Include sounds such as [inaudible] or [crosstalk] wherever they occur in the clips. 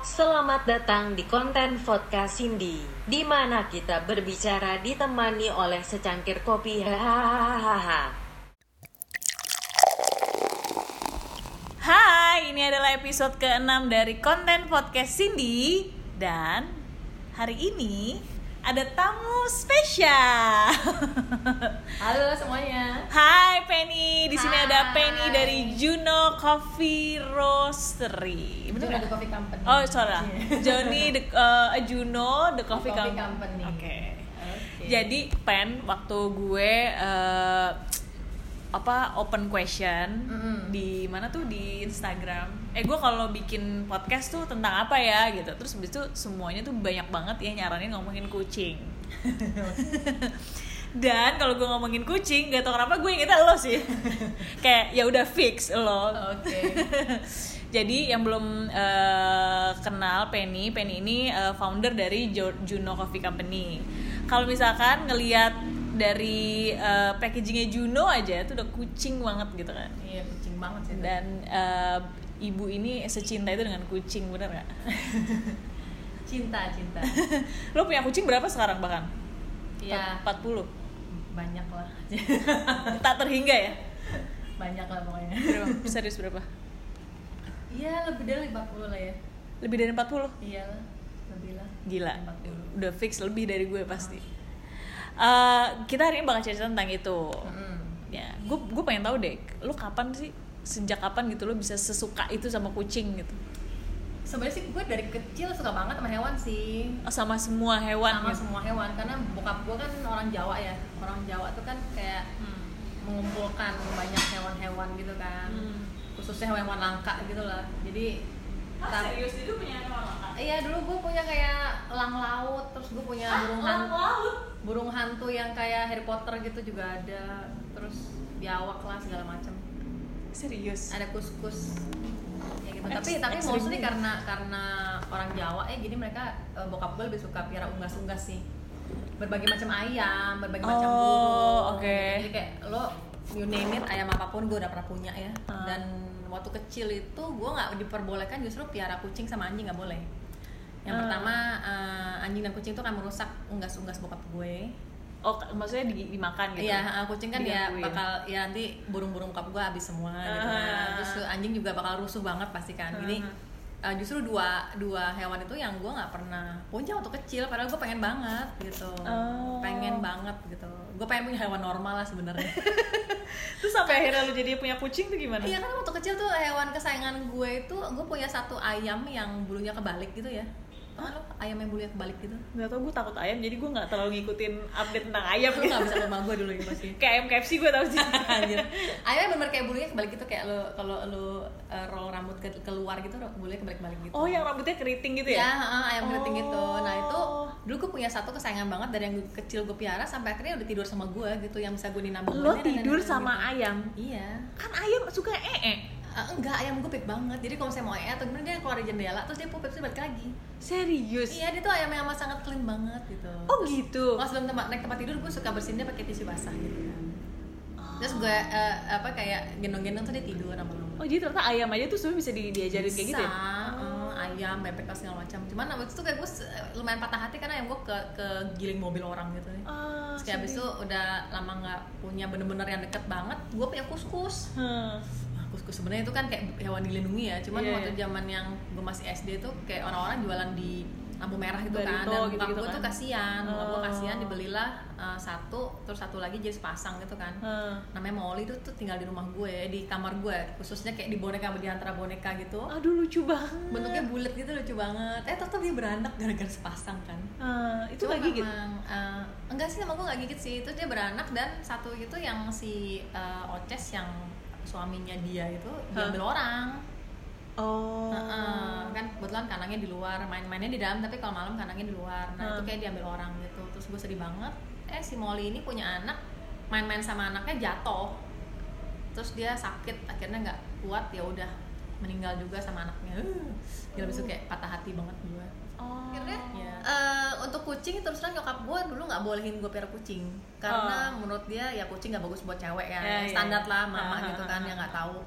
Selamat datang di konten podcast Cindy, di mana kita berbicara ditemani oleh secangkir kopi. Hahaha. Hai, ini adalah episode ke-6 dari konten podcast Cindy Dan hari ini ada tamu spesial [laughs] Halo semuanya. Hai Penny, di sini ada Hai. Penny dari Juno Coffee Roastery Bener Juno? The Coffee Company. Oh, salah Iya. Johnny, the, uh, [laughs] Juno, The Coffee, Coffee Com- Company. Oke Oke. Jadi Pen, waktu gue uh, apa open question Mm-mm. di mana tuh di Instagram. Eh gue kalau bikin podcast tuh tentang apa ya gitu. Terus habis itu semuanya tuh banyak banget ya nyaranin ngomongin kucing. [laughs] Dan kalau gue ngomongin kucing, gak tau kenapa gue ingetnya lo sih. [laughs] Kayak ya udah fix lo. Oke. [laughs] Jadi yang belum eh, kenal Penny, Penny ini eh, founder dari Juno Coffee Company. Kalau misalkan ngelihat dari eh, packagingnya Juno aja itu udah kucing banget gitu kan. Iya kucing banget sih. Dan eh, ibu ini secinta itu dengan kucing bener nggak? [laughs] cinta cinta. [laughs] Lo punya kucing berapa sekarang bahkan? Iya 40 banyak lah. [laughs] Tak terhingga ya? banyak lah pokoknya. Berapa? Serius berapa? Iya lebih dari 50 lah ya. Lebih dari 40? Iya lah lebih lah. Gila, 40. udah fix lebih dari gue pasti. Eh, kita hari ini bakal cerita tentang itu. Mm-mm. Ya, gue gue pengen tahu deh, lo kapan sih sejak kapan gitu lo bisa sesuka itu sama kucing gitu? Sebenarnya sih gue dari kecil suka banget sama hewan sih. Oh, sama semua hewan sama gitu. semua hewan karena bokap gue kan orang Jawa ya. Orang Jawa tuh kan kayak Hmm. mengumpulkan banyak hewan-hewan gitu kan. Hmm. Khususnya hewan-hewan langka gitu lah. Jadi Serius itu punya hewan langka? Iya dulu gue punya kayak elang laut, terus gue punya Ah, burung hantu, laut? burung hantu yang kayak Harry Potter gitu juga ada, terus biawak lah segala macam. Serius? Ada kus-kus, ya gitu. Ex- tapi tapi mostly karena karena orang Jawa ya, jadi mereka eh, bokap gue lebih suka piara unggas-unggas sih. Berbagai macam ayam, berbagai macam Oh, burung. oke. Jadi kayak lo you name it ayam apa pun gue udah pernah punya ya. Ah. Dan waktu kecil itu gue nggak diperbolehkan justru piara kucing sama anjing nggak boleh. Yang Ah. pertama eh, anjing dan kucing itu kan merusak unggas-unggas bokap gue. Oh, maksudnya di- dimakan gitu? Iya, eh, kucing kan ya bakal ya nanti burung-burung bokap gue habis semua gitu kan. Ah. Terus anjing juga bakal rusuh banget pasti kan. Jadi Ah. Eh, justru dua dua hewan itu yang gue nggak pernah punya waktu kecil padahal gue pengen banget gitu. Oh. Pengen banget gitu. Gue pengen punya hewan normal lah sebenarnya. [laughs] Terus sampai akhirnya lo jadi punya kucing tuh gimana? Iya kan waktu kecil tuh hewan kesayangan gue itu gue punya satu ayam yang bulunya kebalik gitu ya. Lo ayam yang bulunya kebalik gitu? Gak tau gue takut ayam jadi gue gak terlalu ngikutin update tentang ayam Lo gitu. nggak bisa rumah gue dulu ya pasti. [laughs] Kayak ayam KFC gue tau sih [laughs] Anjir. Ayamnya bener kayak bulunya kebalik gitu kayak lo kalau lo uh, roll rambut ke keluar gitu bulunya kebalik-balik gitu. Oh yang rambutnya keriting gitu Ya, ya? heeh, ayam keriting Oh. gitu. Nah itu dulu gue punya satu kesayangan banget dari yang kecil gue piara sampai akhirnya udah tidur sama gue gitu yang bisa gue ninam Lo tidur sama ayam? Iya. Kan ayam suka ee Eh, enggak, ayam gue pip banget. Jadi kalau saya mau ee atau gimana dia keluar dari jendela terus dia pupip balik lagi. Serius? Iya, dia tuh ayam yang amat sangat clean banget gitu. Oh Terus, gitu? Kalau sebelum tempat naik tempat tidur gue suka bersihin dia pakai tisu basah gitu kan. Terus Oh. gue eh, apa kayak gendong-gendong tuh dia tidur lama-lama. Oh jadi ternyata ayam aja tuh sebenarnya bisa di, diajarin kayak gitu ya? Bisa, eh, ayam, bebek segala macam. Cuman waktu itu kayak gue lumayan patah hati karena ayam gue ke ke giling mobil orang gitu nih. Ah, Terus kayak abis itu udah lama nggak punya bener-bener yang deket banget. Gue punya kuskus. Hmm. Kuskus sebenarnya itu kan kayak hewan dilindungi ya. Cuman Iya, waktu iya. zaman yang gue masih SD tuh kayak orang-orang jualan di lampu merah gitu kan. Barito Dan gitu-gitu bokap gue kan. tuh kasihan. Bokap gue Oh. kasihan dibelilah uh, satu, terus satu lagi jadi sepasang gitu kan. Hmm. Namanya Molly tuh, tuh tinggal di rumah gue, di kamar gue. Khususnya kayak di boneka di antara boneka gitu. Aduh lucu banget. Bentuknya bulat gitu lucu banget. Eh tetap dia beranak gara-gara sepasang kan. Ah, itu Cuma gak gigit? memang, eh, enggak sih sama gue gak gigit sih itu dia beranak dan satu itu yang si eh, Oces yang suaminya dia itu diambil orang. Oh. Heeh, kan kebetulan kanangnya di luar main-mainnya di dalam tapi kalau malam kanangnya di luar. Nah itu Hmm. kayak diambil orang gitu. Terus gue sedih banget. Eh si Molly ini punya anak main-main sama anaknya jatuh. Terus dia sakit akhirnya nggak kuat ya udah meninggal juga sama anaknya. Uh, gila bisa kayak patah hati banget gue Oh. eh, untuk kucing terus terang nyokap gue dulu nggak bolehin gue piara kucing karena menurut dia ya kucing nggak bagus buat cewek ya Ya, ya, standar ya. lah mama Ah, gitu ah, kan ah, yang nggak tahu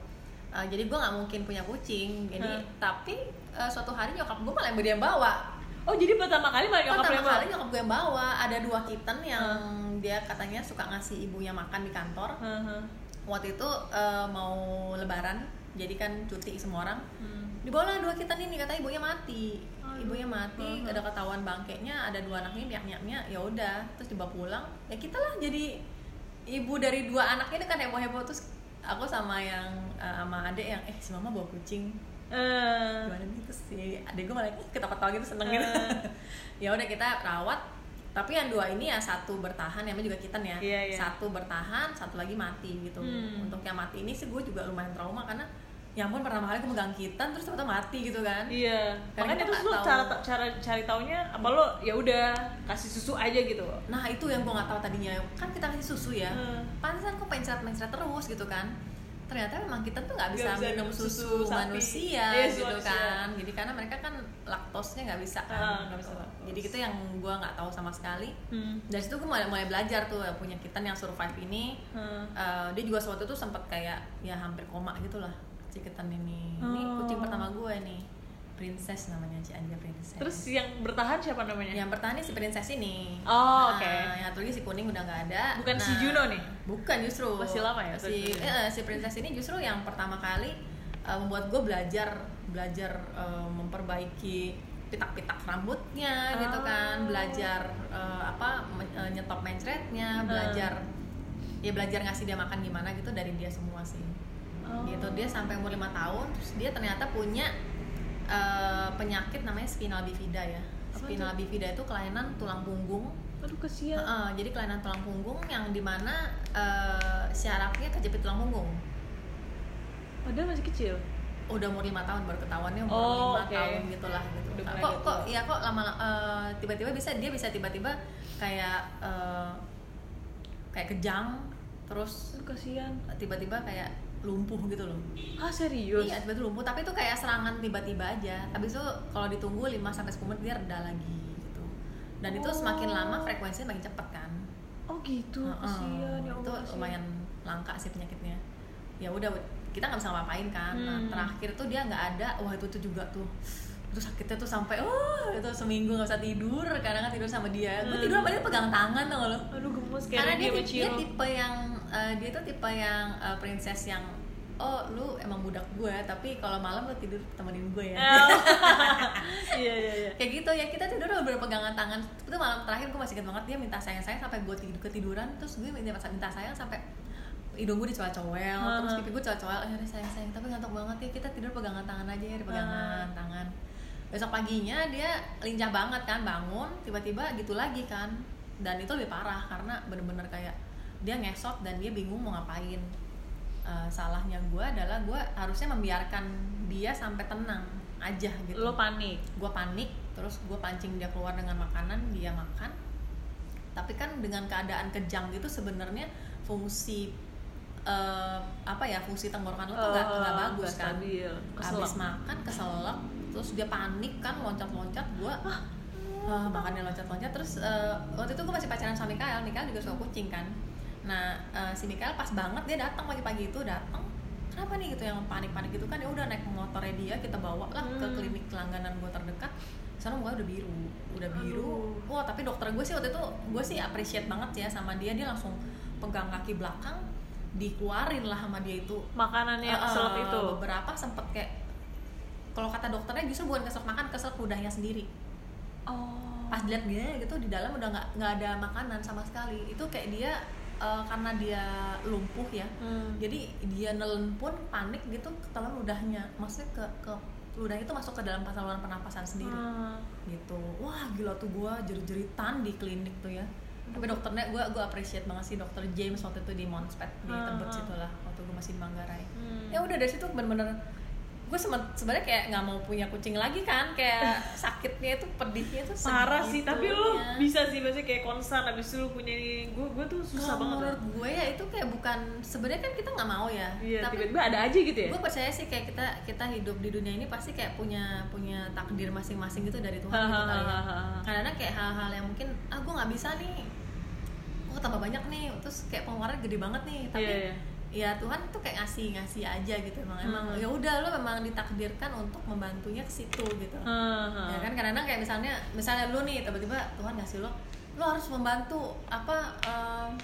Uh, jadi gue nggak mungkin punya kucing jadi Hmm. tapi uh, suatu hari nyokap gue malah yang dia bawa oh jadi pertama kali malah nyokap pertama kali nyokap gue yang bawa ada dua kitten yang dia katanya suka ngasih ibunya makan di kantor Heeh. waktu itu uh, mau lebaran jadi kan cuti semua orang Hmm. dibawa dua kitten ini kata ibunya mati. Ibunya mati Uh-huh. ada ketahuan bangkainya ada dua anaknya niak niaknya ya udah. Terus dibawa pulang. Ya kita lah jadi ibu dari dua anaknya kan heboh heboh terus aku sama yang uh, sama adek yang eh si mama bawa kucing. Eh, gimana nih? Terus si adek gue malah "Ih, ketawa-tawa gitu seneng gitu. Eh. [laughs] ya udah kita rawat. Tapi yang dua ini ya satu bertahan yang juga kitten ya. Iya, iya. satu bertahan satu lagi mati gitu. Hmm. untuk yang mati ini sih gue juga lumayan trauma karena ya ampun pertama kali gue megang kitten terus ternyata mati gitu kan Iya. Karena Makanya kita terus tahu. cara cara cari taunya apa lo ya udah kasih susu aja gitu. nah itu yang gue nggak tahu tadinya kan kita kasih susu ya Hmm. pantesan kok mencret-mencret terus gitu kan ternyata memang kita tuh nggak bisa, bisa minum susu, susu sapi. manusia Iya, gitu manusia. kan jadi karena mereka kan laktosnya nggak bisa kan Ah, nggak bisa laktos. jadi itu yang gue nggak tahu sama sekali Hmm. dari situ gue mulai mulai belajar tuh punya kitten yang survive ini Hmm. Eh, dia juga suatu tuh sempat kayak ya hampir koma gitu lah si kitten ini ini Oh. kucing pertama gue nih princess namanya si Anja princess Terus yang bertahan siapa namanya? yang bertahan nih si princess ini Oh, Nah, oke. yang satu lagi si kuning udah nggak ada Bukan si Juno nih? bukan justru Masih lama ya, si ini? eh, si princess ini justru yang pertama kali eh, membuat gue belajar belajar eh, memperbaiki pitak-pitak rambutnya gitu Oh. kan belajar eh, apa nyetop mencretnya belajar ya belajar ngasih dia makan gimana gitu dari dia semua sih Oh. gitu dia sampai umur lima tahun terus dia ternyata punya eh, penyakit namanya spinal bifida ya Apa spinal bifida itu kelainan tulang punggung Aduh kesian. Heeh, jadi kelainan tulang punggung yang di mana eh, syarafnya kejepit tulang punggung Padahal masih kecil. udah umur lima tahun baru ketahuannya umur Oh, lima oke. tahun gitulah gitu Udah Nah, kok agak kok ya kok lama eh, tiba-tiba bisa dia bisa tiba-tiba kayak eh, kayak kejang terus kasihan. tiba-tiba kayak lumpuh gitu loh Ah serius? Iya, tiba-tiba lumpuh, tapi itu kayak serangan tiba-tiba aja. Habis itu kalau ditunggu 5 sampai 10 menit dia reda lagi gitu. Dan itu Oh. semakin lama frekuensinya makin cepet kan. Oh gitu. Heeh. Kasihan ya itu lumayan langka sih penyakitnya. Ya udah kita nggak bisa ngapain kan. Nah, Hmm. terakhir tuh dia nggak ada. Wah, itu tuh juga tuh itu sakitnya tuh sampai oh itu seminggu nggak bisa tidur karena kan tidur sama dia gue Hmm. tidur sama dia pegang tangan tau lo Aduh gemes kayak karena dia, dia Ciro. tipe yang eh, dia tuh tipe yang eh, princess yang oh lu emang budak gue tapi kalau malam lu tidur temenin gue ya Oh. [laughs] Iya iya iya. kayak gitu ya kita tidur udah berpegangan tangan itu malam terakhir gue masih ingat banget dia minta sayang sayang sampai gue tidur ketiduran terus gue minta minta sayang sampai hidung gue dicowel-cowel terus Aha. pipi gue cowel-cowel akhirnya sayang sayang tapi ngantuk banget ya kita tidur pegangan tangan aja ya pegangan tangan besok paginya dia lincah banget kan bangun tiba-tiba gitu lagi kan dan itu lebih parah karena bener-bener kayak dia ngesot dan dia bingung mau ngapain Eh, salahnya gue adalah gue harusnya membiarkan dia sampai tenang aja gitu Lo panik. gue panik terus gue pancing dia keluar dengan makanan dia makan tapi kan dengan keadaan kejang gitu sebenarnya fungsi eh, apa ya fungsi tenggorokan lo tuh nggak Oh, nggak bagus nggak kan stabil. Keselak. habis makan keselak terus dia panik kan loncat-loncat gue ah, makannya loncat-loncat terus eh, waktu itu gue masih pacaran sama Mikael Mikael juga suka kucing kan nah eh, si Mikael pas banget dia datang pagi-pagi itu datang kenapa nih gitu yang panik-panik gitu kan ya udah naik motornya dia kita bawa lah ke Hmm. klinik langganan gue terdekat sana mukanya udah biru udah biru Aduh. wah tapi dokter gue sih waktu itu gue sih appreciate banget ya sama dia dia langsung pegang kaki belakang dikeluarin lah sama dia itu Makanannya Eh, keselak eh, itu. beberapa sempet kayak kalau kata dokternya justru bukan keselak makan keselak ludahnya sendiri Oh. pas dilihat dia gitu di dalam udah nggak nggak ada makanan sama sekali itu kayak dia eh, karena dia lumpuh ya Hmm. jadi dia nelen pun panik gitu ke dalam ludahnya maksudnya ke ke ludahnya itu masuk ke dalam saluran pernapasan sendiri Ah. gitu wah gila tuh gua jerit-jeritan di klinik tuh ya tapi dokternya gua gua appreciate banget sih dokter James waktu itu di Mounspet di Tebet ah. situ lah waktu gua masih di Manggarai Hmm. ya udah dari situ bener-bener gue sebenarnya kayak nggak mau punya kucing lagi kan kayak [laughs] sakitnya itu pedihnya tuh parah sih tapi lo bisa sih maksudnya kayak concern abis itu lo punya ini. Gue gue tuh susah Kalau banget menurut gue ya itu kayak bukan sebenarnya kan kita nggak mau ya. Iya tapi tiba-tiba ada aja gitu ya? gue percaya sih kayak kita kita hidup di dunia ini pasti kayak punya punya takdir masing-masing gitu dari Tuhan gitu kali ya. Kadang kayak hal-hal yang mungkin ah gue nggak bisa nih. Gue tambah banyak nih. Terus kayak pengeluaran gede banget nih. Tapi Iya, iya. Ya Tuhan tuh kayak ngasih ngasih aja gitu emang emang Hmm. ya udah lo memang ditakdirkan untuk membantunya ke situ gitu Heeh. ya kan kadang-kadang kayak misalnya misalnya lu nih tiba-tiba Tuhan ngasih lo lo harus membantu apa em,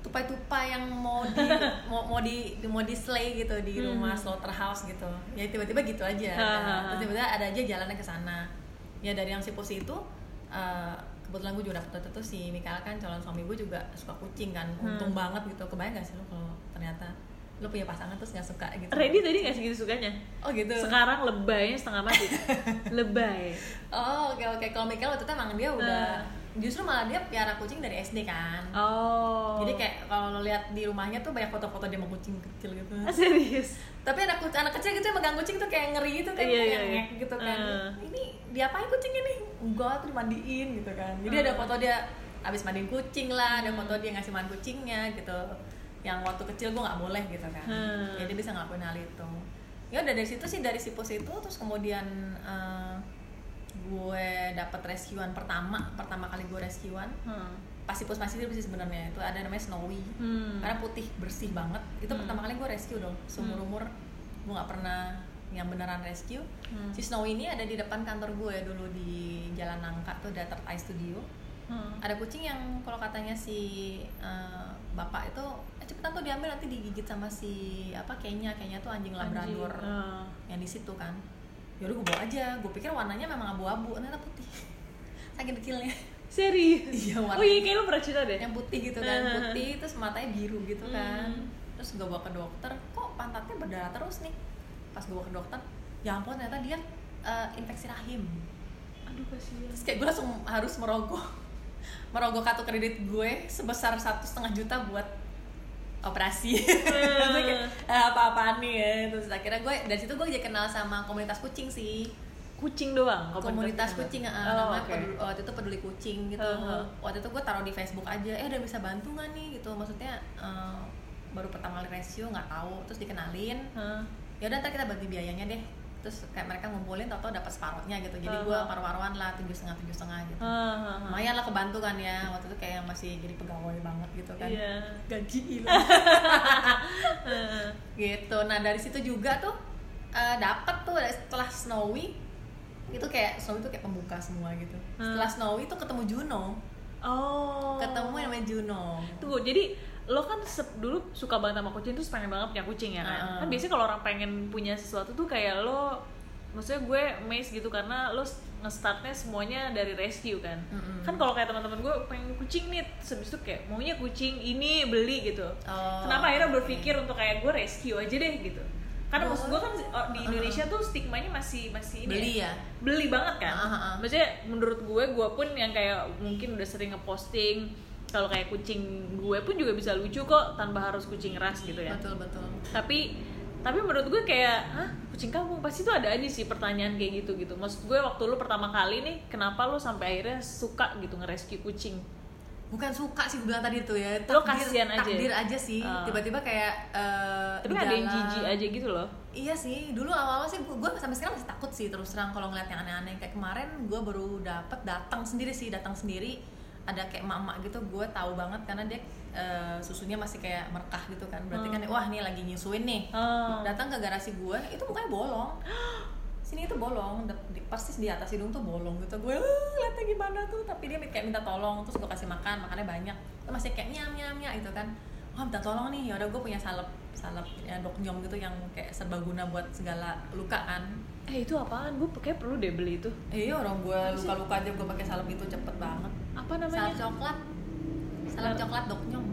tupai-tupai yang mau di [laughs] mau mau di mau di slay gitu di rumah slaughterhouse gitu ya tiba-tiba gitu aja ha. terus tiba-tiba ada aja jalannya ke sana ya dari yang si Pusi itu eh, kebetulan gue juga dapet itu si Mikael kan calon suami gue juga suka kucing kan untung banget gitu. Kebayang gak sih lo kalau ternyata lo punya pasangan terus nggak suka gitu? Randy tadi nggak segitu sukanya? Oh gitu. Sekarang lebaynya setengah mati. [laughs] Lebay. Oh oke oke. Kalau Michael waktu itu emang dia udah justru malah dia piara kucing dari SD kan. oh Jadi kayak kalau lo lihat di rumahnya tuh banyak foto-foto dia sama kucing kecil gitu. Ah, serius Tapi anak kucing anak kecil gitu yang megang kucing tuh kayak ngeri gitu kan, Iya, iya, kayak iya. ngek gitu kan. Eh. Ini diapain kucing ini? Enggak, tuh dimandiin gitu kan. Jadi ada Eh. foto dia abis mandiin kucing lah, Hmm. ada foto dia ngasih makan kucingnya gitu. Yang waktu kecil gue nggak boleh gitu kan. Hmm. Jadi bisa ngelakuin hal itu. Ya udah dari situ sih dari sipus itu terus kemudian eh, gue dapet rescuean pertama pertama kali gue rescuean Hmm. pas sipus masih sih sebenarnya itu ada namanya snowy Hmm. karena putih bersih banget itu Hmm. pertama kali gue rescue dong seumur umur gue nggak pernah yang beneran rescue Hmm. si snowy ini ada di depan kantor gue dulu di Jalan Nangka tuh ada Eye Studio Hmm. ada kucing yang kalau katanya si eh, bapak itu eh, cepetan tuh diambil nanti digigit sama si apa kayaknya kayaknya tuh anjing labrador Anjing. Ah. yang di situ kan yaudah gue bawa aja. Gue pikir warnanya memang abu-abu ternyata putih. [laughs] Saking kecilnya. Serius? Iya, warna- oh iya kayak lu pernah cerita deh. Yang putih gitu kan Hmm. putih terus matanya biru gitu kan. Hmm. terus gue bawa ke dokter kok pantatnya berdarah terus nih? Pas gue bawa ke dokter ya ampun ternyata dia eh, infeksi rahim. Aduh kasihan. Terus kayak gue langsung harus merogoh [laughs] merogoh kartu kredit gue sebesar satu setengah juta buat operasi. [laughs] "Ah, apa-apaan nih ya? Terus akhirnya gue dari situ gue jadi kenal sama komunitas kucing sih. Kucing doang? Komunitas kucing ah, oh, namanya oke. peduli- waktu itu peduli kucing gitu. Uh-huh. waktu itu gue taruh di Facebook aja eh udah bisa bantu nggak nih? Gitu. Maksudnya eh, baru pertama kali rescue nggak tahu. Terus dikenalin. Hah? ya udah ntar kita bagi biayanya deh terus kayak mereka ngumpulin tau tau dapat separuhnya gitu. Jadi gue Uh-huh. paruh-paruhan lah tujuh setengah tujuh setengah gitu. Hah. lumayan lah kebantu kan ya. Waktu itu kayak masih jadi pegawai banget gitu kan. Iya. gaji hilang. [laughs] Gitu. Nah dari situ juga tuh eh, dapat tuh setelah Snowy itu kayak Snowy itu kayak pembuka semua gitu. Hmm. setelah Snowy tuh ketemu Juno. Oh. Ketemu yang namanya Juno. Tunggu, jadi lo kan dulu suka banget sama kucing terus pengen banget punya kucing ya kan? Heeh. Kan biasanya kalau orang pengen punya sesuatu tuh kayak lo maksudnya gue amazed gitu karena lo nge-startnya semuanya dari rescue kan Mm-mm. kan kalau kayak teman-teman gue pengen kucing nih itu kayak maunya kucing ini beli gitu Oh, kenapa akhirnya oke. berpikir untuk kayak gue rescue aja deh gitu karena Oh. maksud gue kan oh, di Indonesia tuh stigmanya masih masih ini beli ya beli banget kan ah. maksudnya menurut gue gue pun yang kayak mungkin udah sering ngeposting kalau kayak kucing gue pun juga bisa lucu kok tanpa harus kucing ras gitu ya. Betul betul. Tapi tapi menurut gue kayak hah kucing kamu pasti tuh ada aja sih pertanyaan kayak gitu gitu maksud gue waktu lu pertama kali nih kenapa lu sampai akhirnya suka gitu nge-rescue kucing? Bukan suka sih gue bilang tadi tuh ya Lo kasihan aja. takdir aja sih. Ah. tiba-tiba kayak eh, tapi ada yang jijik aja gitu loh. Iya sih, dulu awal-awal sih gue sampai sekarang masih takut sih terus terang kalau ngeliat yang aneh-aneh. Kayak kemarin gue baru dapet datang sendiri sih datang sendiri ada kayak mama gitu gue tahu banget karena dia eh, susunya masih kayak merekah gitu kan. Berarti kan wah nih lagi nyusuin nih. Oh. datang ke garasi gue itu mukanya bolong. [gasps] Sini itu bolong di, persis di atas hidung tuh bolong gitu. Gue "Eh, liatnya gimana tuh? Tapi dia kayak minta tolong terus gue kasih makan makannya banyak. Itu masih kayak nyam nyam nyam gitu kan. Oh minta tolong nih yaudah gue punya salep salep ya, dok nyom gitu yang kayak serbaguna buat segala luka kan eh itu apaan? Gue kayak perlu deh beli itu. Eh, iya orang gue luka luka aja gue pakai salep itu cepet banget. Apa salep namanya coklat. Salep Salep- coklat dok nyom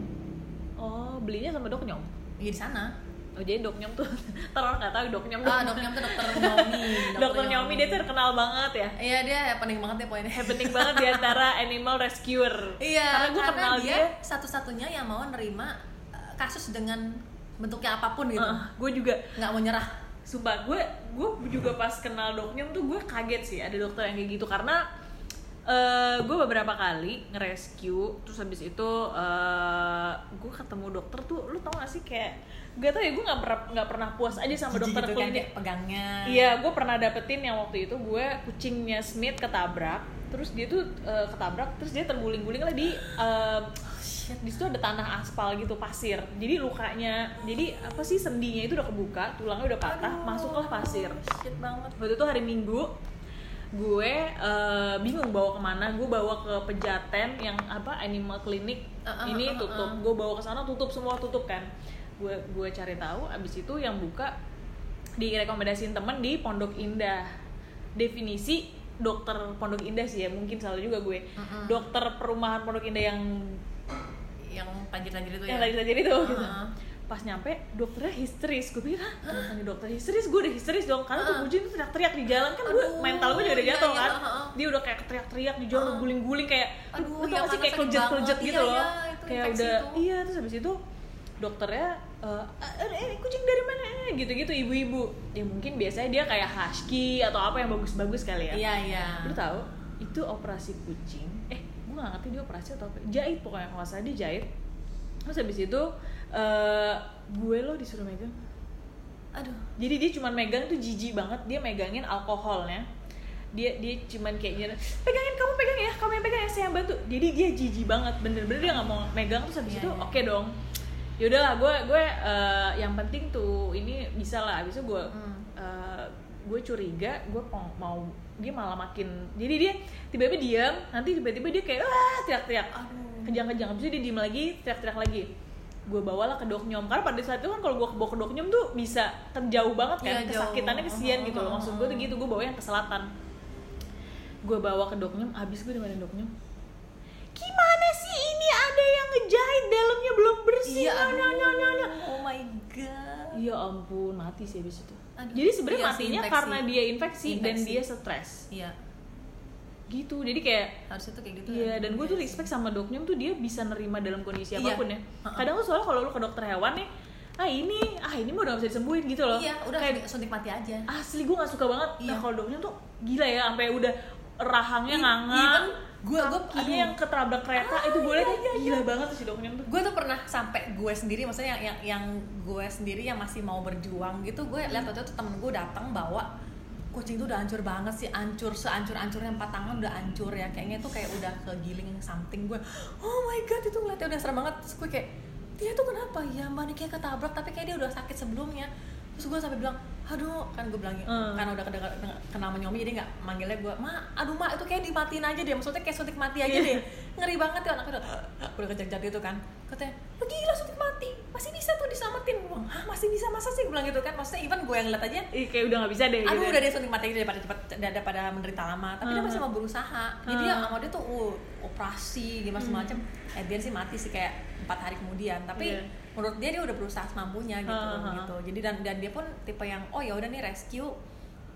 oh belinya sama dok nyom iya di sana. Oh jadi dok nyom tuh [laughs] ntar orang nggak tahu dok nyom ah dok nyom tuh dokter nyomi [laughs] dokter nyomi dia terkenal banget ya. Iya dia happening banget ya poinnya. Happening banget di antara [laughs] animal rescuer. Iya, karena gue kenal dia, satu-satunya yang mau nerima uh, kasus dengan bentuknya apa pun gitu. gue juga Nggak mau nyerah. Sumpah gue gue juga pas kenal doknyom tuh gue kaget sih ada dokter yang kayak gitu. Karena eh gue beberapa kali ngerescue terus habis itu eh gue ketemu dokter tuh lu tau gak sih kayak gak tau ya gue nggak pernah nggak pernah puas aja sama Jijik dokter gitu kan, klinik kayak pegangnya Iya, gue pernah dapetin yang waktu itu gue kucingnya Smith ketabrak, terus dia tuh eh, ketabrak, terus dia terguling-guling lah di eh, di situ ada tanah aspal gitu pasir. Jadi lukanya, jadi apa sih sendinya itu udah kebuka, tulangnya udah patah, Aduh. masuklah pasir. shit banget Waktu itu hari Minggu, gue eh, bingung bawa ke mana, gue bawa ke Pejaten yang apa animal clinic Uh, uh, ini uh, uh, tutup, uh. gue bawa ke sana tutup semua tutup kan. Gue gue cari tahu, abis itu yang buka direkomendasiin temen di Pondok Indah definisi dokter Pondok Indah sih ya mungkin salah juga gue Mm-mm. dokter perumahan Pondok Indah yang yang panjir-panjir itu yang ya saja itu gitu Uh-uh. pas nyampe dokternya histeris gue pikir ah bukannya dokter histeris gue udah histeris dong karena tuh Uh. kucing tuh teriak-teriak di jalan kan gue mental gue juga udah iya, jatuh iya, kan uh-uh. dia udah kayak teriak-teriak di jalan Uh. guling-guling kayak Aduh, lu tau iya, gak sih kayak kelejet-kelejet gitu Iya, loh iya, kayak udah itu. iya terus habis itu dokternya eh, eh, kucing dari mana? Gitu-gitu ibu-ibu. Ya mungkin biasanya dia kayak husky atau apa yang bagus-bagus kali ya. Iya iya. Lu tahu itu operasi kucing eh gue gak ngerti dia operasi atau apa jahit pokoknya kalau salah dia jahit. Terus habis itu eh gue lo disuruh megang. Aduh. Jadi dia cuman megang tuh jijik banget dia megangin alkoholnya. Dia dia cuman kayak gini pegangin kamu pegang ya kamu yang pegang ya saya yang bantu. Jadi dia jijik banget bener-bener dia nggak mau megang terus habis Iya, itu iya. oke dong yaudahlah gue gue eh, yang penting tuh ini bisa lah. Habis itu gue Hmm. eh, gue curiga gue mau, dia malah makin jadi dia tiba-tiba diam nanti tiba-tiba dia kayak wah teriak-teriak. Aduh. Kejang-kejang. Habis itu dia diem lagi teriak-teriak lagi. Gue bawalah ke doknyom karena pada saat itu kan kalau gue bawa ke doknyom tuh bisa kan jauh banget kan jauh. kesakitannya kesian gitu loh. Maksud gue tuh gitu gue bawa yang ke selatan. Gue bawa ke doknyom abis gue di mana doknyom ini ngejahit dalamnya belum bersih iya Nyonya, aduh nyonya, nyonya. oh my god ya ampun mati sih abis itu Aduh. jadi sebenarnya Iya sih, matinya infeksi. karena dia infeksi, dan Infeksi. dia stres iya gitu jadi kayak harusnya tuh kayak gitu Iya, ya. dan gue tuh Iya respect sama doknyom tuh dia bisa nerima dalam kondisi Iya. apa pun ya. Kadang tuh soalnya kalau lu ke dokter hewan nih, ah ini, ah ini mah udah gak bisa disembuhin gitu loh. iya udah kayak suntik mati aja asli gue gak suka banget. Nah Iya. kalau doknyom tuh gila ya, sampai udah rahangnya I- even gua- gua- kakinya aduh. yang ketabrak kereta Ah, itu boleh. iya, kan iya, gila banget tuh si doknyom tuh. gue tuh pernah sampai gue sendiri maksudnya yang yang, yang gue sendiri yang masih mau berjuang gitu gue lihat waktu itu temen gue datang bawa kucing tuh udah hancur banget sih hancur sehancur hancurnya empat tangan udah hancur ya kayaknya tuh kayak udah kegiling something gue oh my god itu ngeliatnya udah serem banget terus gue kayak dia tuh kenapa? Ya kayak ketabrak tapi kayak dia udah sakit sebelumnya terus gue sampai bilang aduh kan gue bilang Hmm. kan udah kedengar kenal menyomi jadi nggak manggilnya gue ma aduh ma itu kayak dimatiin aja deh maksudnya kayak suntik mati aja deh. Ngeri banget ya anaknya udah udah kejar-kejar gitu kan. Katanya lu gila suntik mati? Masih bisa tuh diselamatin? Gue hah masih bisa masa sih? Gue bilang gitu kan. Maksudnya even gue yang ngeliat aja Ih, kayak udah gak bisa deh aduh gitu. udah deh suntik mati aja daripada cepat daripada menderita lama. Tapi dia Hmm. masih mau berusaha. Jadi Hmm. dia sama dia tuh uh, operasi gimana segala macam eh dia sih mati sih kayak empat hari kemudian. Tapi Iya. Menurut dia dia udah berusaha semampunya gitu Hmm, hmm, gitu jadi dan dan dia pun tipe yang oh ya udah nih rescue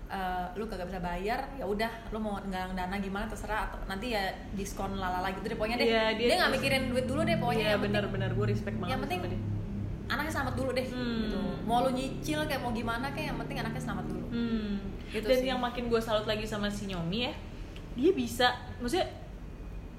eh, lu kagak bisa bayar ya udah lu mau nggalang dana gimana terserah atau nanti ya diskon lalala gitu deh pokoknya deh Iya, dia- dia nggak mikirin duit dulu deh pokoknya penting bener-bener gue respect banget yang penting sama dia. anaknya selamat dulu deh Hmm. gitu mau lu nyicil kayak mau gimana kayak yang penting anaknya selamat dulu Hmm. Gitu Dan sih. yang makin gue salut lagi sama si Nyomi ya, dia bisa, maksudnya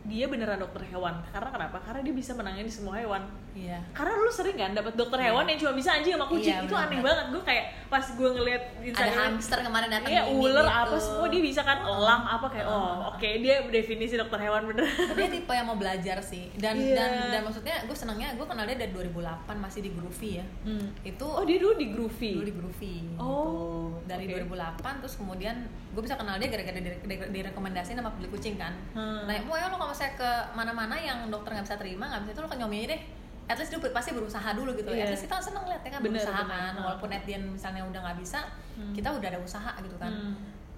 dia beneran dokter hewan. Karena kenapa? Karena dia bisa menangani semua hewan. Iya Karena lu sering kan dapat dokter hewan yang cuma bisa anjing sama kucing. Iya, itu bener aneh banget. Gue kayak pas gue ngeliat ada Instagram, hamster kemarin datang Iya, ular gitu. apa semua dia bisa kan elang apa kayak oh oke dia definisi dokter hewan bener. dia tipe yang mau belajar sih dan Iya. dan dan maksudnya gue senangnya gue kenal dia dari 2008 masih di Groovy ya Hmm. itu Oh dia dulu di Groovy. dulu di Groovy Oh, gitu. dari oke. 2008 terus kemudian gue bisa kenal dia gara-gara dire- dire- direkomendasiin sama pembeli kucing kan Hmm. nah pokoknya lo kalau saya ke mana-mana yang dokter nggak bisa terima nggak bisa itu lo ke nyomi aja deh at least dia pasti berusaha dulu gitu Iya. at least kita seneng lihat ya kan Bener, berusaha bener. kan walaupun at the end misalnya udah nggak bisa Hmm. kita udah ada usaha gitu kan Hmm.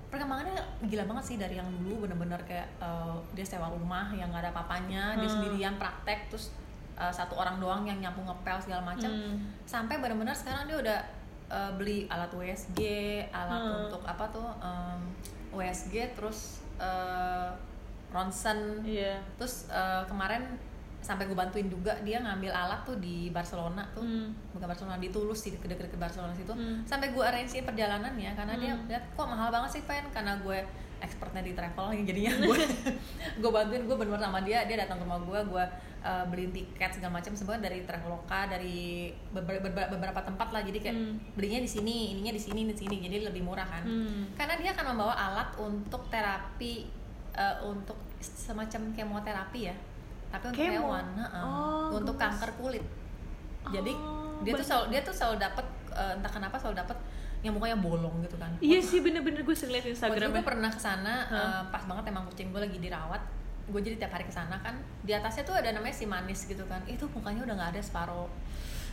perkembangannya gila banget sih dari yang dulu bener-bener kayak eh, dia sewa rumah yang nggak ada papanya dia Hmm. sendirian praktek terus eh, satu orang doang yang nyapu ngepel segala macam Hmm. sampai bener-bener sekarang dia udah eh, beli alat USG alat Hmm. untuk apa tuh em, USG terus eh, ronsen Iya. terus eh, kemarin sampai gue bantuin juga dia ngambil alat tuh di Barcelona tuh Hmm. bukan Barcelona di Toulouse sih deket-deket Barcelona situ Hmm. sampai gue arrangein perjalanannya karena dia Hmm. lihat kok mahal banget sih Pen karena gue expertnya di travel jadinya gue [laughs] gue bantuin gue bener sama dia dia datang ke rumah gue gue uh, beliin tiket segala macam sebenarnya dari traveloka dari beber- beber- beberapa tempat lah jadi kayak Hmm. belinya di sini ininya di sini di sini jadi lebih murah kan Hmm. karena dia akan membawa alat untuk terapi uh, untuk semacam kemoterapi ya tapi untuk Kemo? hewan heeh. Oh, untuk gemes. kanker kulit jadi Oh, dia tuh selalu dia tuh selalu dapat uh, entah kenapa selalu dapat yang mukanya bolong gitu kan Iya sih bener-bener gue sering liat Waktu itu Instagramnya. gue pernah ke sana Hah? uh, pas banget emang kucing gue lagi dirawat gue jadi tiap hari ke sana kan di atasnya tuh ada namanya si manis gitu kan itu mukanya udah nggak ada separo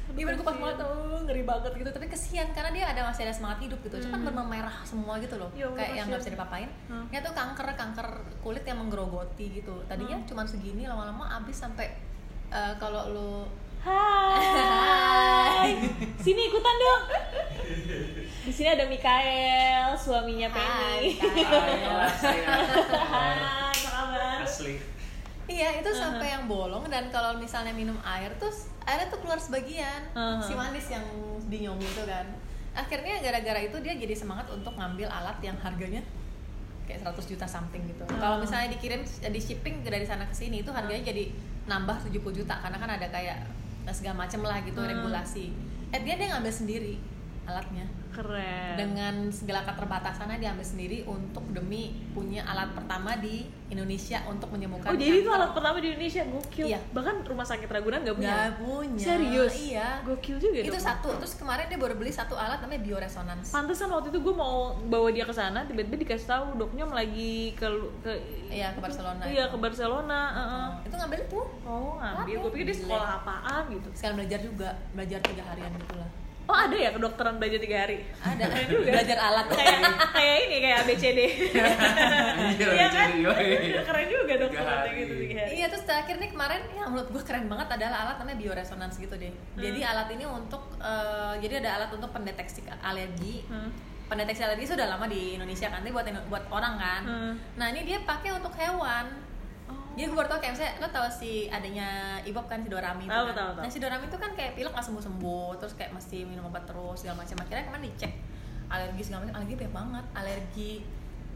Gimana gue pas ngeliat oh, ngeri banget gitu tapi kesian karena dia ada masih ada semangat hidup gitu cuma Hmm. merah semua gitu loh Ya kayak yang nggak kasihan. bisa dipapain dia tuh kanker kanker kulit yang menggerogoti gitu tadinya Hmm. cuma segini lama-lama abis sampai uh, kalau lu Hai. [laughs] Sini ikutan dong. Di sini ada Mikael, suaminya Penny. Hai, Mikael. Hai, apa kabar? asli Iya itu sampai yang bolong dan kalau misalnya minum air tuh airnya tuh keluar sebagian Uh-huh. si manis yang dinyomi itu kan. Akhirnya gara-gara itu dia jadi semangat untuk ngambil alat yang harganya kayak 100 juta something gitu. Kalau misalnya dikirim di shipping dari sana ke sini itu harganya jadi nambah 70 juta karena kan ada kayak segala macem lah gitu Hmm. regulasi. Eh dia dia ngambil sendiri alatnya Keren. dengan segala keterbatasannya dia ambil sendiri untuk demi punya alat pertama di Indonesia untuk menyembuhkan Oh jadi itu alat pertama di Indonesia gokil. Iya. Bahkan rumah sakit Ragunan nggak punya. Nggak punya. Serius? Iya. Gokil juga itu dong. satu terus kemarin dia baru beli satu alat namanya bioresonance Pantesan waktu itu gue mau bawa dia ke sana, tiba-tiba dikasih tahu doknya lagi ke ke Iya, ke Barcelona Iya itu. ke Barcelona. heeh. Oh, itu ngambil itu Oh ngambil, gue pikir dia sekolah apaan gitu. sekarang belajar juga belajar tiga harian gitu lah Oh ada ya kedokteran belajar tiga hari? ada Keren juga. belajar alat kayak kayak ini kayak ABCD. Anjir, Iya kan? ABCD, yoi. Keren juga dokterannya hari. gitu tiga hari. Iya terus terakhir nih kemarin yang menurut gue keren banget adalah alat namanya bioresonance gitu deh. Jadi Hmm. alat ini untuk eh, jadi ada alat untuk pendeteksi alergi. Hmm. Pendeteksi alergi sudah lama di Indonesia kan, tapi buat buat orang kan. Hmm. Nah ini dia pakai untuk hewan. Oh. Jadi gue baru tau kayak misalnya lo tau si adanya Ibob kan si Dorami itu Tahu, kan. tahu. Nah si Dorami itu kan kayak pilek nggak sembuh sembuh, terus kayak mesti minum obat terus segala macam. Akhirnya kemarin dicek alergi segala macam, alergi banyak banget, alergi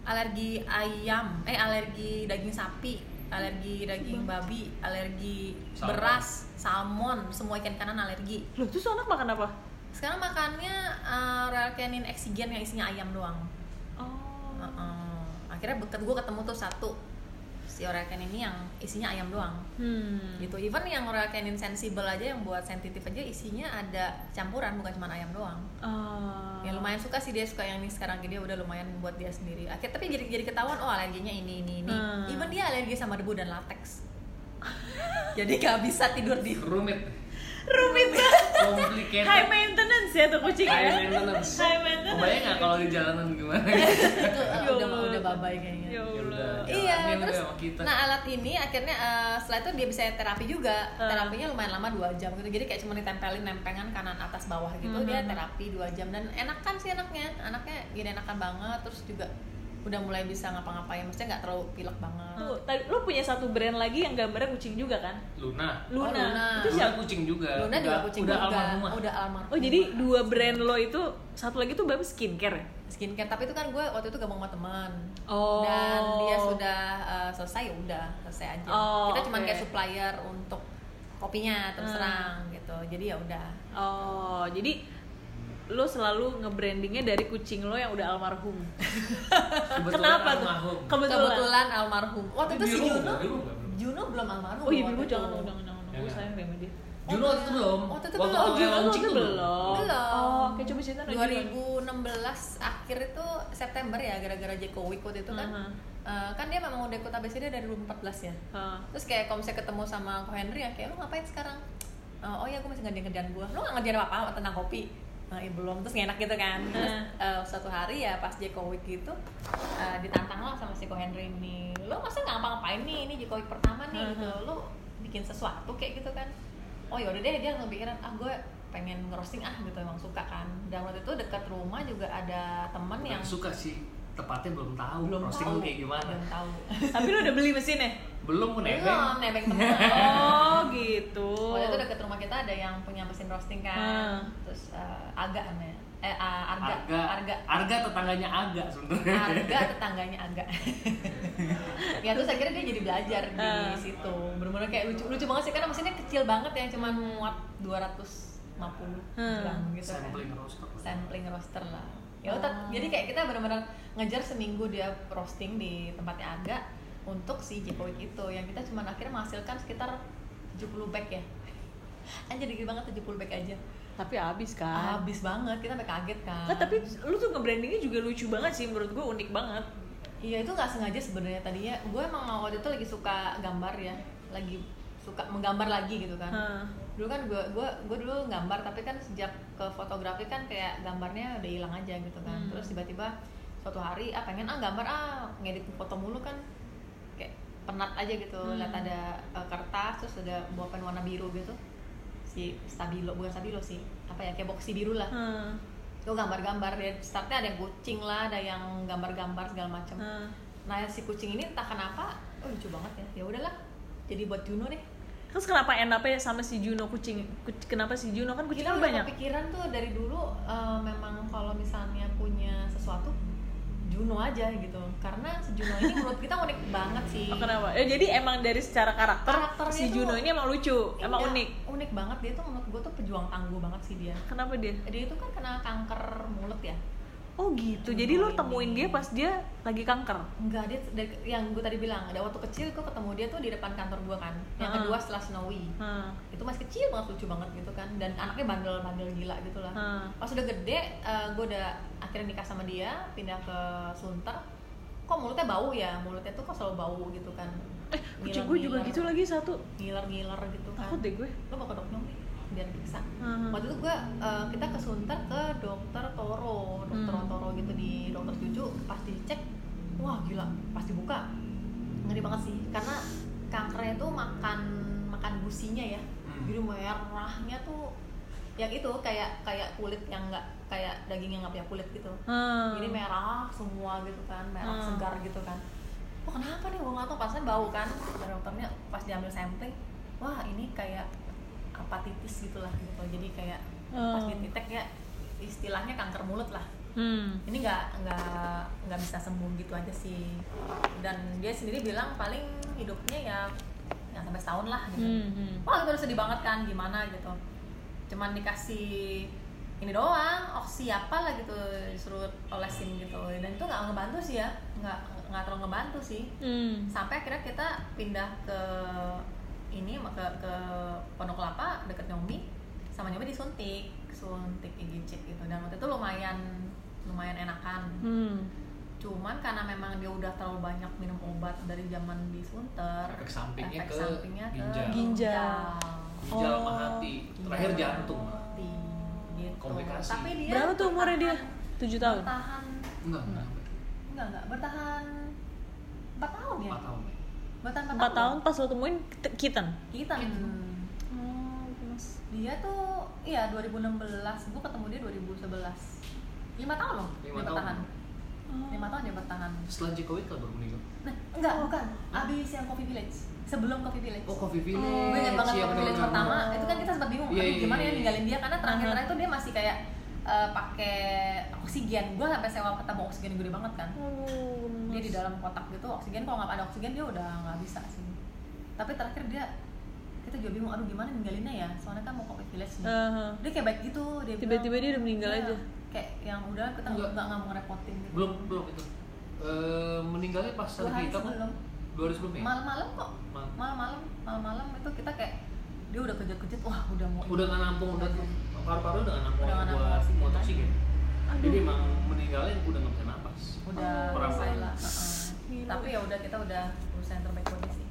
alergi ayam, eh alergi daging sapi, alergi daging babi, alergi Salmon. beras, salmon, semua ikan kanan alergi. Loh terus anak makan apa? Sekarang makannya uh, Royal Canin Exigen yang isinya ayam doang. Oh. Uh-uh. Akhirnya gue ketemu tuh satu si Canin ini yang isinya ayam doang. Hmm. gitu. Even yang Royal Canin sensible aja yang buat sensitif aja isinya ada campuran bukan cuma ayam doang. Ah. ya lumayan suka sih dia suka yang ini sekarang. Dia udah lumayan buat dia sendiri. Akhirnya tapi jadi jadi ketahuan oh alerginya ini ini ini. Hmm. even dia alergi sama debu dan latex. [laughs] Jadi gak bisa tidur di rumit. Rumit. Banget. complicated. High maintenance ya tuh kucing High ya. maintenance. High maintenance. kebayang nggak kalau di jalanan gimana? Itu [laughs] Ya udah udah babai kayaknya. Ya Ya Iya, Jalanin terus sama kita. nah alat ini akhirnya eh, setelah itu dia bisa terapi juga. Ah. Terapinya lumayan lama dua jam gitu. Jadi kayak cuma ditempelin lempengan kanan atas bawah gitu. Dia Mhm. terapi dua jam dan enakan sih anaknya. Anaknya gini enakan banget. Terus juga udah mulai bisa ngapa-ngapain. Maksudnya nggak terlalu pilek banget. Tuh, tadi lo punya satu brand lagi yang gambarnya kucing juga kan? Luna Luna. Oh, Luna. Itu Luna siapa? kucing juga Luna juga Udah- kucing udah juga. almarhumah Udah almarhum. Oh jadi dua brand lo itu satu lagi tuh berapa skincare ya? skincare. Tapi itu kan gue waktu itu gabung sama teman. Oh. Dan dia sudah eh, selesai ya udah selesai aja. Oh, Kita cuma oke. kayak supplier untuk kopinya terus Hmm. terang gitu. Jadi ya udah. Oh jadi lo selalu nge-brandingnya dari kucing lo yang udah almarhum. Kebetulan Kenapa tuh? almarhum. Kebetulan. kebetulan almarhum waktu itu si Juno? Juno belum almarhum Oh iya Bimo itu. jangan jangan jangan. Ya Gue sayang sama dia. Juno waktu itu belum Waktu itu belum. Oh Juno waktu tuh belum. Belum. Oh oke coba cerita dong, Juno. 2016 akhir itu September ya gara-gara Jeko Week waktu itu kan eh, kan dia memang udah ikut ABCD dari 2014 ya Ah. terus kayak kalau misalnya ketemu sama Ko Henry ya kayak lu ngapain sekarang Eh, oh ya gue masih ngerjain kerjaan gue lu gak ngerjain apa-apa tentang kopi Nah, ya belum, terus enak gitu kan. Terus eh, suatu hari ya pas Jeko Week gitu eh, Ditantang lah sama si Ko Henry ini. Lo masa nggak ngapa-ngapain nih, ini Jeko Week pertama nih Hmm. gitu Lo bikin sesuatu kayak gitu kan. Oh yaudah deh, dia ngepikiran, ah gue pengen ngerosting ah gitu. Emang suka kan. Dan waktu itu dekat rumah juga ada temen yang suka sih tepatnya belum tahu belum roasting tahu kayak gimana belum tahu [laughs] Tapi lo udah beli mesinnya? belum pun nebeng belum nebeng temen Oh gitu. Waktu itu deket rumah kita ada yang punya mesin roasting kan Hmm. Terus eh, agak aneh eh ah, Arga Arga, Arga Arga tetangganya Aga sebenarnya. Arga [laughs] tetangganya Arga [laughs] ya terus akhirnya dia jadi belajar di Ah. situ bener-bener kayak lucu lucu banget sih karena mesinnya kecil banget ya cuman muat 250 Hmm. gram gitu kan Sampling roster. sampling roaster lah ya udah jadi kayak kita benar-benar ngejar seminggu dia roasting di tempatnya Aga untuk si Jekowick itu. Yang kita cuma akhirnya menghasilkan sekitar 70 bag ya. [laughs] Anjir dikit banget 70 bag aja. Tapi habis kan. habis banget kita sampai kaget kan. Nggak, tapi lu tuh nge-brandingnya juga lucu banget sih menurut gue unik banget. iya itu nggak sengaja sebenarnya tadinya. Gue emang waktu itu lagi suka gambar ya lagi suka menggambar lagi gitu kan Hah. dulu kan gue gue gue dulu gambar tapi kan sejak ke fotografi kan kayak gambarnya udah hilang aja gitu kan Hmm. terus tiba-tiba suatu hari ah pengen ah gambar ah ngedit foto mulu kan kayak penat aja gitu Hmm. lihat ada uh, kertas terus ada bolpen warna biru gitu si stabilo bukan stabilo sih apa ya kayak boxy biru lah Hah. gue gambar-gambar dari startnya ada yang kucing lah ada yang gambar-gambar segala macam Hah. nah si kucing ini entah kenapa oh lucu banget ya ya udahlah jadi buat Juno deh Terus kenapa up sama si Juno kucing? Kuc- Kenapa si Juno kan kita kucingnya udah banyak? kepikiran tuh dari dulu eh, memang kalau misalnya punya sesuatu Juno aja gitu karena si Juno ini menurut kita unik banget sih [laughs] Oh, kenapa? Ya jadi emang dari secara karakter Karakternya si tuh- Juno ini emang lucu, emang Iya, unik. unik banget dia tuh menurut gue tuh pejuang tangguh banget sih dia Kenapa dia? dia itu kan kena kanker mulut ya Oh gitu. Jadi lo temuin dia pas dia lagi kanker. enggak dia dari, yang gue tadi bilang ada waktu kecil gue ketemu dia tuh di depan kantor gue kan yang Heeh. kedua setelah Snowy Hah. itu masih kecil banget lucu banget gitu kan dan anaknya bandel-bandel gila gitu lah Hah. pas udah gede gue udah akhirnya nikah sama dia pindah ke Sunter kok mulutnya bau ya mulutnya tuh kok selalu bau gitu kan Eh, kucing gue juga gitu lagi satu. ngiler-ngiler gitu kan Takut deh gue. lo mau ke dokter nih biar diperiksa Hmm. waktu itu gue kita ke Sunter ke dokter Toro dokter Hmm. Toro gitu di dokter cucu pas dicek wah gila pas dibuka ngeri banget sih karena kankernya tuh makan makan gusinya ya Hmm. jadi merahnya tuh yang itu kayak kayak kulit yang nggak kayak daging yang nggak punya kulit gitu Hmm. jadi merah semua gitu kan merah Hmm. segar gitu kan wah kenapa nih gue nggak tahu pasan bau kan kata dokternya pas diambil sampling wah ini kayak apatitis gitulah gitu jadi kayak pas Oh. dititek ya istilahnya kanker mulut lah Hmm. ini nggak nggak nggak bisa sembuh gitu aja sih dan dia sendiri bilang paling hidupnya ya ya sampai setahun lah gitu Hmm. hmm. wah itu sedih banget kan gimana gitu cuman dikasih ini doang oksi apa lah gitu disuruh olesin gitu dan itu nggak ngebantu sih ya nggak nggak terlalu ngebantu sih Hmm. sampai akhirnya kita pindah ke ini ke ke Pondok Kelapa deket Nyomi sama Nyomi disuntik suntik IGC gitu dan waktu itu lumayan lumayan enakan Hmm. cuman karena memang dia udah terlalu banyak minum obat dari zaman di Sunter Efek sampingnya efek ke sampingnya ke ginjal. Ginjal. Ginjal sama Oh. hati, terakhir Ginjal, jantung. hati, gitu. Komplikasi. Tapi dia Berapa tuh umurnya dia? Tujuh tahun. Bertahan Enggak, enggak. enggak enggak bertahan 4 tahun ya? Empat tahun. Bertahan 4, Empat tahun pas lo temuin t- kitten. Kita Oh, mas. dia tuh iya 2016 gua ketemu dia 2011 lima tahun loh Lima dia tahun. bertahan lima tahun dia bertahan. Setelah Jokowi kan baru meninggal. nah enggak bukan. Abis yang Coffee Village. Sebelum Coffee Village. Oh, Coffee Village. gue ingat banget Iya, Coffee Village pertama. Itu kan kita sempat bingung aduh iya, gimana ya iya. ninggalin dia? Karena terakhir Aha. terakhir tuh dia masih kayak eh, pakai oksigen gue sampai sewa ketemu oksigen gede banget kan Oh, dia di dalam kotak gitu oksigen kalau nggak ada oksigen dia udah nggak bisa sih tapi terakhir dia kita juga bingung aduh gimana ninggalinnya ya soalnya kan mau Coffee Village nih Aha. dia kayak baik gitu dia Tiba-tiba bilang, dia udah meninggal "Iya, aja." kayak yang udah kita Enggak. nggak nggak nggak mau ngerepotin gitu Belum, belum itu. Eh, meninggalnya pas dua hari kita kan? sebelum Dua hari sebelumnya. malam-malam kok Malam. malam-malam malam-malam itu kita kayak dia udah kejut-kejut wah udah mau Udah nggak nampung, udah udah nampung Udah nggak nampung buat oksigen. Aduh. Jadi emang meninggalnya udah nggak bisa napas. udah selesai lah tapi ya udah kita udah berusaha yang terbaik buat sih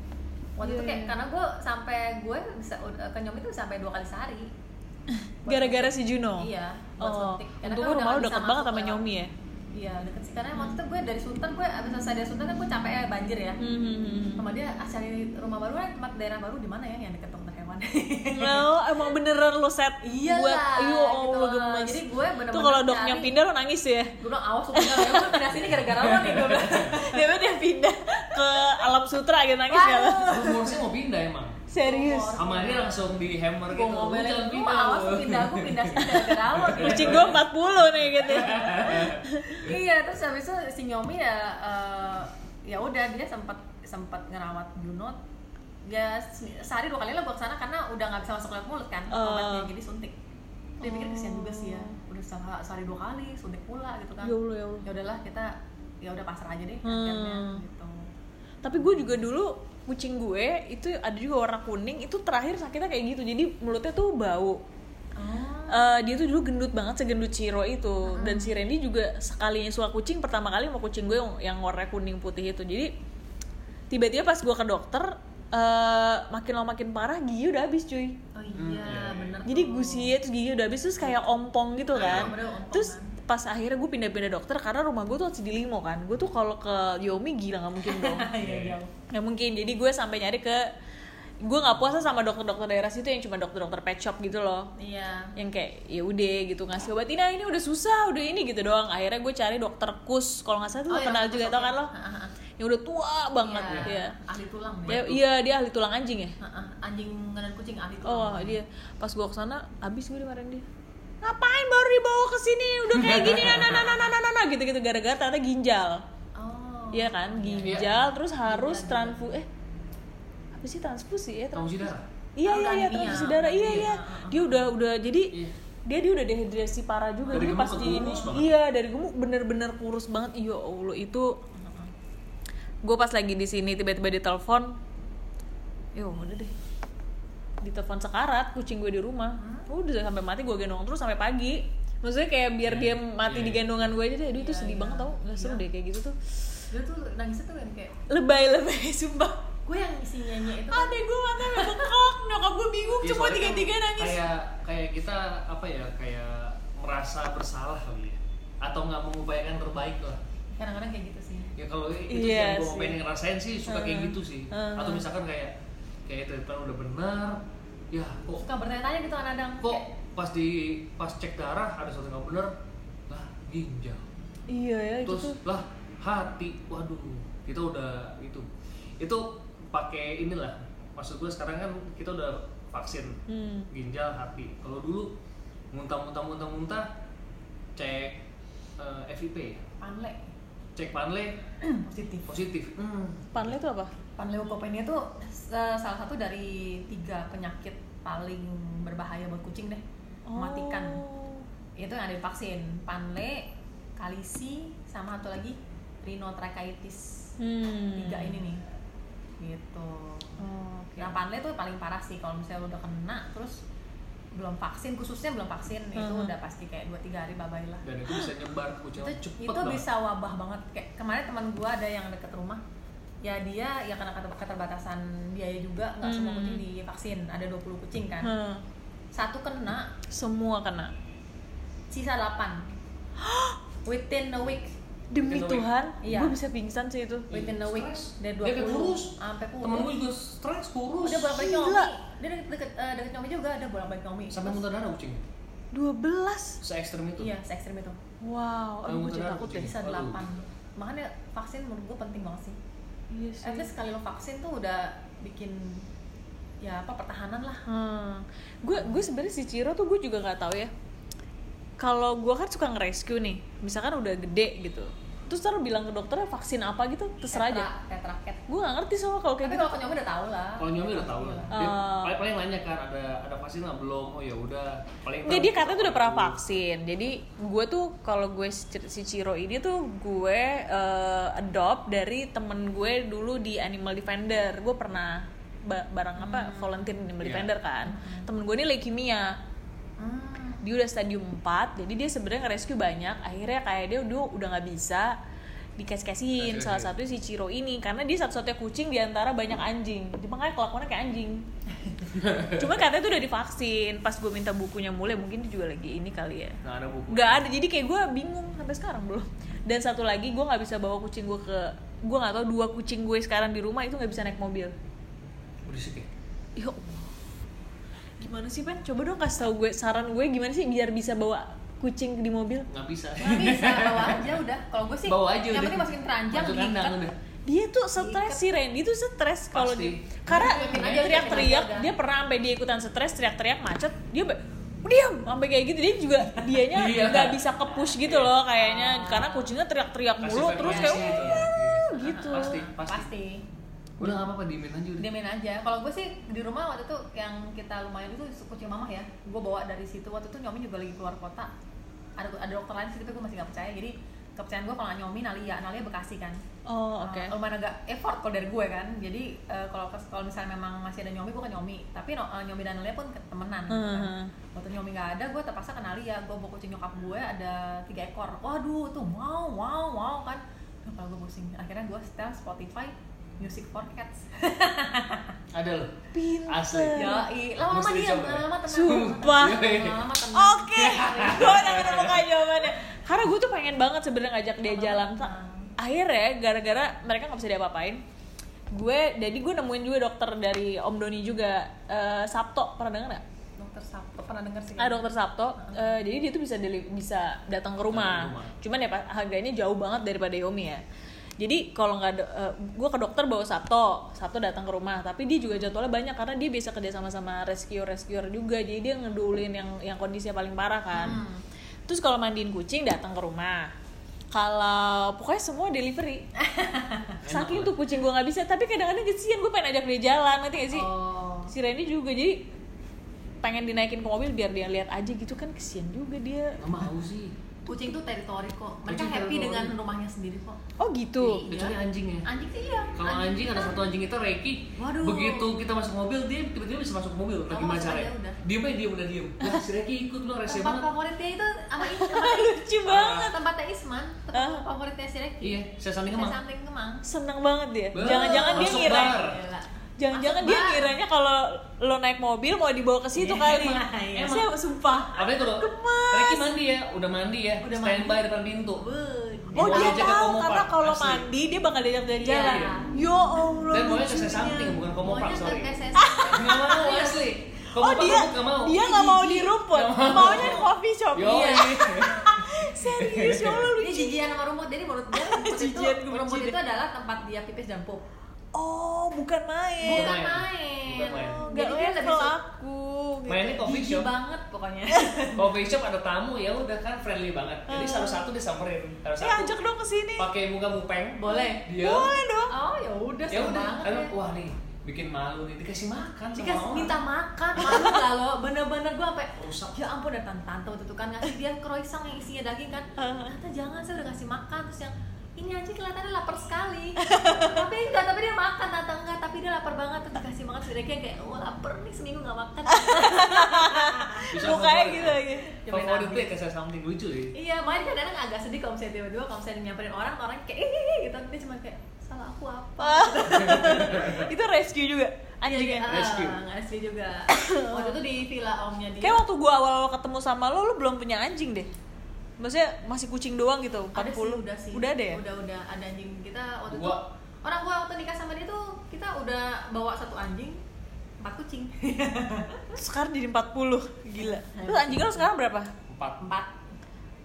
waktu Iya, itu kayak iya. karena gue sampai gue bisa udah- ke nyomi itu sampai dua kali sehari [laughs] Gara-gara si. Juno. iya Oh, untung kan rumah lu deket banget sama Nyomi ya. iya deket sih karena waktu itu gue dari Sunter gue abis selesai dari Sunter kan gue capek ya banjir ya Hmm, hmm, hmm. sama dia ah, cari rumah baru kan tempat daerah baru di mana ya yang deket hewan Well, emang beneran lo set Iya buat lah, Ayo gitu Allah loh. gemes Jadi gue bener-bener Tuh kalau doknya cari- pindah lo nangis ya gue bilang awas pindah ya gue pindah sini gara-gara lo nih gue bilang [laughs] Dia dia pindah ke alam sutra gitu nangis gak lo? Rumornya mau pindah emang. Serius. Sama dia langsung di hammer gue gitu. Ngomelin jangan lu pindah. awas lu." lu pindah gue pindah sini gara-gara lo. Kucing gue 40 nih gitu. [laughs] iya terus habis itu si Nyomi ya eh, ya udah dia sempat sempat ngerawat Juno se- sehari dua kali lah gua ke sana karena udah nggak bisa masuk lewat mulut kan Oh. obatnya jadi suntik. Dia pikir kesian juga sih ya udah se- sehari dua kali suntik pula gitu kan. Ya Allah, ya Allah. ya udahlah kita ya udah pasrah aja deh Hmm. akhirnya gitu. Tapi gue juga dulu kucing gue itu ada juga warna kuning itu terakhir sakitnya kayak gitu. Jadi mulutnya tuh bau. Eh, dia tuh dulu gendut banget segendut Ciro itu. Dan si Randy juga sekalinya suka kucing pertama kali sama kucing gue yang, yang warna kuning putih itu. Jadi tiba-tiba pas gue ke dokter eh, makin lama makin parah gigi udah habis cuy. Oh Hmm, iya iya, bener jadi gusinya terus gigi udah habis terus kayak ompong gitu kan. bener, ompong terus kan. pas akhirnya gue pindah-pindah dokter karena rumah gue tuh masih di Limo kan. Gue tuh kalau ke Yomi gila nggak mungkin dong. [laughs] Iya jauh nggak mungkin. Jadi gue sampai nyari ke gue nggak puasa sama dokter-dokter daerah situ yang cuma dokter-dokter pet shop gitu loh. Iya. Yang kayak ya udah gitu ngasih obat ini ah, ini udah susah udah ini gitu doang. Akhirnya gue cari dokter kus. Kalau nggak salah tuh Oh, iya, kenal juga tau kan lo? Ha, ha. Yang udah tua banget Iya, ya ahli tulang Ya, ya iya dia ahli tulang anjing ya? Ha, ha. anjing dan kucing ahli tulang. Oh dia. Pas gue ke sana abis gue dimarahin dia. Ngapain baru dibawa ke sini? Udah kayak gini nah nah nah nah nah nah, nah gitu gitu gara-gara ternyata ginjal. Oh. Iya kan ginjal terus harus transfu eh apa sih transfusi ya? Transfusi darah. iya Oh, iya iya anemia. transfusi darah. iya. Iya, iya. Dia udah udah jadi Iya. dia dia udah dehidrasi parah juga. Dari jadi gemuk pas ke di ini banget. iya dari gemuk bener-bener kurus banget. Iya allah itu gue pas lagi di sini tiba-tiba ditelepon yo udah deh. Ditelepon sekarat kucing gue di rumah. Udah sampai mati gue gendong terus sampai pagi. Maksudnya kayak biar dia mati di gendongan gue aja deh. Aduh itu Iya, sedih iya. banget tau. Nggak seru Iya. deh kayak gitu tuh. Dia tuh nangisnya tuh kan kayak lebay lebay [laughs] sumpah. Gue yang isi nyanyi itu kan. adek gue matanya bekok nyokap gue bingung Iya, cuma soalnya tiga kan tiga nangis. Kayak kayak kita apa ya kayak merasa bersalah kali ya. Atau nggak mengupayakan terbaik lah. kadang-kadang kayak gitu sih Ya kalau itu Iya yang gue sih. pengen ngerasain sih suka kayak Hmm. gitu sih. Hmm. Atau misalkan kayak kayak treatment udah benar, ya kok suka bertanya-tanya gitu kadang-kadang kok Kayak, pas di pas cek darah ada sesuatu yang nggak benar, lah ginjal, iya ya itu terus tuh lah hati, waduh kita udah itu itu pakai inilah maksud gue sekarang kan kita udah vaksin hmm. ginjal hati kalau dulu muntah-muntah muntah-muntah cek eh, FIP ya? panle cek panle. [clears throat] Positif. Positif. Hmm. panle itu apa? Panleukopenia itu eh, salah satu dari tiga penyakit paling berbahaya buat kucing deh. Mematikan Oh. itu yang ada di vaksin. Panle kalisi sama satu lagi rhinotracheitis hmm. tiga ini nih. Gitu. Oh, oke. Nah panle tuh paling parah sih kalau misalnya lu udah kena terus belum vaksin khususnya belum vaksin itu Mhm. udah pasti kayak dua tiga hari bye lah dan itu bisa nyebar ke kucing itu cepet itu banget. bisa wabah banget kayak kemarin teman gua ada yang deket rumah ya dia ya karena keter- keterbatasan biaya juga nggak semua Hmm. kucing divaksin ada 20 kucing kan Hmm. satu kena semua kena sisa 8 [gasps] within a week demi Within a week. Tuhan Iya. gue bisa pingsan sih itu within a week dari Dia kayak 20 kurus. sampai kurus temen gue juga stres kurus udah Gila. nyomi dia deket deket, eh, deket nyomi juga ada bolak balik nyomi. Sampai muntah darah kucing 12 se ekstrem itu? Iya se ekstrim itu. Wow Sampai aduh gue muntah jadi takut kucing. deh. Bisa. 8 makanya vaksin menurut gue penting banget sih. Iya sih. at least sekali lo vaksin tuh udah bikin ya apa pertahanan lah. Hmm. Gue gue sebenarnya si Ciro tuh gue juga nggak tahu ya. Kalau gue kan suka nge-rescue nih, misalkan udah gede gitu. Terus ntar bilang ke dokternya vaksin apa gitu, terserah aja. tetra cat Gue gak ngerti soal kalau kayak tapi gitu. kalau nyomi udah tahu lah kalau nyomi udah tahu lah dia Oh. paling paling nanya kan ada ada vaksin nggak belum oh ya udah paling Nggak, dia katanya tuh udah pernah vaksin. Jadi gue tuh kalau gue si Ciro ini tuh gue eh, adopt dari temen gue dulu di Animal Defender. Gue pernah ba- barang apa volunteer Animal Iya. Defender kan. Temen gue ini leukemia. hmm. Dia udah stadium 4 jadi dia sebenarnya nge-rescue banyak. Akhirnya kayak dia udah udah nggak bisa dikasih-kasihin Kasih-kasihin. salah satunya si Ciro ini karena dia satu-satunya kucing di antara banyak anjing. Jadi makanya kelakuannya kayak anjing. [laughs] Cuma katanya tuh udah divaksin. Pas gue minta bukunya mulai mungkin dia juga lagi ini kali ya. Nggak ada buku. Nggak ada. Jadi kayak gue bingung sampai sekarang belum. Dan satu lagi gue nggak bisa bawa kucing gue ke gue nggak tahu dua kucing gue sekarang di rumah itu nggak bisa naik mobil. Berisik ya. Gimana sih, Pen? Coba dong kasih tau gue saran gue gimana sih biar bisa bawa kucing di mobil. nggak bisa. Nggak bisa bawa aja udah. Kalau gue sih bawa aja yang udah. penting masukin keranjang diikat. udah. Dia tuh stres si Randy tuh stres kalau di- karena teriak-teriak dia pernah sampai dia ikutan stres teriak-teriak macet. Dia be- diam sampai kayak gitu. Dia juga dianya Iya. nggak bisa ke push gitu loh kayaknya. Karena kucingnya teriak-teriak mulu terus kayak gitu. Gitu pasti. Pasti udah nggak apa-apa diemin aja udah. Diamin aja. Kalau gue sih di rumah waktu itu yang kita lumayan itu kucing mamah ya. Gue bawa dari situ. Waktu itu nyomi juga lagi keluar kota. Ada ada dokter lain sih tapi gue masih nggak percaya. Jadi kepercayaan gue kalau nggak nyomi Nalia. Nalia Bekasi kan. Oh oke. Uh, lumayan agak effort kalau dari gue kan. Jadi uh, kalau kalau misalnya memang masih ada nyomi gue ke nyomi. Tapi no- uh, nyomi dan Nalia pun temenan gitu kan. Mhm. waktu nyomi nggak ada gue terpaksa ke Nalia. Gue bawa kucing nyokap gue ada tiga ekor. Waduh tuh wow wow wow kan. Kalau gue pusing. Akhirnya gue setel Spotify Music for Cats [laughs] ada loh Pinter. asli ya lama-lama dicoba. lama-lama tenang Sumpah. lama-lama tenang Oke, [laughs] gue udah menemukan jawabannya. Karena gue tuh pengen banget sebenarnya ngajak dia jalan. Akhirnya gara-gara mereka nggak bisa diapa-apain, gue, jadi gue nemuin juga dokter dari Om Doni juga, eh, Sabto, pernah denger nggak? dokter Sabto pernah denger sih Ah dokter Sabto, eh, jadi dia tuh bisa deli- bisa datang ke rumah. Datang ke rumah. Cuman ya Pak, harganya jauh banget daripada Yomi ya. Jadi kalau nggak, ada- eh, gue ke dokter bawa Sabto, Sabto datang ke rumah. Tapi dia juga jadwalnya banyak karena dia biasa kerja sama sama rescue rescuer juga. Jadi dia ngedulin yang yang kondisinya paling parah kan. Hmm. Terus kalau mandiin kucing datang ke rumah. Kalau pokoknya semua delivery. [laughs] Saking tuh kucing gue nggak bisa. Tapi kadang-kadang kesian gue pengen ajak dia jalan, nanti gak sih? oh si Randy juga jadi pengen dinaikin ke mobil biar dia lihat aja gitu kan kesian juga dia nggak mau sih kucing tuh teritori kok. Mereka Kucing happy teritori. dengan rumahnya sendiri kok. Oh gitu? Iya. kecuali anjingnya anjing sih iya. Kalau anjing ada kan- satu anjing kita Reiki Waduh. begitu kita masuk mobil dia tiba-tiba bisa masuk mobil Oh, lagi masuk macara aja udah. diem aja dia udah diem. Nah si Reiki ikut loh rese tempat banget. favoritnya itu sama [laughs] tempatnya lucu banget. Tempatnya Isman Ah. tempat favoritnya si Reki. Iya saya Saya kemang samping kemang seneng banget dia. Jangan-jangan dia ngira. Jangan-jangan dia ngiranya kalau lo naik mobil mau dibawa ke situ Iya, kali emang, iya. saya sumpah apa itu loh Gemes. Reiki mandi ya udah mandi ya Udah standby depan pintu Oh dia tahu karena kalau mandi dia bakal diajak jalan-jalan. Iya. Ya Allah. dan maunya ke lucunya. saya samping bukan maunya sorry nggak mau asli Oh dia nggak mau dia nggak mau di rumput, maunya di coffee shop. Yo, Iya. iya. [laughs] Serius ya Allah dia lucu. jijian sama rumput jadi menurut dia rumput [laughs] itu gue rumput itu adalah tempat dia pipis dan pup Oh bukan main. bukan main. Bukan main. Oh, jadi Gak dia lebih aku. gitu. mainnya coffee shop banget pokoknya [laughs] coffee shop ada tamu ya udah kan friendly banget jadi Hmm. satu-satu disamperin harus Ya satu ajak dong ke sini. pakai muka mupeng boleh dia Boleh dong. oh ya udah ya udah banget kan ya. wah nih bikin malu nih dikasih makan sama Dikasih orang. minta makan, malu gak lo? Bener-bener gue sampai Rusak. Ya ampun ada tante tante waktu itu kan ngasih dia croissant yang isinya daging kan Tante jangan saya udah kasih makan Terus yang ini aja kelihatannya lapar sekali [laughs] Tapi enggak, tapi dia makan Tante enggak, tapi dia lapar banget Terus dikasih makan dia kayak, kayak oh lapar nih seminggu gak makan [laughs] Mukanya gitu lagi. favorit tuh ya kasih something lucu deh Iya, makanya kadang-kadang agak sedih kalau misalnya tiba-tiba Kalau misalnya nyamperin orang, orang kayak eh gitu Dia cuma kayak, salah aku apa? [laughs] itu rescue juga anjingnya. Ah, Rescue. Rescue juga [coughs] Waktu itu di villa omnya dia Kayak waktu gua awal-awal ketemu sama lo, lo belum punya anjing deh. Maksudnya masih kucing doang gitu, 40. ada sih udah sih Udah ada ya? udah udah ada anjing kita waktu itu orang gua waktu nikah sama dia tuh kita udah bawa satu anjing empat kucing [laughs] Sekarang jadi 40. Gila. Terus anjing lo sekarang berapa? empat empat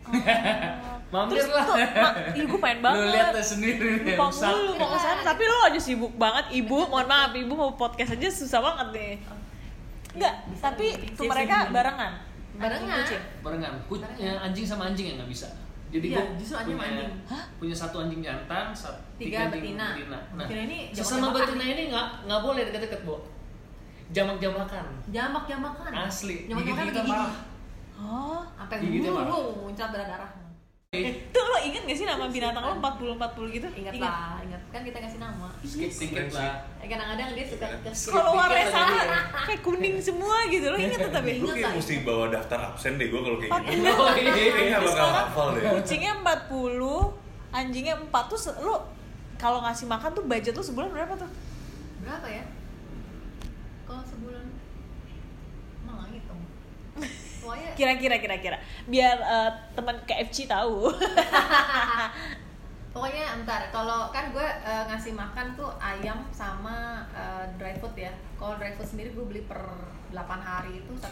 [laughs] mampir Terus lah tuh, mak, gue pengen banget. lu lihat tuh sendiri Lupa rusak mulu mau ke sana, tapi lo aja sibuk banget ibu. Mohon maaf, ibu mau podcast aja susah banget nih. Enggak, tapi tuh mereka barengan. Barengan. Kucing. barengan. Ku- ya, anjing sama anjing yang nggak bisa. Jadi Iya, gua justru anjing sama punya anjing. punya satu anjing jantan satu, Tiga anjing betina. nah Betina. Ini sesama betina ini nggak nggak boleh deket-deket bu jamak-jamakan. Jamak jamakan Asli, jamak jamakan gigi parah. Oh, sampai wuh muncrat darah darah tuh lo inget gak sih nama binatang lo 40 40 gitu? ingat lah ingat. Kan kita kasih nama. Skip dikit lah. Eh, kadang-kadang dia suka ke Kalau warnanya dikit sama kayak kuning semua gitu, lo inget tetap ya? Gue Ingat. kayak mesti bawa daftar absen deh gue kalau kayak gitu. oh, iya. Kayaknya bakal hafal deh. kucingnya 40, anjingnya 4 tuh lo kalau ngasih makan tuh budget lo sebulan berapa tuh? berapa ya? Kalau sebulan emang nggak ngitung pokoknya Kira-kira kira-kira. Biar eh, teman KFC tahu. [laughs] pokoknya entar kalau kan gue eh, ngasih makan tuh ayam sama eh, dry food ya. Kalau dry food sendiri gue beli per 8 hari itu 1,5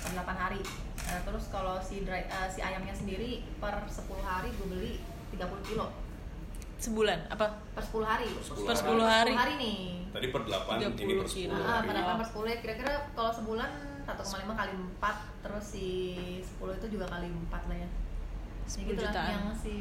per 8 hari. Eh, terus kalau si dry eh, si ayamnya sendiri per 10 hari gue beli 30 kilo. Sebulan? Apa? Per 10 hari. Per 10 hari. 10 hari. Nih. Tadi per 8, 30 ini per 10 kilo. Ah, hari. per 8 per 10 ya kira-kira kalau sebulan 1,5 kali 4 terus si 10 itu juga kali 4 lah ya. Ya 10 gitu lah, jutaan. yang si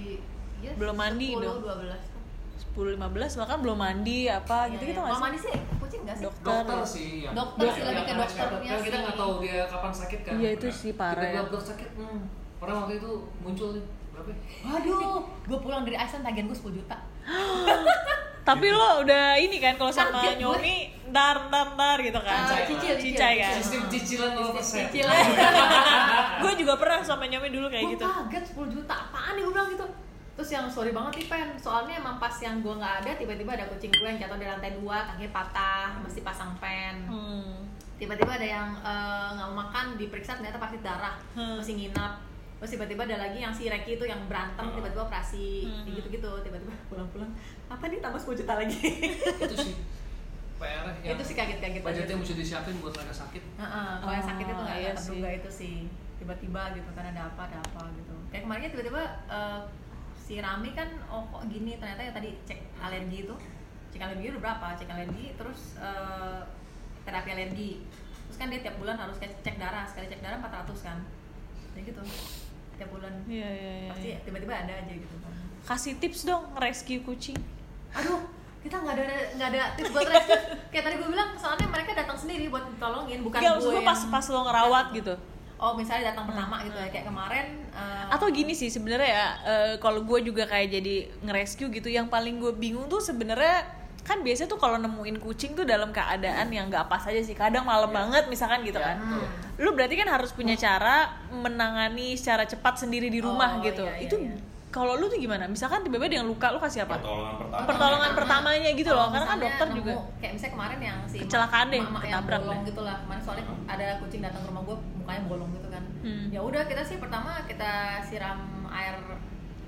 ya, Belum mandi 10, dong. 12 10 15 bahkan belum mandi apa Iya, gitu gitu Kalau nggak mandi sih sih kucing nggak sih? dokter, dokter sih yang Dokter sih, lebih ke dokternya kan kita sih. nggak tahu dia kapan sakit kan iya itu sih parah ya tiba-tiba sakit hmm. orang waktu itu muncul nih berapa ya? Waduh, gue pulang dari Iceland tagihan gue 10 juta. [gasps] tapi lo udah ini kan kalau sama gue. nyomi ntar ntar ntar gitu kan. Ah, cicil, cicil, kan. Sistem cicilan 0% [laughs] Cicilan. gue juga pernah sama nyomi dulu kayak gue gitu. kaget 10 juta apaan nih gue bilang gitu. Terus yang sorry banget nih pen. Soalnya emang pas yang gue nggak ada tiba-tiba ada kucing gue yang jatuh di lantai dua kakinya patah mesti pasang pen. Hmm. tiba-tiba ada yang eh, nggak mau makan diperiksa ternyata pasti darah. Hmm. masih nginap terus tiba-tiba ada lagi yang si Reki itu yang berantem Hmm. tiba-tiba operasi Hmm. gitu gitu tiba-tiba pulang-pulang. Apa nih tambah 10 juta lagi? [laughs] Itu sih. PR yang itu sih kaget-kaget aja budgetnya mesti disiapin buat mereka sakit. Heeh, kalau yang sakit itu Oh, nggak iya nggak terduga itu sih. Tiba-tiba gitu kan ada apa ada apa gitu. Kayak kemarinnya tiba-tiba eh, si Rami kan oh kok gini? Ternyata ya tadi cek alergi itu. Cek alergi udah berapa? Cek alergi terus eh, terapi alergi. Terus kan dia tiap bulan harus cek, cek darah. Sekali cek darah 400 kan. Ya gitu tiap bulan. Iya iya iya pasti iya. tiba-tiba ada aja gitu. Kan kasih tips dong rescue kucing. Aduh kita nggak ada nggak ada tips buat rescue. Kayak tadi gue bilang soalnya mereka datang sendiri buat ditolongin bukan Gak, gue yang- pas pas lo ngerawat gitu. Oh misalnya datang pertama gitu ya kayak kemarin eh, atau gini sih sebenarnya ya eh, kalau gue juga kayak jadi ngerescue gitu yang paling gue bingung tuh sebenarnya kan biasanya tuh kalau nemuin kucing tuh dalam keadaan yang nggak pas aja sih. Kadang malam banget misalkan gitu Ya, kan. betul. lu berarti kan harus punya cara menangani secara cepat sendiri di rumah Oh, gitu. iya, iya, itu iya. kalau lu tuh gimana? Misalkan tiba-tiba ada yang luka lu kasih apa? Pertolongan pertama. Pertolongan pertamanya gitu loh, karena kan dokter nemu, juga kayak misalnya kemarin yang si Kecelakaan deh, yang ketabrak bolong deh. gitu lah kemarin soalnya ada kucing datang ke rumah gue mukanya bolong gitu kan. Hmm. ya udah kita sih pertama kita siram air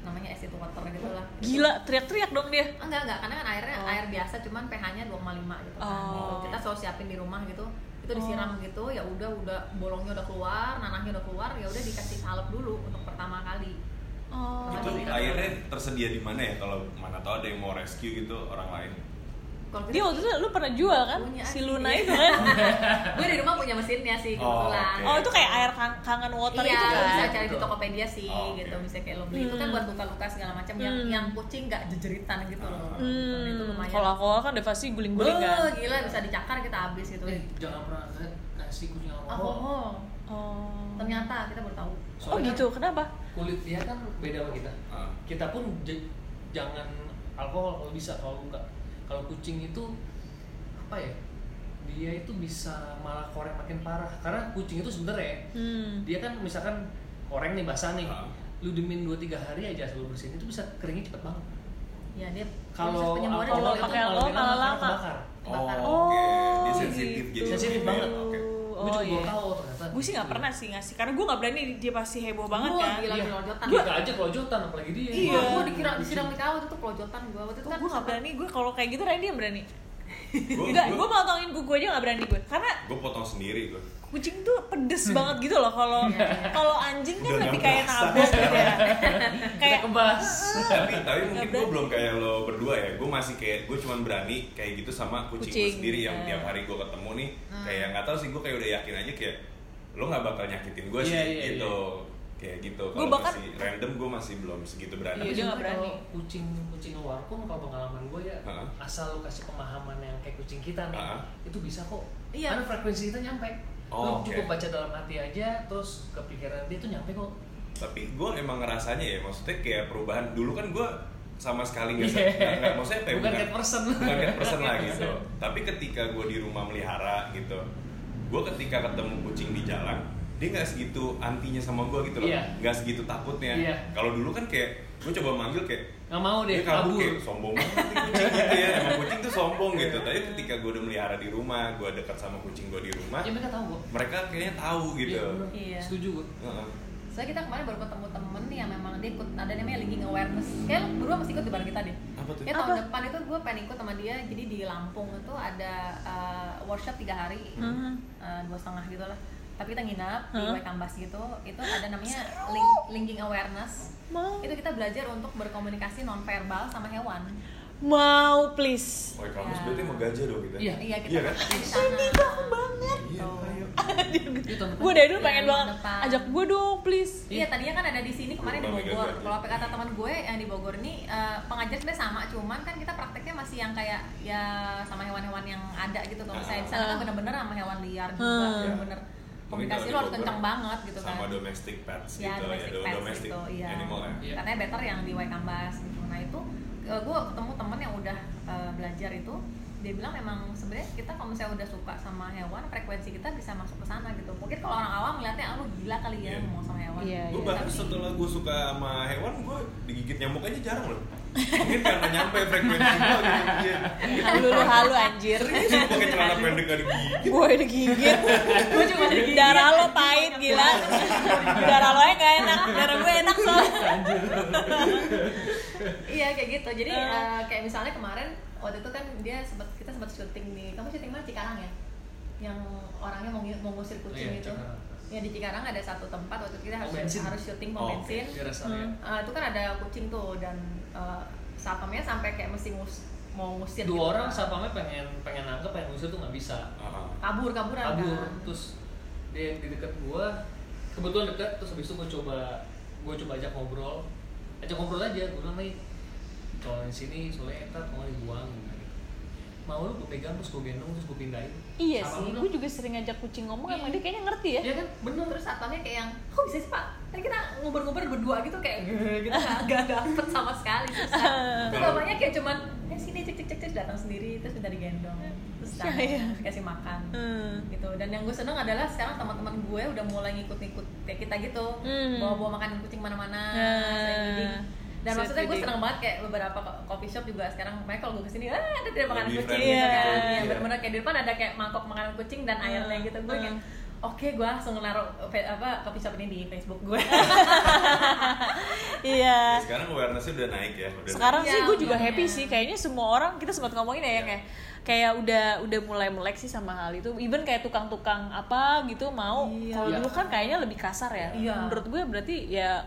namanya acid water gitu lah. Gila teriak-teriak dong dia. Enggak enggak karena kan airnya Oh. air biasa cuman pH-nya 2,5 gitu kan. Oh. Gitu. kita selalu siapin di rumah gitu. Itu disiram gitu ya udah udah bolongnya udah keluar nanahnya udah keluar ya udah dikasih salep dulu untuk pertama kali. Oh. Itu airnya tersedia di mana ya? Kalau mana tahu ada yang mau rescue gitu orang lain. Kalau dia waktu itu lu pernah jual kan Punya si. Luna itu [laughs] kan gue di rumah punya mesinnya sih Oh, kebetulan oke. oh itu kayak air kang- kangen water iya, itu kan bisa cari di. Tokopedia sih Oh, oke. gitu bisa kayak lo beli itu kan Hmm. buat luka-luka segala macam yang Hmm. yang kucing nggak jejeritan gitu loh Hmm, itu lumayan kalau alkohol kan udah pasti guling-guling kan. Wah, gila bisa dicakar kita habis gitu eh jangan pernah ka- kasih kucing alkohol alkohol Oh. ternyata kita baru tahu Oh Soalnya gitu, kenapa? kulit dia kan beda sama kita Ah. kita pun jangan alkohol kalau bisa kalau enggak kalau kucing itu apa ya dia itu bisa malah korek makin parah karena kucing itu sebenarnya Hmm. dia kan misalkan koreng nih basah nih Ah. lu dimin 2-3 hari aja sebelum bersihin itu bisa keringnya cepet banget ya dia kalau cepet. itu pakai kalau malah lama lama. Kebakar Oh, Bakar. oke. Dia Oh, sensitif gitu. gitu. Sensitif banget. Oke. Oh, gue juga iya. tahu ternyata Gue sih nggak pernah sih ngasih, karena gue nggak berani dia pasti heboh banget kan. gila Iya. kelojotan kita aja kelojotan apalagi dia Iya. Gue dikira disiram di kawat itu kelojotan gue waktu itu kan gue nggak berani, gue kalau kayak gitu Randy yang berani. [laughs] Gua- Enggak, gua- gue motongin kuku aja nggak berani gue, karena gue potong sendiri gue kucing tuh pedes banget gitu loh. Kalau Iya, iya. kalau anjing kan Udah lebih kayak nabok gitu ya. kayak kebas tapi tapi mungkin gue belum kayak lo berdua ya gue masih kayak gue cuman berani kayak gitu sama kucing, gue Kucing, sendiri yang iya. tiap hari gue ketemu nih Hmm. kayak nggak tahu sih gue kayak udah yakin aja kayak lo nggak bakal nyakitin gue sih Iya, iya, gitu kayak gitu Gua kalau bahkan- masih random gue masih belum segitu berani Iya, dia nggak berani. kucing kucing luar pun kalau pengalaman gue ya asal lu kasih pemahaman yang kayak kucing kita nih itu bisa kok Iya. karena frekuensi kita nyampe Oh, lu oke. cukup baca dalam hati aja terus kepikiran dia tuh nyampe kok tapi gue emang ngerasanya ya maksudnya kayak perubahan dulu kan gue sama sekali nggak Iya. nggak- maksudnya apa ya, Bukan cat person. bukan cat person lah Cat [laughs] gitu tapi ketika gue di rumah melihara gitu gue ketika ketemu kucing di jalan dia nggak segitu antinya sama gue gitu loh Iya. nggak segitu takutnya Iya. kalau dulu kan kayak gue coba manggil kayak nggak mau dia deh kabur kabur kayak sombong banget nih kucing gitu ya emang kucing tuh sombong gitu tapi ketika gue udah melihara di rumah gue dekat sama kucing gue di rumah ya mereka tahu kok mereka kayaknya tahu gitu Iya. Iya. setuju gue Heeh. Soalnya kita kemarin baru ketemu temen yang memang dia ikut ada namanya linking awareness. Kayak lu berdua masih ikut di bareng kita deh. apa tuh Apa? tahun depan itu gue pengen ikut sama dia. Jadi di Lampung itu ada uh, workshop tiga hari, Hmm. uh, dua setengah gitu lah. Tapi kita nginap di Hah? Waikambas gitu itu ada namanya link, linking awareness mau itu kita belajar untuk berkomunikasi non verbal sama hewan mau please Oh, kampus Ya. berarti mau gajah dong kita. Iya. iya kita Iya kan? di sana banget Iya, gue dari dulu pengen banget depan. ajak gue dong please Iya tadinya kan ada di sini kemarin di Bogor. Kalau apa kata teman gue yang di Bogor ini eh, pengajar sebenarnya sama, cuman kan kita prakteknya masih yang kayak ya sama hewan-hewan yang ada gitu. Kalau misalnya di sana kan Ah. bener-bener sama hewan liar juga, Hmm. bener-bener Mungkin komunikasi lo harus kencang banget gitu kan. Sama domestic pets ya gitu domestic ya, pets domestic gitu, iya. animal ya. Iya. Katanya better yang di Waikambas gitu. Nah itu eh, gue ketemu temen yang udah eh, belajar itu dia bilang memang sebenarnya kita kalau misalnya udah suka sama hewan frekuensi kita bisa masuk ke sana gitu mungkin kalau orang awam melihatnya ah lu gila kali ya Iya. ngomong sama hewan Iya, Gue iya. bahkan setelah gue suka sama hewan, gue digigit nyamuk aja jarang loh. Mungkin karena nyampe frekuensi gue gitu. Halu lu halu anjir. Serius gue pakai celana pendek gak digigit. gue digigit. Gue cuma digigit darah lo pahit gila. Darah lo gak enak. Darah gue enak soalnya iya kayak gitu. Jadi eh, kayak misalnya kemarin waktu itu kan dia sempat kita sempat syuting di kamu syuting mana? Cikarang ya? Yang orangnya mau, ngusir kucing Iya, itu. Cikarang. Ya di Cikarang ada satu tempat waktu kita harus Pom bensin. harus syuting pom Oh, bensin Di rest area. Eh, itu kan ada kucing tuh dan uh, satpamnya sampai kayak mesti ngus mau ngusir gitu Dua orang kan. satpamnya pengen pengen nangkep, pengen ngusir tuh nggak bisa. Ah, kabur kaburan kabur kan terus dia di dekat gua kebetulan dekat terus habis itu gua coba gua coba ajak ngobrol ajak ngobrol aja gua bilang nih kalau di sini soalnya entar mau dibuang gitu mau lu gua pegang terus gua gendong terus gua pindahin iya Sama sih gue juga sering ngajak kucing ngomong emang Iya. dia kayaknya ngerti ya. Iya kan? Bener. Terus satpamnya kayak yang kok bisa sih pak? Tadi kita ngobrol-ngobrol berdua gitu kayak gitu nggak dapet sama sekali susah. [laughs] Terus bapaknya kayak cuman eh sini cek cek cek cek datang sendiri terus minta digendong. Terus Iya, datang, iya. dikasih makan. Hmm. gitu. Dan yang gue seneng adalah sekarang teman-teman gue udah mulai ngikut-ngikut kayak kita gitu. Hmm. bawa-bawa makanan kucing mana-mana Nah. Dan Sweet maksudnya gue seneng banget kayak beberapa co- coffee shop juga sekarang mereka kalau gue ke sini ah ada deh makanan Lebih kucing gitu kan Iya. ya bener-bener kayak di depan ada kayak mangkok makanan kucing dan airnya gitu gue kayak oke gue langsung naruh apa coffee shop ini di Facebook gue [laughs] iya Ya, sekarang awarenessnya udah naik ya. Udah sekarang Iya, sih gue juga makanya. happy sih kayaknya semua orang kita sempat ngomongin ya yang kayak kayak udah udah mulai melek sih sama hal itu even kayak tukang-tukang apa gitu mau Iya. kalau Iya. dulu kan kayaknya lebih kasar ya Iya. menurut gue berarti ya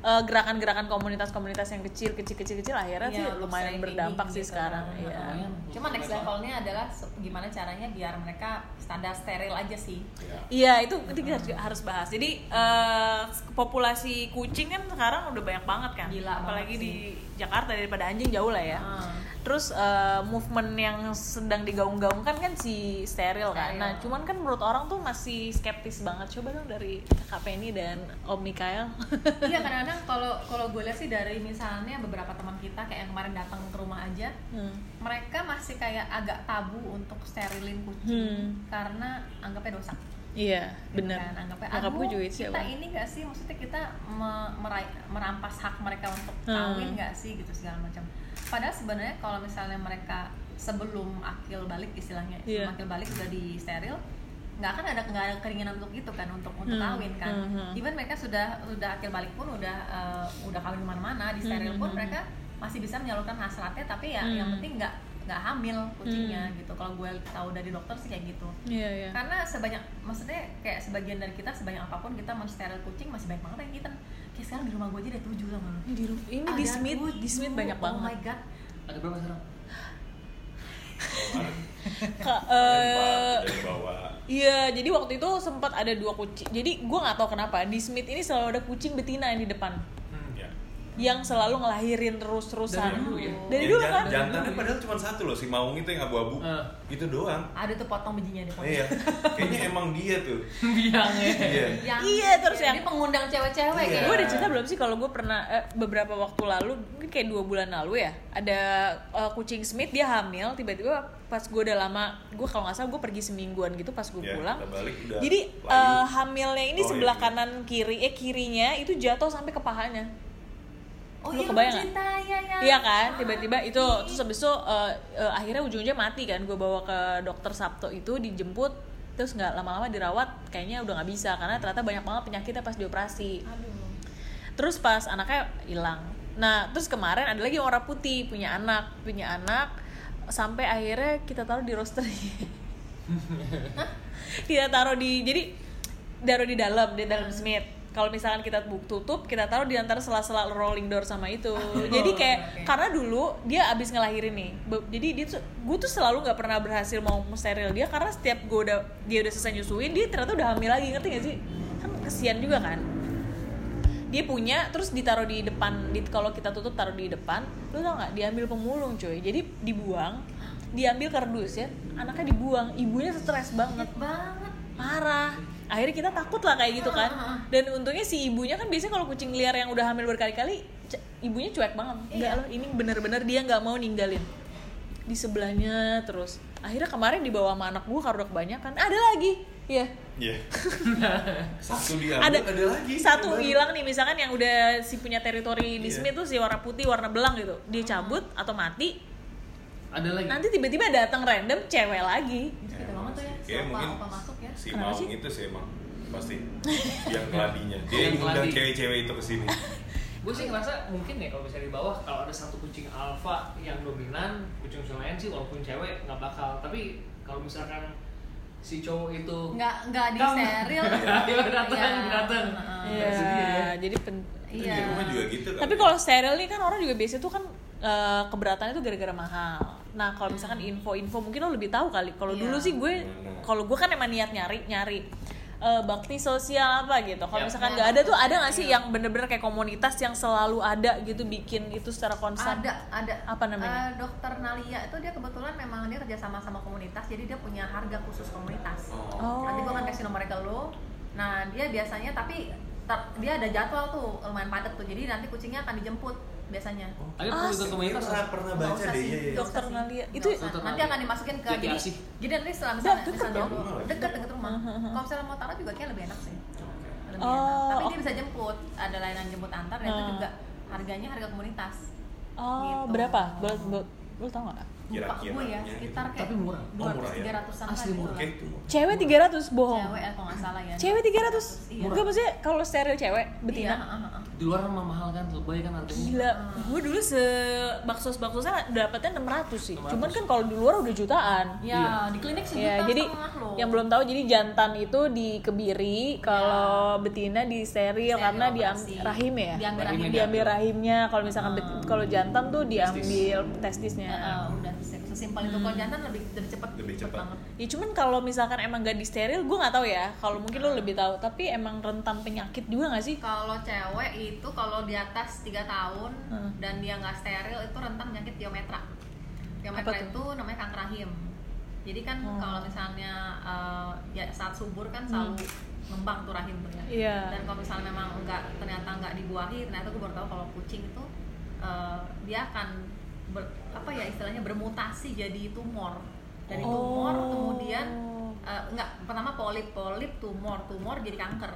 eh, gerakan-gerakan komunitas-komunitas yang kecil kecil kecil kecil akhirnya Iya, sih lumayan berdampak sih gitu. sekarang Iya. iya cuma next levelnya adalah gimana caranya biar mereka standar steril aja sih Ya. Iya itu nanti kita harus- harus bahas. Jadi eh, populasi kucing kan sekarang udah banyak banget kan. Gila Apalagi banget di Jakarta daripada anjing jauh lah ya. Ah. Terus eh, movement yang sedang digaung-gaungkan kan si steril kan. Nah cuman kan menurut orang tuh masih skeptis banget. Coba dong dari Kak Penny dan Om Mikael. [laughs] iya kadang-kadang kalau kalau gue lihat sih dari misalnya beberapa teman kita kayak yang kemarin datang ke rumah aja Hmm. mereka masih kayak agak tabu untuk sterilin kucing Hmm. karena anggapnya dosa Iya gitu bener. kan. anggapnya Nyokap gue juga itu sih. kita ini gak sih maksudnya kita me- merai- merampas hak mereka untuk Hmm. kawin gak sih gitu segala macam padahal sebenarnya kalau misalnya mereka sebelum akil balik istilahnya Iya. sebelum akil balik udah di steril nggak akan ada nggak ada keinginan untuk itu kan untuk untuk Hmm, kawin kan hmm, hmm. even mereka sudah udah akil balik pun udah eh, udah kawin ke mana-mana di steril Hmm, pun hmm, mereka masih bisa menyalurkan hasratnya tapi ya Hmm. yang penting nggak nggak hamil kucingnya Hmm. gitu kalau gue tahu dari dokter sih kayak gitu Iya iya. karena sebanyak maksudnya kayak sebagian dari kita sebanyak apa pun kita mensteril kucing masih banyak banget yang kita kayak sekarang di rumah gue aja ada tujuh sama lu Ini di, ru- ini di Ada Smith, di. Smith banyak oh banget. my god ada berapa sekarang Kak, Dan eh. Iya, jadi waktu itu sempat ada dua kucing. Jadi gue nggak tahu kenapa di Smith ini selalu ada kucing betina yang di depan. Yang selalu ngelahirin terus-terusan. Dari dulu ya? Dari Yang dulu kan? Jantannya padahal cuma satu loh, si Maung itu yang abu-abu. Ah. Itu doang. ada tuh potong bijinya di Iya. Kayaknya emang dia tuh. [laughs] biangnya Iya. yang Iya, terus ya, yang- dia pengundang cewek-cewek Iya. kayak Gue udah cerita belum sih kalau gue pernah eh, beberapa waktu lalu, mungkin kayak dua bulan lalu ya, ada eh, kucing Smith dia hamil, tiba-tiba pas gue udah lama, gue kalau nggak salah gue pergi semingguan gitu pas gue Ya, pulang. balik udah Jadi layu. eh, hamilnya ini Oh, sebelah iya. kanan kiri, eh kirinya itu jatuh sampai ke pahanya. Oh Lu iya kebayang nggak? cinta ya ya Iya kan, tiba-tiba itu terus habis itu eh, eh, akhirnya ujung-ujungnya mati kan. Gue bawa ke dokter Sabto itu dijemput terus nggak lama-lama dirawat kayaknya udah nggak bisa karena ternyata banyak banget penyakitnya pas dioperasi. aduh Terus pas anaknya hilang. Nah, terus kemarin ada lagi warna putih punya anak, punya anak sampai akhirnya kita taruh di roastery. [laughs] kita taruh di jadi taruh di dalam di dalam Smith kalau misalkan kita tutup kita taruh di antara sela-sela rolling door sama itu. [laughs] Jadi kayak oke. karena dulu dia abis ngelahirin nih jadi dia tuh gue tuh selalu nggak pernah berhasil mau steril dia karena setiap gue udah dia udah selesai nyusuin dia ternyata udah hamil lagi ngerti gak sih? Kan kesian juga kan? Dia punya terus ditaruh di depan di, kalau kita tutup taruh di depan lu tau nggak? Diambil pemulung cuy jadi dibuang diambil kardus ya anaknya dibuang. Ibunya stres banget. Banget. Parah akhirnya kita takut lah kayak gitu kan. Dan untungnya si ibunya kan biasanya kalau kucing liar yang udah hamil berkali-kali ibunya cuek banget. Enggak loh ini bener-bener dia nggak mau ninggalin. Di sebelahnya terus. Akhirnya kemarin dibawa sama anak gua karena udah kebanyakan. Ada lagi. Ya Iya. [laughs] Satu diambil ada, ada, lagi. satu hilang nih misalkan yang udah si punya teritori di Iya. Smith tuh si warna putih warna belang gitu. Dia cabut atau mati ada lagi nanti tiba-tiba datang random cewek lagi gitu banget tuh ya Kayak mungkin apa masuk ya si Kenapa Maung sih? itu sih emang pasti [laughs] yang keladinya. Dia Yang ngundang cewek-cewek itu ke sini. [laughs] gue sih ngerasa mungkin ya kalau misalnya di bawah kalau ada satu kucing alfa yang dominan kucing kucing lain sih walaupun cewek nggak bakal tapi kalau misalkan si cowok itu nggak nggak di steril [laughs] Iya, datang, datang. Iya, ya. jadi pen- Iya. Juga gitu kan. Tapi kalau steril nih kan orang juga biasa tuh kan eh, keberatannya tuh gara-gara mahal. Nah kalau misalkan info-info mungkin lo lebih tahu kali. Kalau Iya. dulu sih gue, Bener. kalau gue kan emang niat nyari nyari eh, bakti sosial apa gitu. Kalau Ya. misalkan nggak ada tuh ada nggak sih sosial. yang bener-bener kayak komunitas yang selalu ada gitu bikin itu secara konstan? ada ada Apa namanya? Eh, dokter Nalia itu dia kebetulan memang dia kerja sama sama komunitas jadi dia punya harga khusus komunitas Oh. nanti gua akan kasih nomornya ke lo nah dia biasanya tapi ter- dia ada jadwal tuh lumayan padat tuh jadi nanti kucingnya akan dijemput biasanya tapi Ah, perlu ikut komunitas pernah pernah baca deh sih, iya iya. nggak Dokter. Nalia. Nggak Itu-. Dokter nanti akan dimasukin ke jadi jadi nanti setelah misalnya dong. dekat dekat rumah kalau misalnya mau taruh juga kayak lebih enak sih lebih Oh, enak tapi dia bisa jemput ada layanan jemput antar dan itu Hmm. juga harganya harga komunitas Oh Gitu. berapa? Boleh boleh lo tau nggak? Kira-kira gue ya gitu. sekitar kayak Tapi murah. Oh, murah ya? tiga ratusan Asli murah. Oke itu. Cewek 300 bohong. cewek atau nggak salah ya Cewek 300. iya Enggak maksudnya kalau steril cewek iya betina. heeh, heeh. di luar mah mahal kan lebay kan harganya Gila, gue dulu se baksos baksosnya dapatnya 600 sih. 600. Cuman kan kalau di luar udah jutaan. ya di klinik sih Ya, jadi yang belum tahu jadi jantan itu dikebiri, kalau betina di steril Steril, karena operasi. rahim ya. Diambil rahimnya diambil diambil. rahimnya. Kalau misalkan bet- kalau jantan tuh diambil testisnya. Sesimpel itu kalau jantan lebih lebih cepat Lebih cepat. banget Ya cuman kalau misalkan emang gak steril, gue nggak tahu ya. Kalau mungkin lo lebih tahu. Tapi emang rentan penyakit juga gak sih? kalau cewek itu kalau di atas 3 tahun Hmm. dan dia nggak steril itu rentan penyakit diometra diometra tuh? itu namanya kanker rahim jadi kan Hmm. kalau misalnya eh, ya saat subur kan selalu ngembang tuh rahim tuh ya Iya. dan kalau misalnya memang nggak ternyata nggak dibuahi ternyata gue baru tahu kalau kucing itu eh, dia akan ber- apa ya istilahnya bermutasi jadi tumor dari tumor Oh. kemudian eh, nggak pertama polip polip tumor tumor jadi kanker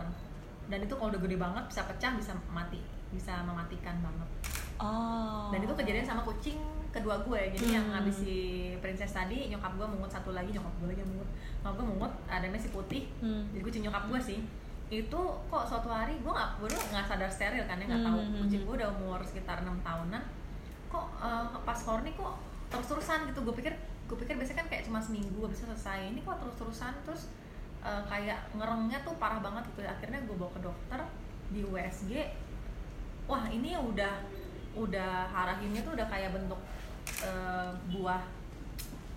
dan itu kalau udah gede banget bisa pecah bisa mati bisa mematikan banget Oh. dan itu kejadian sama kucing kedua gue jadi yang Hmm. habis si princess tadi nyokap gue mungut satu lagi nyokap gue lagi yang mungut nyokap gue mungut ada si putih Hmm. jadi kucing nyokap gue sih itu kok suatu hari gue nggak gue nggak sadar steril kan ya nggak tahu Hmm, hmm, kucing hmm. gue udah umur sekitar enam tahunan kok eh, pas horny kok terus terusan gitu. Gue pikir gue pikir biasanya kan kayak cuma seminggu itu selesai. Ini kok terus terusan terus eh, kayak ngerengnya tuh parah banget gitu akhirnya gue bawa ke dokter di USG wah ini udah udah rahimnya tuh udah kayak bentuk eh, buah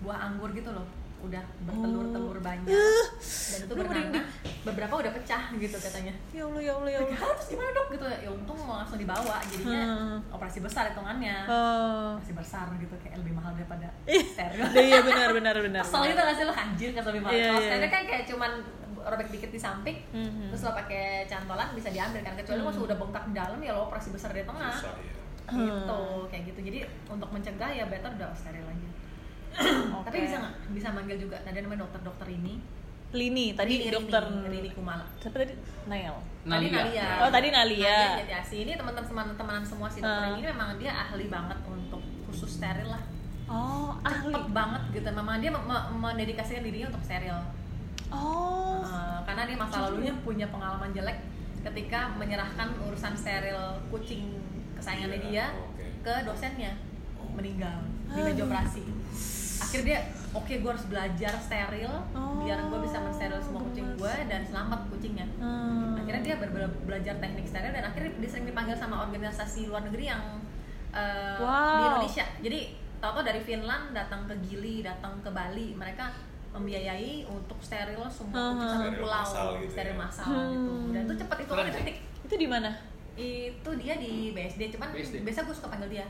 buah anggur gitu loh udah bertelur-telur banyak. Dan itu bernanah beberapa udah pecah gitu katanya. Ya Allah, ya Allah, ya Allah. "Hah, terus gimana dok gitu. Ya untung mau langsung dibawa jadinya Hmm. operasi besar hitungannya. Oh. operasi besar gitu kayak lebih mahal daripada [laughs] steril. Iya benar benar benar. kesel gitu gak sih lo anjir kan lebih mahal. Iya, kalau iya. steril kan kayak cuman robek dikit di samping Mhm. terus lo pakai cantolan bisa diambil kan. Kecuali lo udah bengkak di dalam ya lo operasi besar di tengah. Susah ya. gitu kayak gitu. Jadi untuk mencegah ya better udah steril aja [coughs] tapi Oke. bisa nggak bisa manggil juga ada namanya dokter-dokter ini Lini tadi Rini, dokter Rini, Rini Kumala siapa tadi Nail Tadi Nalia. Nalia. Oh, tadi Nalia. Nalia Asih. Ini teman-teman teman semua si dokter Ah. ini memang dia ahli banget untuk khusus steril lah. oh ahli Cepet banget gitu. Memang dia me- me- mendedikasikan dirinya untuk steril. oh Uh, karena dia masa lalunya punya pengalaman jelek ketika menyerahkan urusan steril kucing kesayangannya Iya, dia oke. ke dosennya meninggal di meja operasi. Akhirnya dia oke gue harus belajar steril Oh. biar gue bisa mensteril semua kucing gue dan selamat kucingnya Hmm. akhirnya dia ber- ber- belajar teknik steril dan akhirnya dia sering dipanggil sama organisasi luar negeri yang di Wow. Indonesia jadi tau-tau dari Finland datang ke Gili datang ke Bali mereka membiayai untuk steril semua kucing satu Steril pulau massal gitu steril ya. massal Hmm. gitu dan itu cepet itu kan detik Itu di mana? itu dia di BSD cuman BSD. biasa gue suka panggil dia.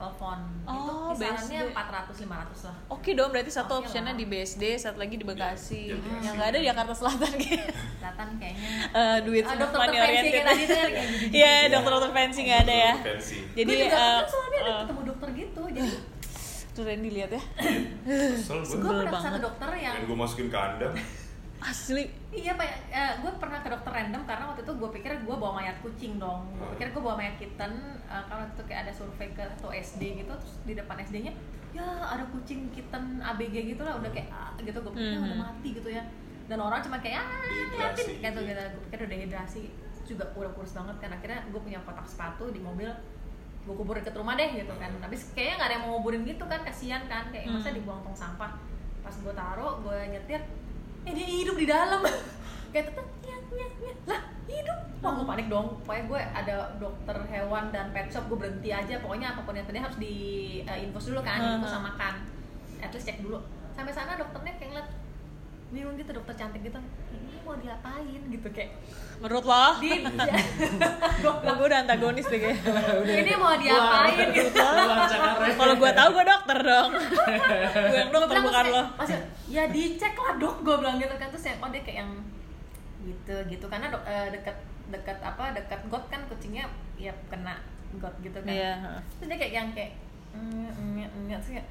Telepon Oh, itu kisarannya BSD. 400 500 lah Oke dong, berarti satu Oke optionnya lah. di BSD, satu lagi di Bekasi. Bekasi. Yang nggak ada di Jakarta Selatan kayak kelihatan kayaknya eh, duit semua dokter money fancy oriented. kayak tadi tuh kan, kayak gitu-gitu. Iya, dokter-dokter fancy nggak ada ya. Fancy. Jadi gue juga eh, kan soalnya ada eh, ketemu dokter gitu jadi tuh Randy lihat ya. Kesel gue. pernah ke dokter yang Yang gue masukin kandang. Asli. iya pak. Gue pernah ke dokter random karena waktu itu gue pikir gue bawa mayat kucing dong. Gue Hmm. pikir gue bawa mayat kitten eh, karena waktu itu kayak ada survei ke satu SD gitu terus di depan SD-nya ya ada kucing kitten ABG gitu lah udah kayak ah, gitu. Gue pikir Mhm. udah mati gitu ya. Dan orang cuma kayak ah ngeliatin Dehidrasi gitu gitu. Gue pikir udah dehidrasi. Juga udah kurus banget kan. Akhirnya gue punya kotak sepatu di mobil. Gue kubur deket rumah deh gitu kan. Tapi kayaknya nggak ada yang mau nguburin gitu kan. Kasihan kan. Kayak masa Hmm. dibuang tong sampah? Pas gue taruh gue nyetir eh dia hidup di dalam. Kayak tetep nyet nyet nyet lah hidup. Wah gue panik dong. Pokoknya gue ada dokter hewan dan pet shop gue berhenti aja. Pokoknya apa pun yang tadi harus di uh, infus dulu kan Hmm. infus sama makan. At least cek dulu. Sampai sana dokternya kayak ngeliat bingung gitu dokter cantik gitu ini mau diapain gitu kayak Menurut lo? di [laughs] Gue udah antagonis deh kayak. [laughs] ini mau diapain gitu Kalau gue tahu gue dokter dong. [laughs] gue yang dokter bukan lo. kayak, "Maksudnya, ya dicek lah dok gue bilang gitu kan terus yang oh dia kayak yang gitu gitu karena dok, eh, dekat dekat apa dekat got kan kucingnya ya kena got gitu kan Iya. terus dia kayak yang kayak "Mm, mm, mm," terus kayak,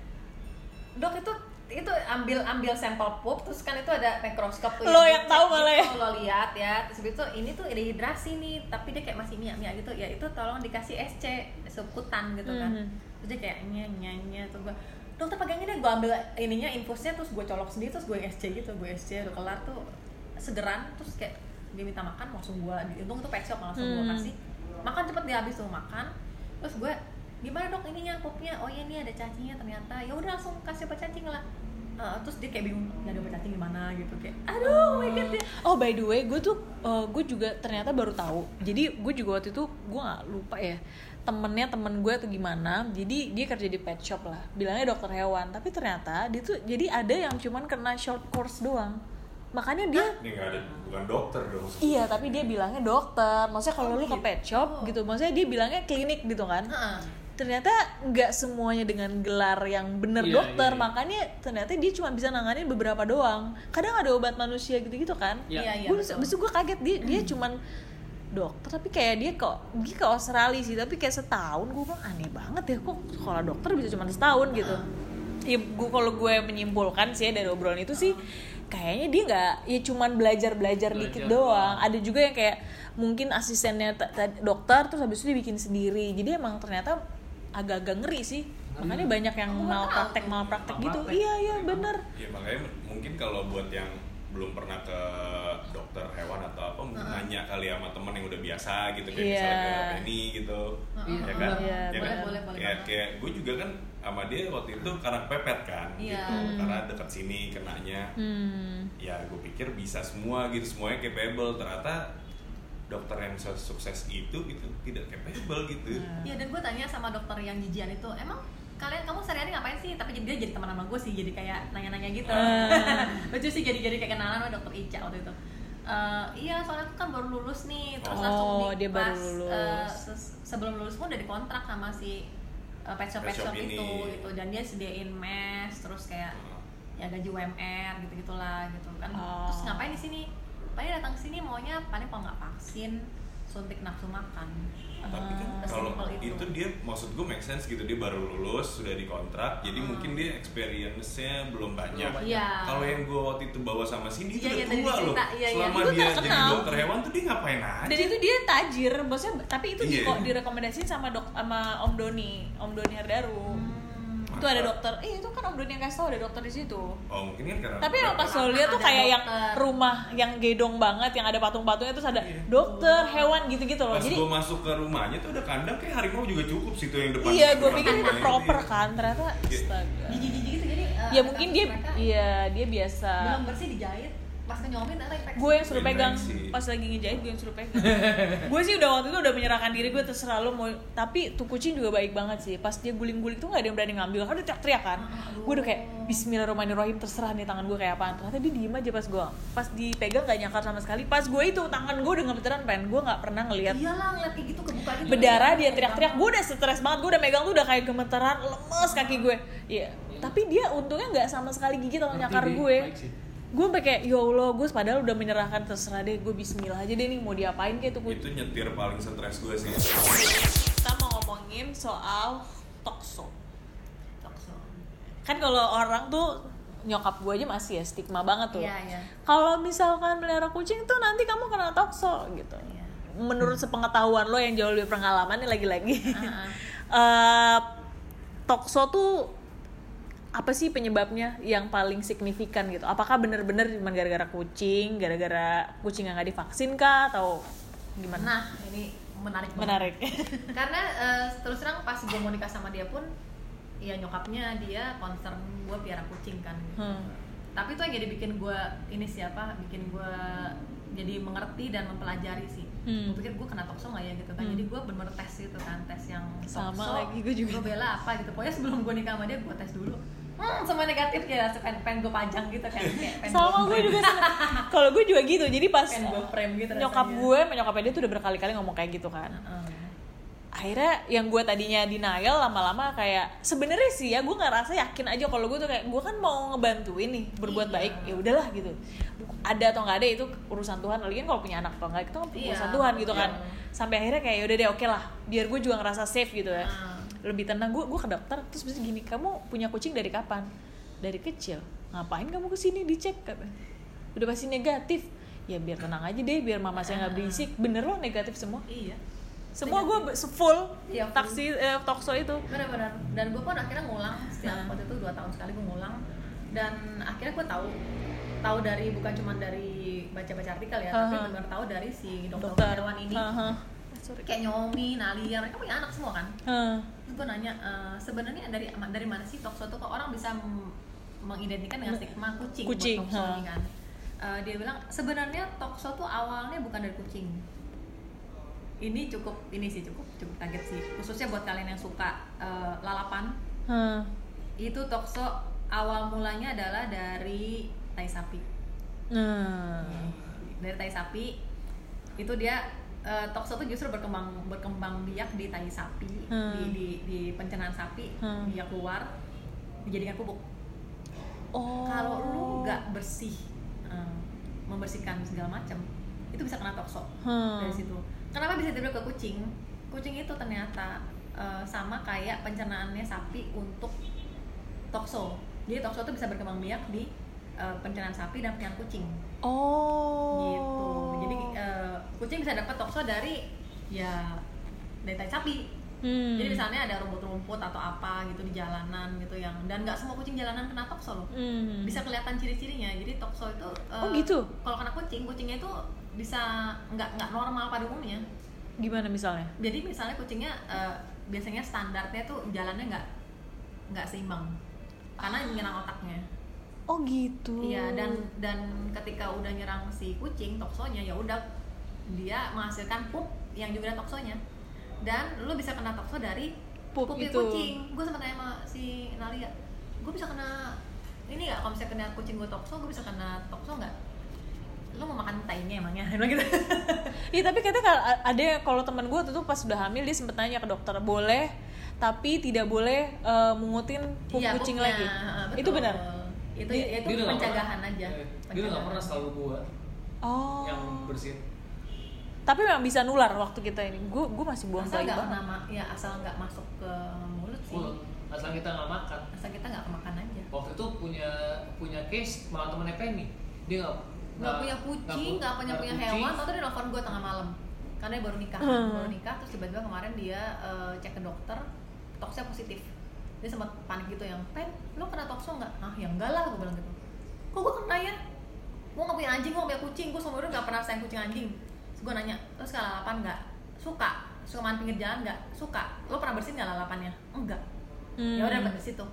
dok itu itu ambil ambil sampel pup terus kan itu ada mikroskop tuh Lo yang tahu malah ya. lo lihat ya terus itu ini tuh dehidrasi nih tapi dia kayak masih mia mia gitu. Ya itu tolong dikasih SC subkutan gitu kan. Mhm. terus dia kayak nya nya nya tuh gua dokter pegangin deh. Gue ambil ininya infusnya terus gue colok sendiri terus gue SC gitu gue SC udah kelar tuh segeran terus kayak dia minta makan langsung gue untung itu shop langsung gue Hmm. kasih. Makan cepet dia habis tuh makan. Terus gue gimana dok ininya pupnya oh iya nih ada cacingnya ternyata. Ya udah langsung kasih obat cacing lah Eh, terus dia kayak bingung nyari obat cacing gimana gitu kayak aduh oh my god dia Oh by the way, gue tuh gue juga ternyata baru tahu. Jadi gue juga waktu itu gue nggak lupa ya temennya temen gue atau gimana. Jadi dia kerja di pet shop lah. Bilangnya dokter hewan, tapi ternyata dia tuh jadi ada yang cuman kena short course doang. Makanya dia Ini nggak ada bukan dokter dong. Iya, tapi dia bilangnya dokter. Maksudnya kalau lu ke pet shop gitu, maksudnya dia bilangnya klinik gitu kan. Heeh. Ternyata nggak semuanya dengan gelar yang bener Iya, dokter, iya, iya. makanya ternyata dia cuma bisa nanganin beberapa doang. Kadang ada obat manusia gitu-gitu kan. Iya. iya iya gue besok gue kaget dia dia cuman dokter tapi kayak dia kok dia ke Australia sih tapi kayak setahun gue bilang aneh banget ya kok sekolah dokter bisa cuma setahun gitu ya gue kalau gue menyimpulkan sih ya dari obrolan itu sih kayaknya dia nggak ya cuman belajar belajar dikit Belajar doang doang. ada juga yang kayak mungkin asistennya dokter terus habis itu dia bikin sendiri jadi emang ternyata agak-agak ngeri sih. Makanya banyak yang malpraktek malpraktek gitu. Malpraktek. iya iya bener. Ya makanya mungkin kalau buat yang belum pernah ke dokter hewan atau apa mungkin nanya kali sama temen yang udah biasa gitu kayak Iya. misalnya kayak Penny gitu. Iya, ya kan? Iya, ya boleh, kan? boleh, boleh kayak kayak gue juga kan sama dia waktu itu karena pepet kan Iya. gitu. Karena dekat sini kenanya. Hmm. ya gue pikir bisa semua gitu semuanya capable. Ternyata dokter yang sukses sukses itu gitu tidak capable gitu Iya dan gue tanya sama dokter yang jijian itu emang kalian kamu sehari-hari ngapain sih tapi dia jadi teman sama gue sih jadi kayak nanya-nanya gitu Ah. [laughs] lucu sih jadi jadi kayak kenalan sama dokter Ica waktu itu Eh, iya soalnya aku kan baru lulus nih terus Oh, langsung di dia baru pas, lulus. eh, ses- sebelum lulus pun udah dikontrak sama si eh, pet shop pet Pet shop shop itu ini. gitu dan dia sediain mes terus kayak ya gaji UMR gitu gitulah gitu kan Oh. terus ngapain di sini paling datang ke sini maunya paling kalau nggak vaksin suntik nafsu makan tapi kan Ah, kalau itu. itu. dia maksud gue make sense gitu dia baru lulus sudah dikontrak jadi mungkin dia experience-nya belum banyak Belum Iya. kalau yang gue waktu itu bawa sama Cindy itu Iya, iya, udah tadi tua loh. Iya, iya. selama Itu dia jadi terkenal. dokter hewan tuh dia ngapain aja dan itu dia tajir maksudnya tapi itu di, Iya. kok direkomendasiin sama dok sama Om Doni Om Doni Herdaru itu ada dokter. Eh itu kan Om Doni yang kasih tau ada dokter di situ. Oh mungkin kan karena tapi yang pas lo lihat tuh kayak yang rumah yang gedong banget yang ada patung-patungnya terus ada Iya. dokter hewan gitu-gitu loh. Pas jadi gue masuk ke rumahnya tuh ada kandang kayak harimau juga cukup situ yang depan iya gue pikir itu proper iya. kan ternyata Iya. astaga. Jijik-jijik gitu jadi eh, ya mungkin dia iya dia biasa. belum bersih dijahit pas kenyomin ternyata infeksi gue yang suruh pegang. Infeksi. pas lagi ngejahit gue yang suruh pegang. [laughs] Gue sih udah waktu itu udah menyerahkan diri gue terserah lo mau tapi tuh kucing juga baik banget sih. Pas dia guling-guling tuh nggak ada yang berani ngambil. Kan dia teriak-teriak kan. Gue udah kayak Bismillahirrahmanirrahim terserah nih tangan gue kayak apaan. Ternyata dia diem aja pas gue pas dipegang gak nyakar sama sekali. Pas gue itu tangan gue udah gemeteran pen. Gue nggak pernah ngelihat iyalah ngeliat kayak gitu kebuka gitu. Berdarah dia teriak-teriak. Gue udah stres banget. Gue udah megang tuh udah kayak gemeteran lemes kaki gue. Iya. Tapi dia untungnya nggak sama sekali gigit atau nyakar gue. baik sih. Gue kayak ya allah gue padahal udah menyerahkan terserah deh gue Bismillah aja deh nih mau diapain kayak tuh. Kucing itu nyetir paling stres gue sih. Kita mau ngomongin soal tokso. Tokso. kan kalau orang tuh nyokap gue aja masih ya stigma banget tuh. Iya iya. Kalau misalkan melihara kucing tuh nanti kamu kena tokso gitu. Iya. menurut sepengetahuan lo yang jauh lebih pengalaman nih lagi-lagi. Ah, [laughs] Eh, tokso tuh apa sih penyebabnya yang paling signifikan gitu apakah bener-bener cuma gara-gara kucing gara-gara kucing yang nggak divaksin kah atau gimana nah ini menarik banget. menarik [laughs] karena eh, terus terang pas gue mau nikah sama dia pun ya nyokapnya dia concern gue piara kucing kan Hmm. tapi itu yang jadi bikin gue ini siapa bikin gue jadi mengerti dan mempelajari sih Hmm. gue pikir gue kena tokso nggak ya gitu kan Hmm. jadi gue bener tes gitu kan tes yang Sama tokso, lagi, gua juga. gue bela apa gitu pokoknya sebelum gue nikah sama dia gue tes dulu hmm semua negatif ya pengen, pengen gue pajang gitu kan kayak sama gue juga kalau gue juga gitu jadi pas gue frame gitu nyokap rasanya. gue sama nyokapnya dia tuh udah berkali-kali ngomong kayak gitu kan Heeh. akhirnya yang gue tadinya denial lama-lama kayak sebenarnya sih ya gue nggak rasa yakin aja kalau gue tuh kayak gue kan mau ngebantuin nih berbuat Iya. baik ya udahlah gitu ada atau nggak ada itu urusan Tuhan lagi kan kalau punya anak atau enggak itu kan Iya, urusan Tuhan gitu kan iya. sampai akhirnya kayak yaudah deh oke lah biar gue juga ngerasa safe gitu ya Ah. Lebih tenang gue gue ke dokter terus bisa gini kamu punya kucing dari kapan? Dari kecil. Ngapain kamu ke sini dicek kata. Udah pasti negatif. Ya biar tenang aja deh biar mama saya nggak berisik. Bener loh negatif semua. Iya. Semua gue full full. taksi eh, tokso itu. Benar-benar dan gue pun akhirnya ngulang setiap Hmm. waktu itu dua tahun sekali gue ngulang. Dan akhirnya gue tahu tahu dari bukan cuma dari baca-baca artikel ya tapi Aha. benar tahu dari si dokter, dokter. hewan ini. Aha. sorry kayak Nyomi, Nalia mereka punya anak semua kan? Hah. Gue nanya "Eh, sebenarnya dari dari mana sih tokso tuh kok orang bisa mengidentikan dengan stigma kucing, Kucing, buat tokso ini kan? Eh, dia bilang sebenarnya tokso tuh awalnya bukan dari kucing. Ini cukup ini sih cukup cukup kaget sih. Khususnya buat kalian yang suka eh, lalapan. Hah. itu tokso awal mulanya adalah dari tai sapi. Nah. dari tai sapi itu dia eh, tokso tuh justru berkembang berkembang biak di tai sapi Hmm. di, di di pencernaan sapi Hmm. dia keluar dijadikan pupuk oh kalau lu nggak bersih eh, membersihkan segala macam itu bisa kena tokso Hmm. dari situ kenapa bisa tiba ke kucing kucing itu ternyata eh, sama kayak pencernaannya sapi untuk tokso jadi tokso itu bisa berkembang biak di eh, pencernaan sapi dan pencernaan kucing. Oh. Gitu. Jadi eh, kucing bisa dapat tokso dari ya dari tai sapi. Hmm. jadi misalnya ada rumput-rumput atau apa gitu di jalanan gitu yang dan nggak semua kucing jalanan kena tokso loh. Hmm. bisa kelihatan ciri-cirinya. Jadi tokso itu eh, Oh, gitu? kalau kena kucing kucingnya itu bisa nggak nggak normal pada umumnya. Gimana misalnya? Jadi misalnya kucingnya eh, biasanya standarnya tuh jalannya nggak nggak seimbang. Karena menyerang otaknya oh gitu iya dan dan ketika udah nyerang si kucing toksonya ya udah dia menghasilkan pup yang juga ada toksonya dan lu bisa kena tokso dari Pup pupnya itu. kucing gue sempat tanya sama si Nalia gue bisa kena ini nggak kalau misalnya kena kucing gue tokso gue bisa kena tokso nggak lu mau makan tainya emangnya [laughs] bilang gitu [laughs] Iya tapi katanya kalau ada kalau teman gue tuh pas sudah hamil dia sempet nanya ke dokter boleh tapi tidak boleh eh, mungutin pup Iya, kucing pupnya, lagi. betul. Itu benar. Itu Dia- itu dia pencegahan pernah- aja eh, dia nggak pernah selalu gua Oh. yang bersihin Tapi memang bisa nular waktu kita ini. Gue gue masih buang asal nggak nama ya asal nggak masuk ke mulut sih. Full. asal kita nggak makan. Asal kita nggak kemakan aja. Waktu itu punya punya case malah temennya Penny. Dia nggak nggak punya kucing nggak punya punya hewan. atau dia nelfon gue tengah malam. Karena dia baru nikah Hmm. baru nikah terus tiba-tiba kemarin dia eh, cek ke dokter toksnya positif dia sempat panik gitu yang pen lo kena tokso nggak? Ah ya enggak lah gue bilang gitu. Kok gue kena ya? Gue nggak punya anjing gue nggak punya kucing gue seumur hidup nggak pernah sayang kucing anjing. Terus gue nanya terus kalau lalapan nggak? Suka. Suka main pinggir jalan nggak? Suka. Lo pernah bersihin nggak lalapannya? Enggak. Hmm. ya udah dapet di situ.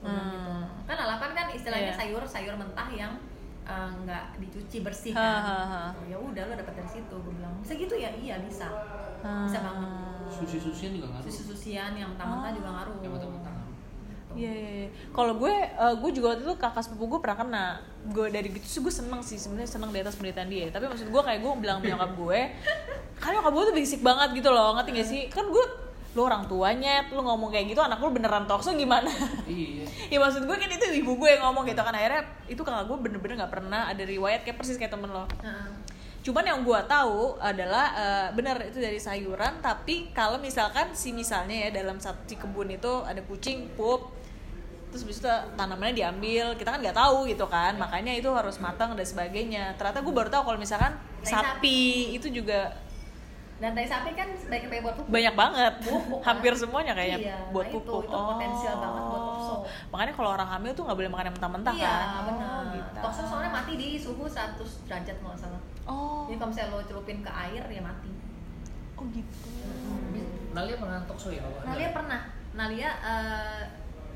Gua bilang Hmm. gitu. kan lalapan kan istilahnya Iya. sayur sayur mentah yang eh, nggak dicuci bersih Ha, kan ha, ha. Oh, ya udah lo dapet dari situ gue bilang bisa gitu ya iya bisa bisa banget Susi-susian juga ngaruh. susu-susian yang mentah-mentah juga ngaruh Yang mentah-mentah ngaruh. Iya, iya, iya. Kalau gue, eh, gue juga waktu itu kakak sepupu gue pernah kena. Gue dari gitu sih gue seneng sih sebenarnya seneng di atas penderitaan dia. Tapi maksud gue kayak gue bilang nyokap gue, [laughs] kan nyokap gue tuh basic banget gitu loh, ngerti gak sih? Kan gue lu orang tuanya, lu ngomong kayak gitu, anak lu beneran tokso gimana? Iya. [laughs] ya maksud gue kan itu ibu gue yang ngomong gitu kan akhirnya itu kakak gue bener-bener nggak pernah ada riwayat kayak persis kayak temen lo. Heeh. Cuman yang gue tahu adalah eh, benar itu dari sayuran, tapi kalau misalkan si misalnya ya dalam satu si kebun itu ada kucing pup, terus bisa itu tanamannya diambil, kita kan nggak tahu gitu kan, makanya itu harus matang dan sebagainya. Ternyata gue baru tahu kalau misalkan sapi itu juga dan tai sapi kan sebagai kayak buat pupuk banyak banget, Pupuk, kan? hampir semuanya kayaknya Iya, buat nah itu, pupuk. itu potensial banget buat tokso. Makanya kalau orang hamil tuh nggak boleh makan yang mentah-mentah iya kan? benar Oh, gitu. tokso soalnya mati di suhu 100 derajat kalau nggak salah Oh, jadi kalau misalnya lo celupin ke air ya mati oh gitu. Nalia pernah tokso ya? Nalia pernah Nalia eh,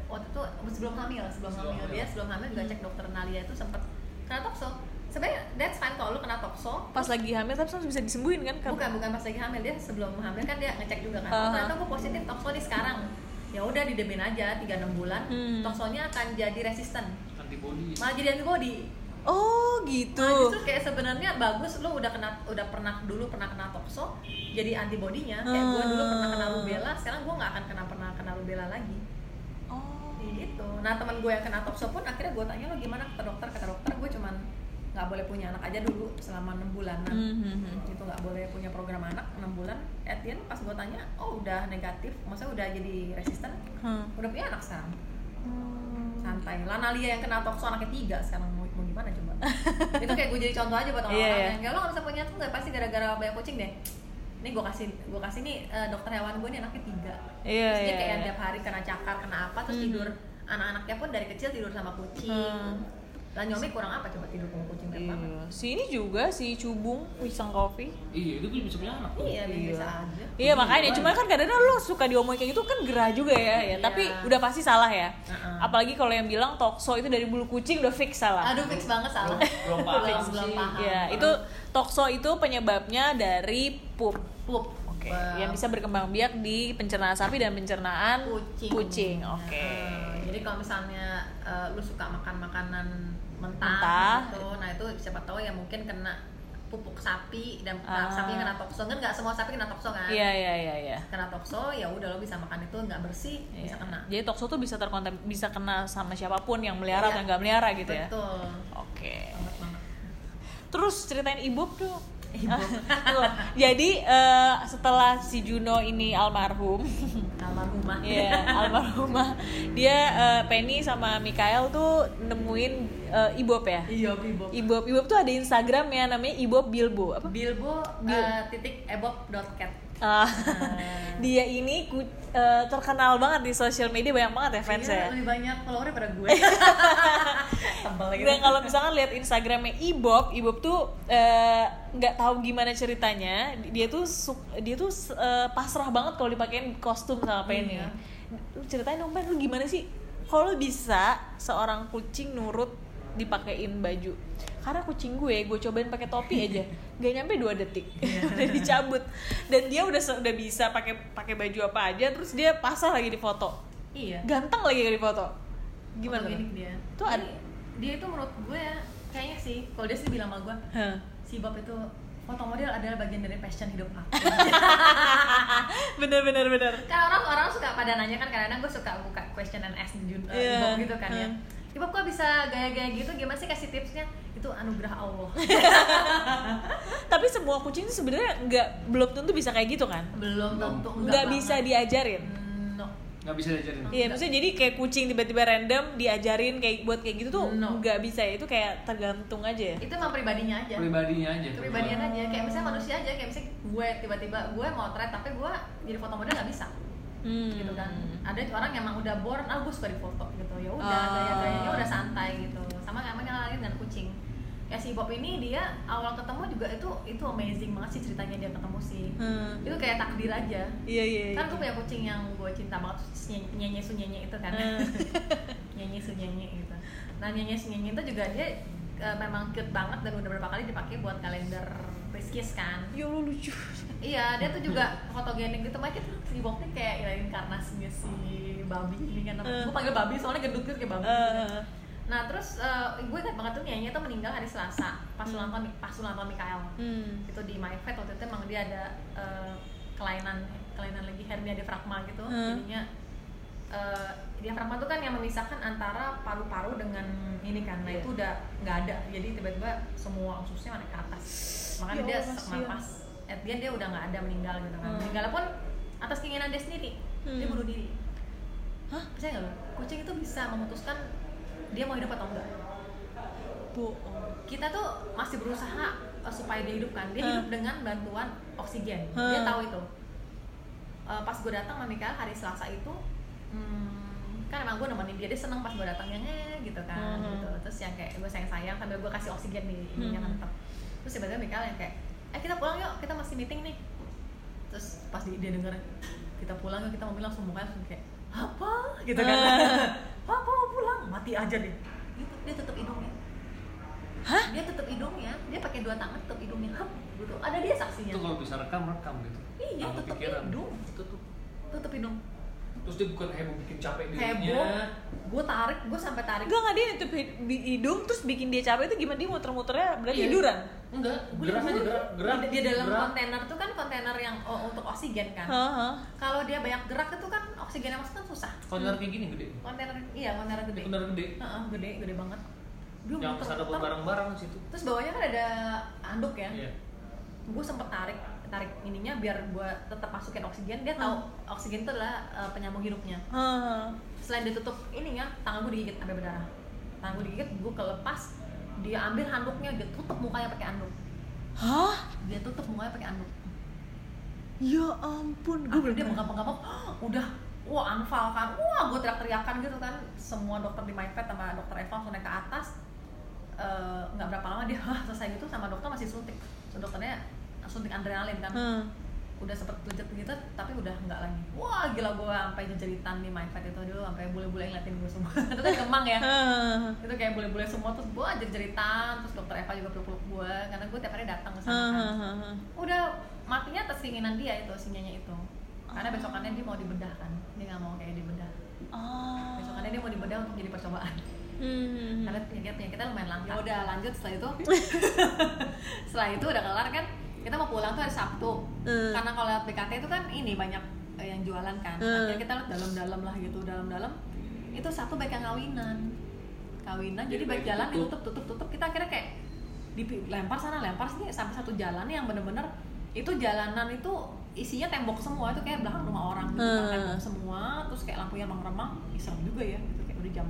waktu itu sebelum hamil sebelum, Sebelum hamil hamil. dia sebelum hamil juga cek dokter Nalia itu sempet kena tokso sebenarnya that's fine kalau lu kena tokso Pas lagi hamil tapi langsung bisa disembuhin kan? bukan bukan pas lagi hamil dia sebelum hamil kan dia ngecek juga kan oh, Uh-huh. ternyata gue positif tokso nih sekarang ya udah didemin aja 3-6 bulan Hmm. toksonya akan jadi resisten Antibody. malah jadi antibody Oh gitu. Nah, justru kayak sebenarnya bagus lu udah kena udah pernah dulu pernah kena tokso jadi antibodinya kayak gue dulu pernah kena Hmm. rubella sekarang gue nggak akan kena pernah kena rubella lagi Oh. gitu nah teman gue yang kena tokso pun akhirnya gue tanya lo gimana kata dokter kata dokter gue cuman nggak boleh punya anak aja dulu selama enam bulanan Mhm. itu nggak boleh punya program anak enam bulan at the end pas gue tanya oh udah negatif maksudnya udah jadi resisten Hmm. udah punya anak sekarang santai Lana Lia yang kena tokso anaknya tiga sekarang mau, mau gimana coba [laughs] itu kayak gue jadi contoh aja buat Iya, orang-orang iya. yang kayak lo nggak bisa punya tuh nggak pasti gara-gara banyak kucing deh ini gue kasih gue kasih nih eh, dokter hewan gue nih anaknya tiga Iya, terus dia iya, kayak iya. tiap hari kena cakar kena apa terus Mhm. tidur anak-anaknya pun dari kecil tidur sama kucing Hmm. Lah Nyomi kurang apa coba tidur sama kucing tiap banget Iya. Si ini juga si Cubung Wisang Coffee. Iya, itu bisa punya anak. iya Iya. biasa aja Iya makanya, Iya. cuma kan kadang-kadang lo suka diomongin kayak gitu kan gerah juga ya, ya. Iya. Tapi udah pasti salah ya. Heeh. Apalagi kalau yang bilang tokso itu dari bulu kucing udah fix salah. aduh fix banget salah Belum paham belum, belum paham Ya, itu tokso itu penyebabnya dari pup. pup Oke, Ba- yang bisa berkembang biak di pencernaan sapi dan pencernaan kucing. Oke. Nah, jadi kalau misalnya eh, lu suka makan makanan mentah, Mentah. gitu, nah itu siapa tahu ya mungkin kena pupuk sapi dan Ah. sapi kena tokso kan nggak semua sapi kena tokso kan? Iya, iya, iya, iya. Kena tokso ya udah lo bisa makan itu nggak bersih bisa Iya. kena. Jadi tokso tuh bisa terkontam bisa kena sama siapa pun yang melihara Iya. atau nggak melihara gitu ya. Betul. Oke. Banget banget. Terus ceritain tuh. Ibob. Tuh, Jadi eh, setelah si Juno ini almarhum, Almarhumah. ya almarhumah, dia eh, Penny sama Mikael tuh nemuin eh, Ibob ya. Iya, Ibob. Ibob, Ibob tuh ada Instagram ya namanya Ibob Bilbo apa? Bilbo Bil- eh, titik ebob dot cat. Ah, dia ini ku- eh, terkenal banget di sosial media banyak banget ya fans Iya, ya. lebih banyak followernya pada gue. [laughs] Tebel gitu. Dan kalau misalkan lihat Instagramnya Ibob, Ibob tuh eh, nggak tahu gimana ceritanya. Dia tuh dia tuh eh, pasrah banget kalau dipakein kostum sama Penny. Iya. Lu ceritain dong Ben, lu gimana sih? Kalau bisa seorang kucing nurut dipakein baju. Karena kucing gue, gue cobain pakai topi aja, [laughs] gak nyampe dua detik, Iya. [laughs] udah dicabut. Dan dia udah udah bisa pakai pakai baju apa aja, terus dia pasrah lagi di foto, Iya. ganteng lagi di foto. Gimana? tuh? Fotogenik dia? Tuh ada- dia itu menurut gue ya kayaknya sih kalau dia sih bilang sama gue Hah. si Bob itu foto model adalah bagian dari passion hidup aku. [laughs] bener bener bener. kan orang orang suka pada nanya kan kadang-kadang gue suka buka question and ask di uh, Iya. Bob gitu kan. Ya Bob kok bisa gaya-gaya gitu gimana sih kasih tipsnya? Itu anugerah Allah. [laughs] Tapi semua kucing tuh sebenarnya nggak belum tentu bisa kayak gitu kan? Belum tentu Nggak bisa banget. diajarin. Hmm, No. Nggak bisa diajarin. Iya, maksudnya jadi kayak kucing tiba-tiba random diajarin kayak buat kayak gitu tuh No. nggak bisa ya. Itu kayak tergantung aja ya. Itu emang pribadinya aja. Pribadinya aja. kepribadian aja kayak misalnya manusia aja kayak misalnya gue tiba-tiba gue mau thread tapi gue jadi foto model nggak bisa Hmm. gitu kan ada orang yang emang udah born ah gue suka di foto gitu ya udah Ah. gaya-gayanya udah santai gitu sama sama yang lain dengan kucing ya si Bob ini dia awal ketemu juga itu itu amazing banget sih ceritanya dia ketemu sih Hmm. itu kayak takdir aja Iya iya. kan gue punya kucing yang gue cinta banget nyenye nyenye su nyenye itu kan Hmm. [laughs] nyanyi gitu nah nyanyi si nyanyi itu juga dia eh, memang cute banget dan udah berapa kali dipakai buat kalender Rizkis kan ya lu lucu iya dia tuh juga fotogenik gitu makanya si nih kayak inkarnasinya si babi ini kan Eh. gue panggil babi soalnya gendut gitu kayak babi. Eh, nah terus eh, gue ingat banget tuh nyanyi tuh meninggal hari Selasa pas ulang tahun pas ulang tahun Mikael hmm. itu di My Fat waktu itu emang dia ada eh, kelainan kelainan lagi hernia diafragma gitu Hmm. jadinya eh, diafragma itu kan yang memisahkan antara paru-paru dengan ini kan. Nah Iya. itu udah nggak ada. Jadi tiba-tiba semua ususnya naik ke atas. Makanya Ya dia sesak napas at the end dia udah nggak ada meninggal gitu kan. Hmm. meninggal pun atas keinginan dia sendiri. Dia Hmm. bunuh diri. Hah? percaya nggak lo kucing itu bisa memutuskan dia mau hidup atau enggak bohong kita tuh masih berusaha uh, supaya dia hidup kan. Dia Hmm. hidup dengan bantuan oksigen. Hmm. dia tahu itu. Uh, pas gue datang sama Mikael hari Selasa itu hmm, kan emang gue nemenin dia dia seneng pas gue datang yang "Eh," gitu kan Hmm. gitu. Terus yang kayak gue sayang sayang sambil gue kasih oksigen di ininya kan Hmm. tetap terus tiba-tiba Mikael yang kayak eh kita pulang yuk kita masih meeting nih. Terus pas dia, dia denger kita pulang yuk kita mau bilang langsung mukanya langsung kayak apa? gitu kan. [laughs] Apa mau pulang? Mati aja deh. Gitu dia tutup hidungnya Hah? dia tutup hidungnya dia pakai dua tangan tutup hidungnya Hup, gitu. Ada dia saksinya. Itu kalau bisa rekam rekam gitu. Iya, Tanpa tutup pikiran. hidung. itu tuh. Tutup hidung terus dia bukan heboh bikin capek dirinya heboh? gue tarik gue sampai tarik. Enggak nggak dia nutup hidung terus bikin dia capek itu gimana? Dia muter-muternya berarti Iya. tiduran? Enggak gerak aja gerak gerak di, di dalam gerak. kontainer tuh kan kontainer yang oh, untuk oksigen kan. Heeh. kalau dia banyak gerak itu kan oksigen yang masuk kan susah. Kontainer kayak gini gede? Kontainer iya kontainer gede. Kontainer gede? Heeh, gede gede banget. Dia yang ke sana buat barang-barang di situ. Terus bawahnya kan ada handuk ya. Iya. Gue sempet tarik tarik ininya biar gue tetap masukin oksigen. Dia tahu oksigen itu adalah uh, penyambung hidupnya. Heeh. selain ditutup ini ya tangan gue digigit sampai berdarah. Tangan gue digigit gue kelepas dia ambil handuknya dia tutup mukanya pakai handuk. Hah? dia tutup mukanya pakai handuk. Ya ampun, gue Akhirnya dia belum menggapang-gapang udah wah anfal kan? Wah gue teriak-teriakan gitu kan. Semua dokter di MyPet sama dokter Eva langsung naik ke atas. Eh, nggak berapa lama dia "Hah, [laughs] selesai gitu sama dokter masih suntik. So, dokternya suntik adrenalin kan. Hmm. udah sempet legit gitu tapi udah nggak lagi. Wah gila gue sampai jejeritan di MyPet itu dulu sampai bule-bule ngeliatin gue semua. [laughs] Itu kan kemang ya. Heeh. itu kayak bule-bule semua terus gue aja jeritan terus dokter Eva juga peluk-peluk gue karena gue tiap hari datang ke sana kan. Heeh. udah matinya atas keinginan dia itu sinyanya itu. Karena besokannya dia mau dibedah kan. Dia nggak mau kayak dibedah. Oh. besokannya dia mau dibedah untuk jadi percobaan. Hmm. karena penyakit penyakitnya lumayan langka. Ya udah lanjut setelah itu. [laughs] Setelah itu udah kelar kan kita mau pulang tuh hari Sabtu Hmm. karena kalau lewat BKT itu kan ini banyak eh, yang jualan kan Hmm. akhirnya kita lihat dalam-dalam lah gitu dalam-dalam itu satu baik yang kawinan kawinan jadi Jadi baik jalan tutup. ditutup tutup tutup kita akhirnya kayak dilempar sana lempar sini sampai satu jalan yang bener-bener itu jalanan itu isinya tembok semua itu kayak belakang rumah orang gitu Hmm. tembok semua terus kayak lampunya remang-remang serem juga ya gitu kayak udah jam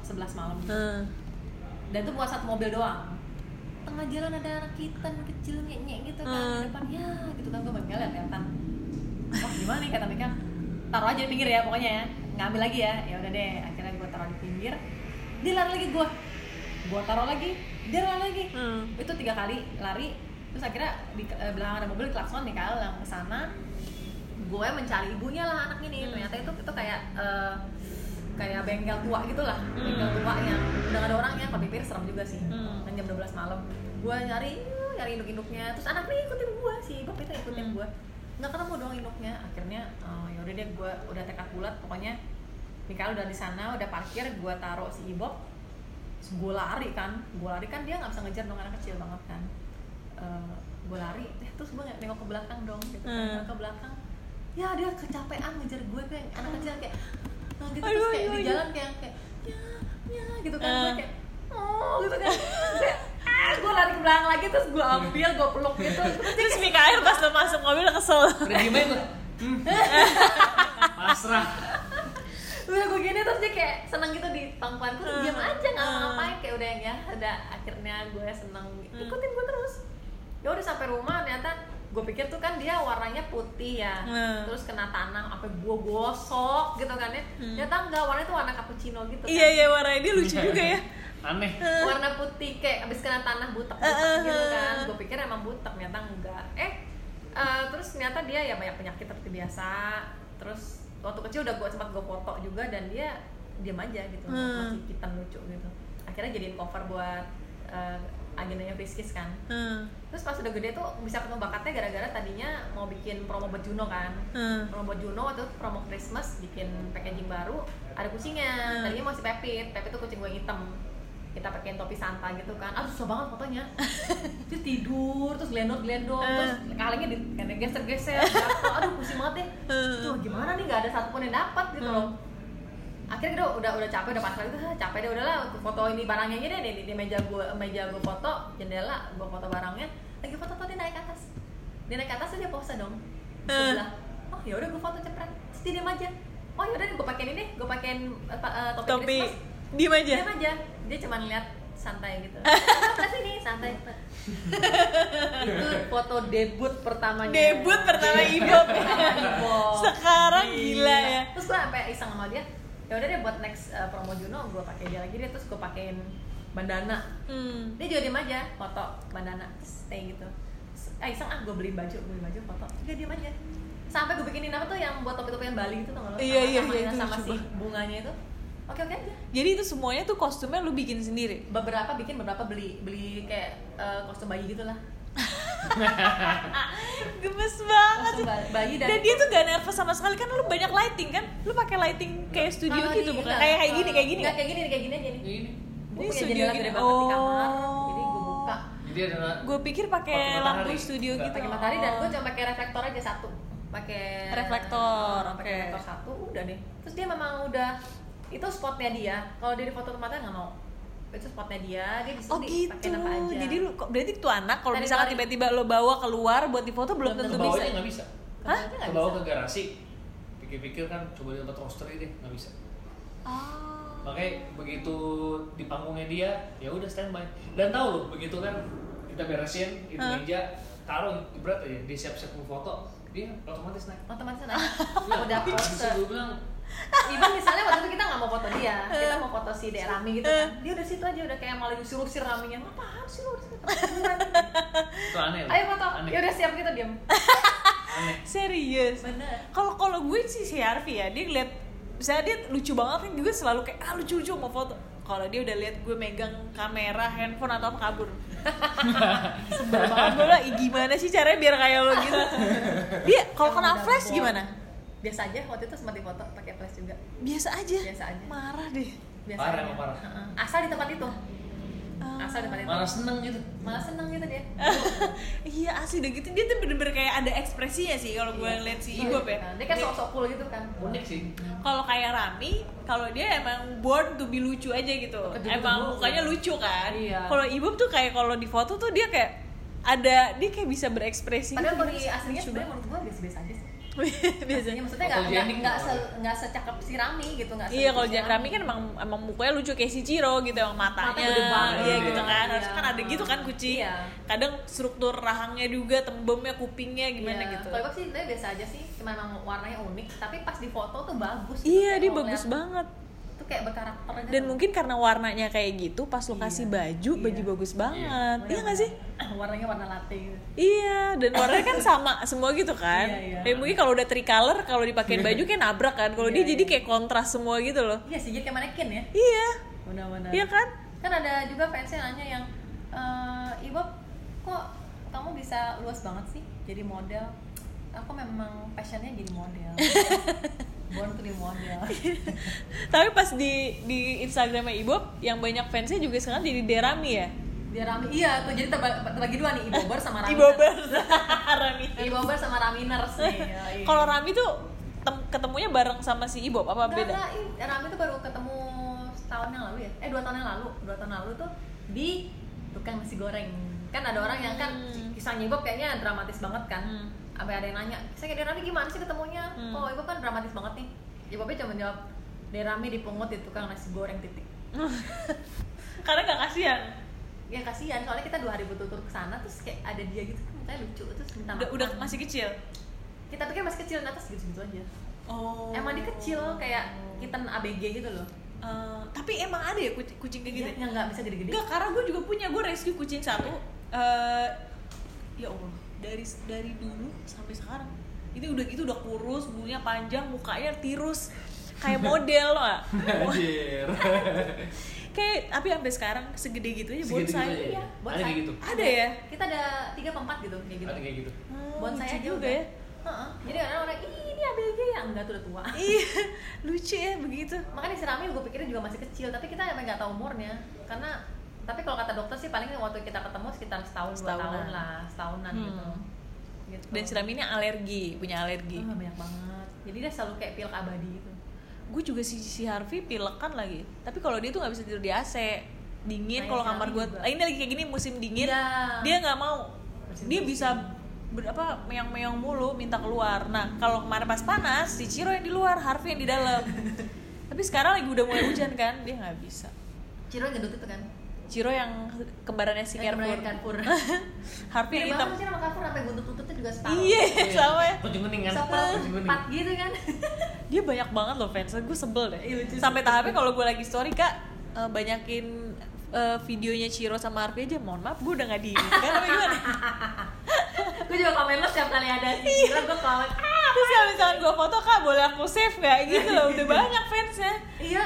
11 malam gitu. Heeh. dan itu buat satu mobil doang tengah jalan ada anak kita kecil nyek gitu kan Hmm. di depan. Ya gitu kan gue bangga liat kelihatan. Wah gimana nih kata mereka. Taruh aja di pinggir ya pokoknya ya. Ngambil lagi ya. Ya udah deh akhirnya gue taruh di pinggir. Dia lari lagi gue gue taruh lagi dia lari lagi. Hmm. itu tiga kali lari terus akhirnya di eh, belakang ada mobil klakson nih kalau yang ke sana. Gue mencari ibunya lah anak ini. Ternyata itu itu kayak eh, kayak bengkel tua gitu lah bengkel tua yang udah ada orangnya tapi pikir serem juga sih. Hmm. kan jam 12 malam. Gue nyari uh, nyari induk-induknya. Terus anak nih ikutin gue si Bob itu ikutin Hmm. gue nggak ketemu dong induknya. Akhirnya oh, ya udah deh gue udah tekad bulat. Pokoknya Mikael udah di sana udah parkir gue taruh si Ibob terus gue lari kan. Gue lari kan dia nggak bisa ngejar dong anak kecil banget kan. Gue lari. Eh, terus gue nengok ke belakang dong gitu kan. Hmm. Ke belakang. Ya dia kecapean ngejar gue kayak anak kecil kayak Gitu Aduh, terus kayak aduh, di aduh. jalan kayak kayak ya ya gitu kan gue Eh. kayak oh gitu kan ah gue lari ke belakang lagi terus gue ambil gue peluk gitu terus Terus Mikael pas lo masuk mobil kesel. aja gue hmm. [laughs] pasrah udah gue gini terus dia kayak seneng gitu di pangkuan gue diam aja nggak Hmm. ngapain kayak udah ya udah akhirnya gue seneng ikutin gue terus ya udah sampai rumah ternyata gue pikir tuh kan dia warnanya putih ya. Hmm. terus kena tanah apa gue gosok gitu kan ya. Ternyata enggak warnanya tuh warna cappuccino gitu kan. Iya iya warnanya dia lucu juga ya. aneh. Warna putih kayak abis kena tanah butek Eh, eh, gitu kan. eh. gue pikir emang butek ternyata enggak. Eh eh, terus ternyata dia ya banyak penyakit seperti biasa. Terus waktu kecil udah gue sempat gue foto juga dan dia diam aja gitu. Hmm. masih kita lucu gitu. Akhirnya jadiin cover buat eh, agendanya Friskis kan. Hmm. terus pas udah gede tuh bisa ketemu bakatnya gara-gara tadinya mau bikin promo buat Juno kan. Hmm. promo buat Juno waktu itu promo Christmas bikin packaging baru ada kucingnya. Hmm. tadinya masih Pepit Pepit tuh kucing gue hitam. Kita pakein topi Santa gitu kan. Aduh susah banget fotonya. [laughs] Dia tidur terus glendor glendor Hmm. terus kalengnya di geser geser aduh pusing banget deh. Hmm. itu gimana nih? Nggak ada satupun yang dapat gitu loh akhirnya kita udah udah capek udah pasrah gitu "Ah, capek deh udahlah foto ini barangnya aja deh di, di meja gue meja gue foto jendela gue foto barangnya lagi foto foto dia naik ke atas dia naik ke atas dia pose dong Eh. sebelah oh ya udah gue foto cepret terus dia aja oh ya udah gue pakein ini gue pakein pa- eh, topi, Topi. Diem aja. diam aja dia cuma lihat santai gitu [laughs] sebelah sini santai itu foto debut pertamanya Debut pertama. [laughs] Ibob. Sekarang Iya. gila ya. terus gue sampai iseng sama dia ya udah deh buat next uh, promo Juno gue pakai dia lagi deh terus gue pakein bandana. Hmm. dia juga diem aja foto bandana terus kayak gitu. Ah iseng ah gue beli baju beli baju foto. Dia diem aja. Sampai gue bikinin apa tuh yang buat topi-topi yang Bali itu tuh nggak? Iya, iya, sama, iya, yang itu sama si bunganya itu. Oke oke aja. Jadi itu semuanya tuh kostumnya lu bikin sendiri. beberapa bikin beberapa beli. Beli kayak uh, kostum bayi gitu lah Gemes banget sih. ba- bayi dan, Dan dia tuh gak nervous sama sekali kan lu banyak lighting kan? Lu pakai lighting kayak studio Kalau gitu di- bukan enggak, kayak kayak gini kayak gini. Enggak, kayak gini kayak gini aja nih Kayak gini gue Ini punya studio jendela gede banget di kamar Oh. jadi gue buka jadi ada Gue pikir pakai lampu matahari. studio gitu. pakai matahari dan gue cuma pakai reflektor aja satu pakai Reflektor, pakai oke. reflektor satu udah deh terus dia memang udah itu spotnya dia kalau dia di foto tempatnya nggak mau itu spotnya dia dia bisa Oh di- gitu. apa aja Jadi lu kok berarti tuh anak kalau kemarin. tiba-tiba lo bawa keluar buat difoto belum Belum tentu bisa. bawahnya nggak bisa Hah? Nggak ke garasi pikir-pikir kan coba di tempat roaster deh nggak bisa Oh. makanya begitu di panggungnya dia ya udah standby dan tahu loh begitu kan kita beresin itu Hah? meja taruh berat aja dia siap-siap mau foto dia otomatis naik otomatis naik [laughs] udah Bisa pose gue bilang Iban misalnya waktu itu kita nggak mau foto dia kita mau foto si Dek Rami gitu Eh. kan dia udah situ aja udah kayak malah usir-usir Raminya apaan sih lu itu aneh loh. ayo foto ya udah siap kita diam aneh Serius. Kalau kalau gue sih si Harvey ya, dia ngeliat misalnya dia lucu banget kan gue selalu kayak ah lucu lucu mau foto. Kalau dia udah lihat gue megang kamera, handphone atau apa kabur. [laughs] Sebel banget gue lah, "Ih, gimana sih caranya biar kayak lo gitu. [laughs] Dia kalau kena flash gimana? Biasa aja waktu itu sempat difoto pakai flash juga Biasa aja. Biasa aja. Marah deh. biasa Parah, aja. parah. Heeh. asal di tempat itu Ah. asal di tempat itu malah seneng gitu malah seneng gitu dia [laughs] iya asli udah gitu dia tuh bener-bener kayak ada ekspresinya sih kalau gue Iya. ngeliat si Ibob ya. kan. dia kan sok-sok cool gitu kan unik sih Kalau kayak Rami, kalau dia emang born to be lucu aja gitu. Emang mukanya lucu kan. Iya. Kalau Ibob tuh kayak kalau di foto tuh dia kayak ada dia kayak bisa berekspresi. padahal gitu. kalau di aslinya sebenarnya menurut gua biasa-biasa aja sih. [laughs] biasanya. Maksudnya nggak nggak nggak gitu. se, nggak secakep si Rami gitu nggak Iya kalau Jack Rami kan emang emang mukanya lucu kayak si Ciro gitu emang matanya, banget. iya gitu kan Iya. harusnya kan ada gitu kan kucing Iya. kadang struktur rahangnya juga tembemnya kupingnya gimana Iya. gitu Kalau gue sih sebenarnya biasa aja sih, cuma emang warnanya unik. Tapi pas di foto tuh bagus. gitu. iya dia bagus ngeliat- banget Tuh kayak berkarakter aja. dan mungkin karena warnanya kayak gitu pas lu kasih Iya. baju baju Iya. bagus banget iya nggak sih [coughs] warnanya warna latte gitu. Iya, dan warnanya kan sama semua gitu kan. Iya, iya. Ya mungkin kalau udah tricolor, kalau dipakein [laughs] baju kayak nabrak kan. Kalau dia Iya, jadi iya. kayak kontras semua gitu loh. Iya sih, jadi kayak manekin ya. Iya, Benar-benar. iya kan? Kan ada juga fansnya nanya yang, eh Ibob, kok kamu bisa luas banget sih jadi model? Aku memang passionnya jadi model. [laughs] Born to be model. Tapi pas di di Instagramnya Ibob, yang banyak fansnya juga sekarang jadi Derami ya. Dia Rami, iya tuh jadi terba- terbagi dua nih, Ibober sama Rami. Ibobers, Rami. Ibober sama Raminers nih. Kalau Rami tuh tem- ketemunya bareng sama si Ibob apa beda? enggak, Rami tuh baru ketemu setahun yang lalu ya eh dua tahun yang lalu dua tahun lalu tuh di tukang nasi goreng kan ada orang yang kan Hmm. kisahnya Ibob kayaknya dramatis banget kan Hmm. Sampai ada yang nanya saya kayak Rami gimana sih ketemunya Hmm. oh Ibob kan dramatis banget nih Ibobnya cuma jawab Rami dipungut di tukang nasi goreng titik [laughs] Karena gak kasihan. ya kasihan soalnya kita dua hari bertutur ke sana terus kayak ada dia gitu kan mukanya lucu terus minta Udah, udah masih kecil. kita pikir masih kecil nah, atas gitu-gitu aja Oh. emang dia kecil kayak kitten ABG gitu loh Eh, tapi emang ada ya kucing, kucing kayak gitu? Dia yang nggak bisa gede-gede Enggak, karena gue juga punya, gue rescue kucing satu eh Ya Allah, dari dari dulu sampai sekarang. Itu udah itu udah kurus, bulunya panjang, mukanya tirus kayak [laughs] model loh [laughs] kayak tapi sampai sekarang segede gitu aja gitu bonsai. aja ya? Ada bonsai. kayak gitu. ada ya? Kita ada tiga empat gitu kayak gitu. Ada kayak gitu. Hmm, bonsai lucu aja juga ya. Heeh. jadi orang-orang ih ini ABG ya? Enggak tuh udah tua. [laughs] Iya lucu ya begitu. Makanya disiramin gue pikirnya juga masih kecil tapi kita emang nggak tahu umurnya. Karena tapi kalau kata dokter sih paling waktu kita ketemu sekitar setahun dua Setahunan. tahun lah setahunan Hmm. gitu. Gitu. Dan Ciram ini alergi punya alergi. Oh, banyak banget. Jadi dia selalu kayak pilek abadi gitu. Gue juga si si Harvey pilekan lagi. Tapi kalau dia tuh nggak bisa tidur di AC dingin Kayak kalau si kamar gue ah, ini lagi kayak gini musim dingin. Iya. dia nggak mau. Musim dia musim. bisa ber, apa meong-meong mulu minta keluar. Nah kalau kemarin pas panas si Ciro yang di luar Harvey yang di dalam. [laughs] Tapi sekarang lagi udah mulai hujan kan dia nggak bisa. Ciro yang gendut itu kan Ciro yang kembarannya si Yang Carrefour. Kemarin Carrefour. [laughs] Harvey yang hitam sih sama Carrefour sampai buntut-buntutnya juga separuh iya sama ya. Kucing kuning kan? separuh Kucing kuning. empat gitu kan. [laughs] Dia banyak banget loh fans. Gue sebel deh. Iya, sampai tahapnya kalau gue lagi story kak eh, banyakin eh, videonya Ciro sama Harvey aja mohon maaf gue udah gak di kan apa gimana [laughs] gue juga komen lo setiap kali ada sih Gila gue komen ah terus kalau misalkan gue foto kak boleh aku save gak gitu loh udah [laughs] banyak fansnya Iya,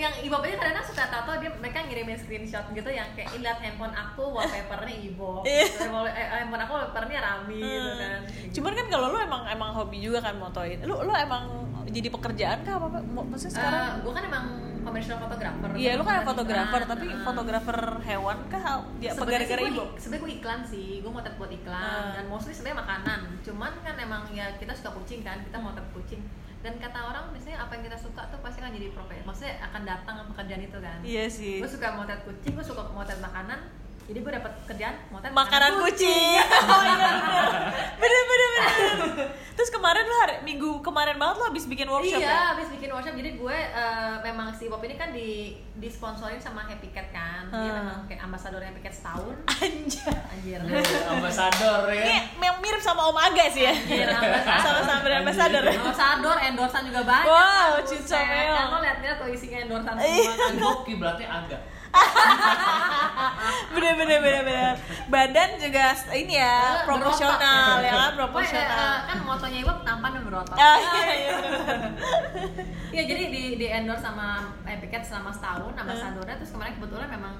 yang ibu bapaknya kadang suka tato dia mereka ngirimin screenshot gitu yang kayak "Ih, lihat handphone aku wallpapernya ibu, [laughs] Iya. eh, handphone aku wallpapernya Rami gitu kan. Hmm. Cuman kan kalau lu emang emang hobi juga kan motoin. Lu lu emang jadi pekerjaan kah apa? apa? Maksudnya sekarang? gue kan emang commercial photographer. Iya, lu kan Fotografer fotografer, iklan. tapi Nah. fotografer hewan kah? Ya, gara-gara ibu? Sebenarnya gue iklan sih, gue motret buat iklan Hmm. dan mostly sebenarnya makanan. Cuman kan emang ya kita suka kucing kan, kita motret kucing. Dan kata orang biasanya apa yang kita suka tuh pasti kan jadi profesi. Maksudnya akan datang pekerjaan itu kan. Iya sih. Gue suka motret kucing, gue suka motret makanan. Jadi gue dapat kerjaan motret Makanan kucing. [laughs] oh iya bener. Bener bener. Terus kemarin lu hari minggu kemarin banget lu habis bikin workshop iya, ya? habis bikin workshop. Jadi gue eh, memang si Bob ini kan di disponsorin sama Happy Cat kan. Dia Hmm. memang kayak ambasador Happy Cat setahun. Anjir. Anjir. Ambasador ya. Ini yang mirip sama Om Aga sih ya. [laughs] Anjir, ambasador. Sama-sama brand ambassador. Ambasador, endorsan juga banyak. Wow, kan. Kan lo liat-liat tuh isinya endorsan Iya. semua kan. Gue kiblatnya agak. [laughs] bener bener bener bener. Badan juga ini ya Eh, proporsional ya kan Pokoknya, proporsional. eh, kan motonya Ibu tampan dan berotot. Ah, [laughs] iya, iya. Iya jadi di di endorse sama Happy Cat selama setahun ambasadornya terus kemarin kebetulan memang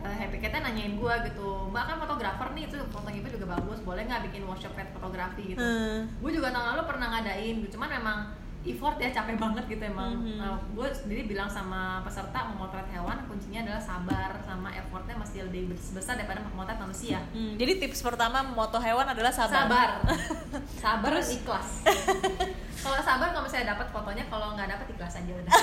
eh, Happy Catnya nanyain gua gitu mbak kan fotografer nih itu fotonya ibu juga bagus boleh nggak bikin workshop pet fotografi gitu Hmm. gue juga tahun lalu pernah ngadain gitu cuman memang effort ya capek banget gitu emang. Mhm. gue sendiri bilang sama peserta memotret hewan kuncinya adalah sabar sama effortnya masih lebih besar daripada memotret manusia. Hmm, jadi tips pertama moto hewan adalah sabar. sabar. [laughs] Sabar dan ikhlas. [laughs] Kalau sabar kalau misalnya dapat fotonya kalau nggak dapat ikhlas aja udah.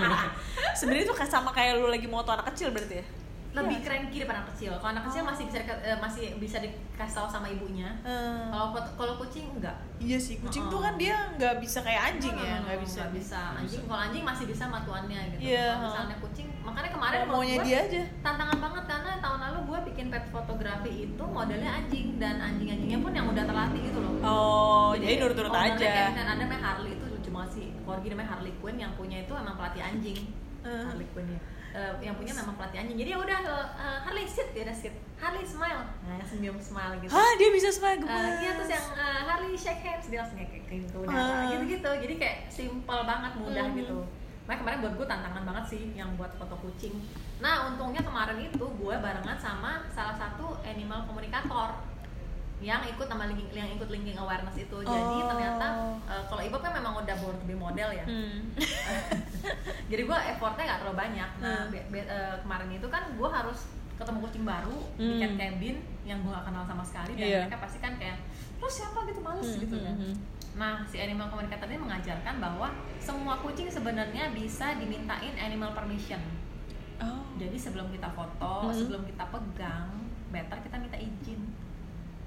[laughs] Sebenarnya itu kayak sama kayak lu lagi moto anak kecil berarti ya? lebih cranky daripada anak kecil. Kalau anak kecil masih bisa eh, masih bisa dikasih tahu sama ibunya. Hmm. kalau kalau kucing enggak Iya sih, kucing Oh. tuh kan dia nggak bisa kayak anjing ya, nggak bisa. nggak bisa anjing kalau anjing masih bisa sama tuannya gitu Iya, kalau misalnya kucing makanya kemarin Mau maunya dia aja. tantangan banget karena tahun lalu gue bikin pet fotografi itu modelnya anjing dan anjing-anjingnya pun yang udah terlatih gitu loh Oh, jadi nurut-nurut ownernya aja. kayak misalnya ada namanya Harley itu lucu banget sih corgi namanya Harley Quinn yang punya itu emang pelatih anjing Hmm. Harley Quinn ya Eh, yang punya memang pelatih anjing jadi ya udah eh, Harley sit ya udah sit Harley smile. Nah senyum smile gitu. Hah, dia bisa semua Eh, iya terus yang eh, Harley shake hands dia langsung kayak kayak gitu Ah. gitu gitu jadi kayak simple banget mudah Mhm. gitu. Makanya kemarin buat gue tantangan banget sih yang buat foto kucing. Nah untungnya kemarin itu gue barengan sama salah satu animal komunikator yang ikut sama linking, yang ikut linking awareness itu. Jadi Oh. ternyata eh, kalau ibu kan memang udah born to be model ya. Hmm. [laughs] Jadi gue effortnya nggak terlalu banyak. Nah Hmm. be- be- eh, kemarin itu kan gue harus ketemu kucing baru di Hmm. cat cabin yang gue gak kenal sama sekali dan Iya. mereka pasti kan kayak lo siapa gitu males Hmm, gitu hmm, kan. hmm. Nah, si animal communicator ini mengajarkan bahwa semua kucing sebenarnya bisa dimintain animal permission. Oh. Jadi sebelum kita foto, Mhm. sebelum kita pegang, better kita minta izin.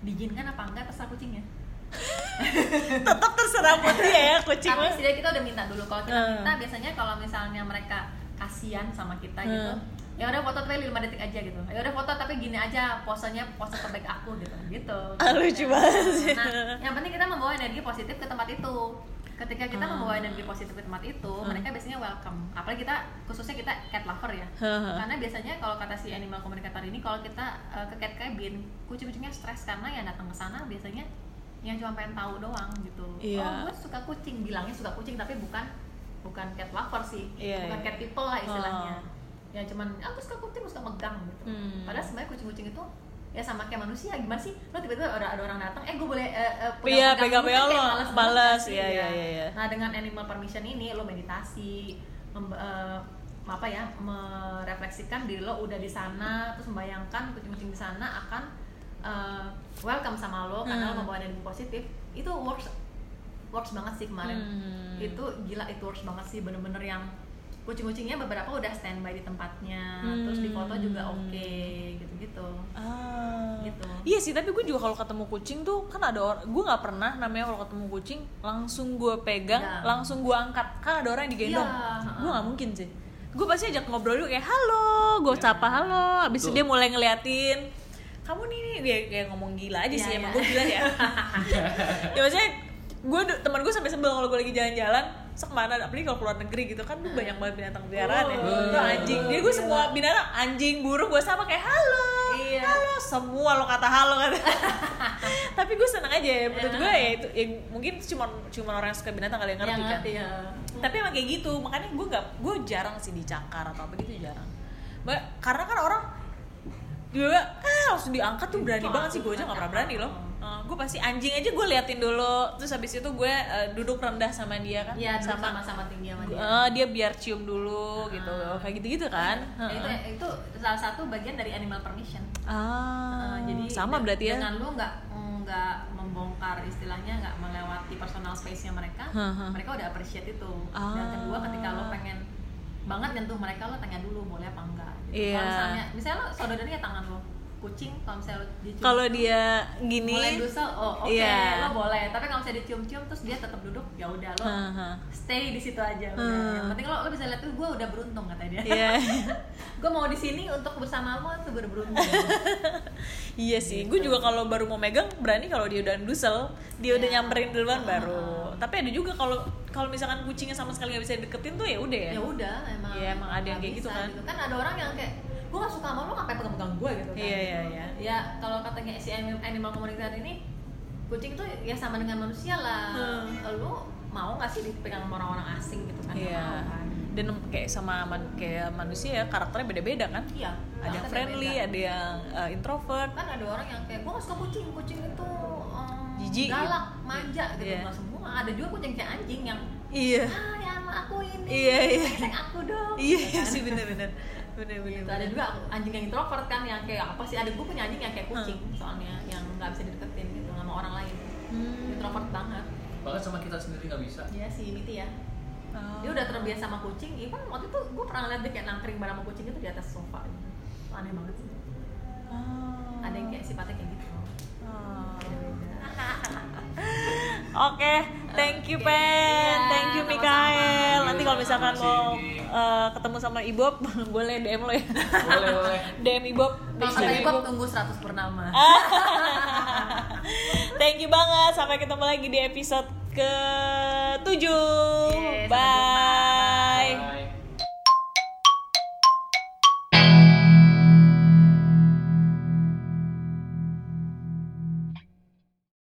Diizinkan apa enggak terserah kucingnya. [laughs] Tetap terserah buat dia ya kucing Tapi setidaknya kita udah minta dulu. Kalau kita Hmm. minta biasanya kalau misalnya mereka kasihan sama kita Hmm. gitu, ya udah foto tapi 5 detik aja gitu. Ya udah foto tapi gini aja posenya pose terbaik aku gitu. Gitu. Ah, lucu banget sih. Nah, yang penting kita membawa energi positif ke tempat itu. Ketika kita Ah. membawa energi positif ke tempat itu, Hmm. mereka biasanya welcome. Apalagi kita khususnya kita cat lover ya. Karena biasanya kalau kata si animal communicator ini kalau kita uh, ke cat cabin, kucing-kucingnya stres karena yang datang ke sana biasanya yang cuma pengen tahu doang gitu. Iya. Oh, gue suka kucing, bilangnya suka kucing tapi bukan bukan cat lover sih Iya, bukan iya. cat people lah istilahnya Oh. ya cuman aku suka kucing aku suka megang gitu Hmm. padahal sebenarnya kucing-kucing itu ya sama kayak manusia gimana sih lo tiba-tiba ada, ada orang datang eh gue boleh eh, eh, Iya, pegang-pegang pegang-pegang dulu, kan lo, kayak males males, banget sih, iya, ya. iya, iya, iya. nah dengan animal permission ini lo meditasi mem- eh, apa ya merefleksikan diri lo udah di sana terus membayangkan kucing-kucing di sana akan eh, welcome sama lo karena lo Hmm. membawa energi positif itu works works banget sih kemarin Hmm. itu gila itu works banget sih bener-bener yang kucing-kucingnya beberapa udah standby di tempatnya Hmm. terus di foto juga oke gitu-gitu Ah. Gitu. Iya sih, tapi gue juga kalau ketemu kucing tuh kan ada orang, gue nggak pernah namanya kalau ketemu kucing langsung gue pegang, Pegang. langsung gue angkat. Kan ada orang yang digendong. Iya, gue nggak mungkin sih. Gue pasti ajak ngobrol dulu kayak halo, gue sapa halo. Abis itu dia mulai ngeliatin, kamu nih dia kayak ngomong gila aja Iya, sih, iya. emang gue gila ya. [laughs] ya maksudnya gue teman gue sampai sebel kalau gue lagi jalan-jalan sok ke mana apalagi kalau keluar negeri gitu kan tuh banyak banget binatang peliharaan ya. Oh, Tuh anjing. Dia gue semua binatang anjing burung gue sama kayak halo Iya. halo. Semua lo kata halo kata [laughs] tapi gue seneng aja ya menurut gue ya itu ya, mungkin cuma cuma orang yang suka binatang kali yang ngerti yang kan. ya tapi emang kayak gitu makanya gue nggak gue jarang sih dicakar atau apa gitu jarang. Karena kan orang juga ah langsung diangkat tuh berani Itu banget sih gue aja nggak pernah berani loh Oh. gue pasti anjing aja gue liatin dulu terus habis itu gue eh, duduk rendah sama dia kan duduk sama sama-sama tinggi sama dia. Eh, dia biar cium dulu gitu Ah. kayak gitu gitu kan Ya, itu itu salah satu bagian dari animal permission. ah Uh, jadi sama berarti ya dengan lu nggak nggak membongkar istilahnya nggak melewati personal space-nya mereka, Hah, hah. mereka udah appreciate itu. Ah. Dan kedua ketika lo pengen banget nyentuh mereka lo tanya dulu boleh apa enggak. Gitu. Iya. Kalau misalnya misalnya lo saudaranya tangan lo kucing kalau misalnya dicium kalau dia gini mulai dusel oh oke Iya. lo boleh tapi kalau misalnya dicium-cium terus dia tetap duduk ya udah lo Hah, hah. stay di situ aja udah. Hmm. yang penting lo lo bisa lihat tuh gue udah beruntung kata dia Iya. [laughs] gue mau di sini untuk bersamamu tuh beruntung [laughs] Iya sih, Gitu. gue juga kalau baru mau megang berani kalau dia udah dusel, dia udah Iya. nyamperin duluan Ah. baru. Tapi ada juga kalau kalau misalkan kucingnya sama sekali nggak bisa deketin tuh ya udah ya. ya udah emang Iya, emang ada yang kayak gitu bisa kan. kan ada orang yang kayak gue gak suka sama lo ngapain pegang-pegang gue gitu kan Iya iya iya. ya kalau katanya si anim- animal communication ini kucing tuh ya sama dengan manusia lah Hmm. lo mau gak sih dipegang sama orang-orang asing gitu kan Iya. kan Dan kayak sama man- kayak manusia ya karakternya beda-beda kan. iya Ada yang friendly, beda. ada yang uh, introvert. kan ada orang yang kayak gue gak suka kucing kucing itu um, Jijik galak gitu. manja gitu Iya. nggak semua ada juga kucing kayak anjing yang Iya. ah ya sama aku ini Iya, iya. aku dong Iya Ya kan? sih bener-bener. Bener-bener. gitu ada juga anjing yang introvert kan yang kayak apa sih ada gue punya anjing yang kayak kucing soalnya yang nggak bisa dideketin gitu sama orang lain Hmm. introvert banget bahkan sama kita sendiri nggak bisa ya si Miti ya Oh. dia udah terbiasa sama kucing even waktu itu gue pernah lihat dia kayak nangkring bareng sama kucing itu di atas sofa gitu. aneh banget sih Oh. ada yang kayak sifatnya kayak gitu Oh. [laughs] Oke, thank you Oke, Pen, iya, thank you. Mikael. Nanti kalau misalkan mau eh, ketemu sama Ibob, [laughs] boleh DM lo ya. boleh boleh [laughs] DM Ibob. kalau kata Ibob tunggu 100 purnama [laughs] Thank you banget. Sampai ketemu lagi di episode ke 7 Yes, sampai Bye.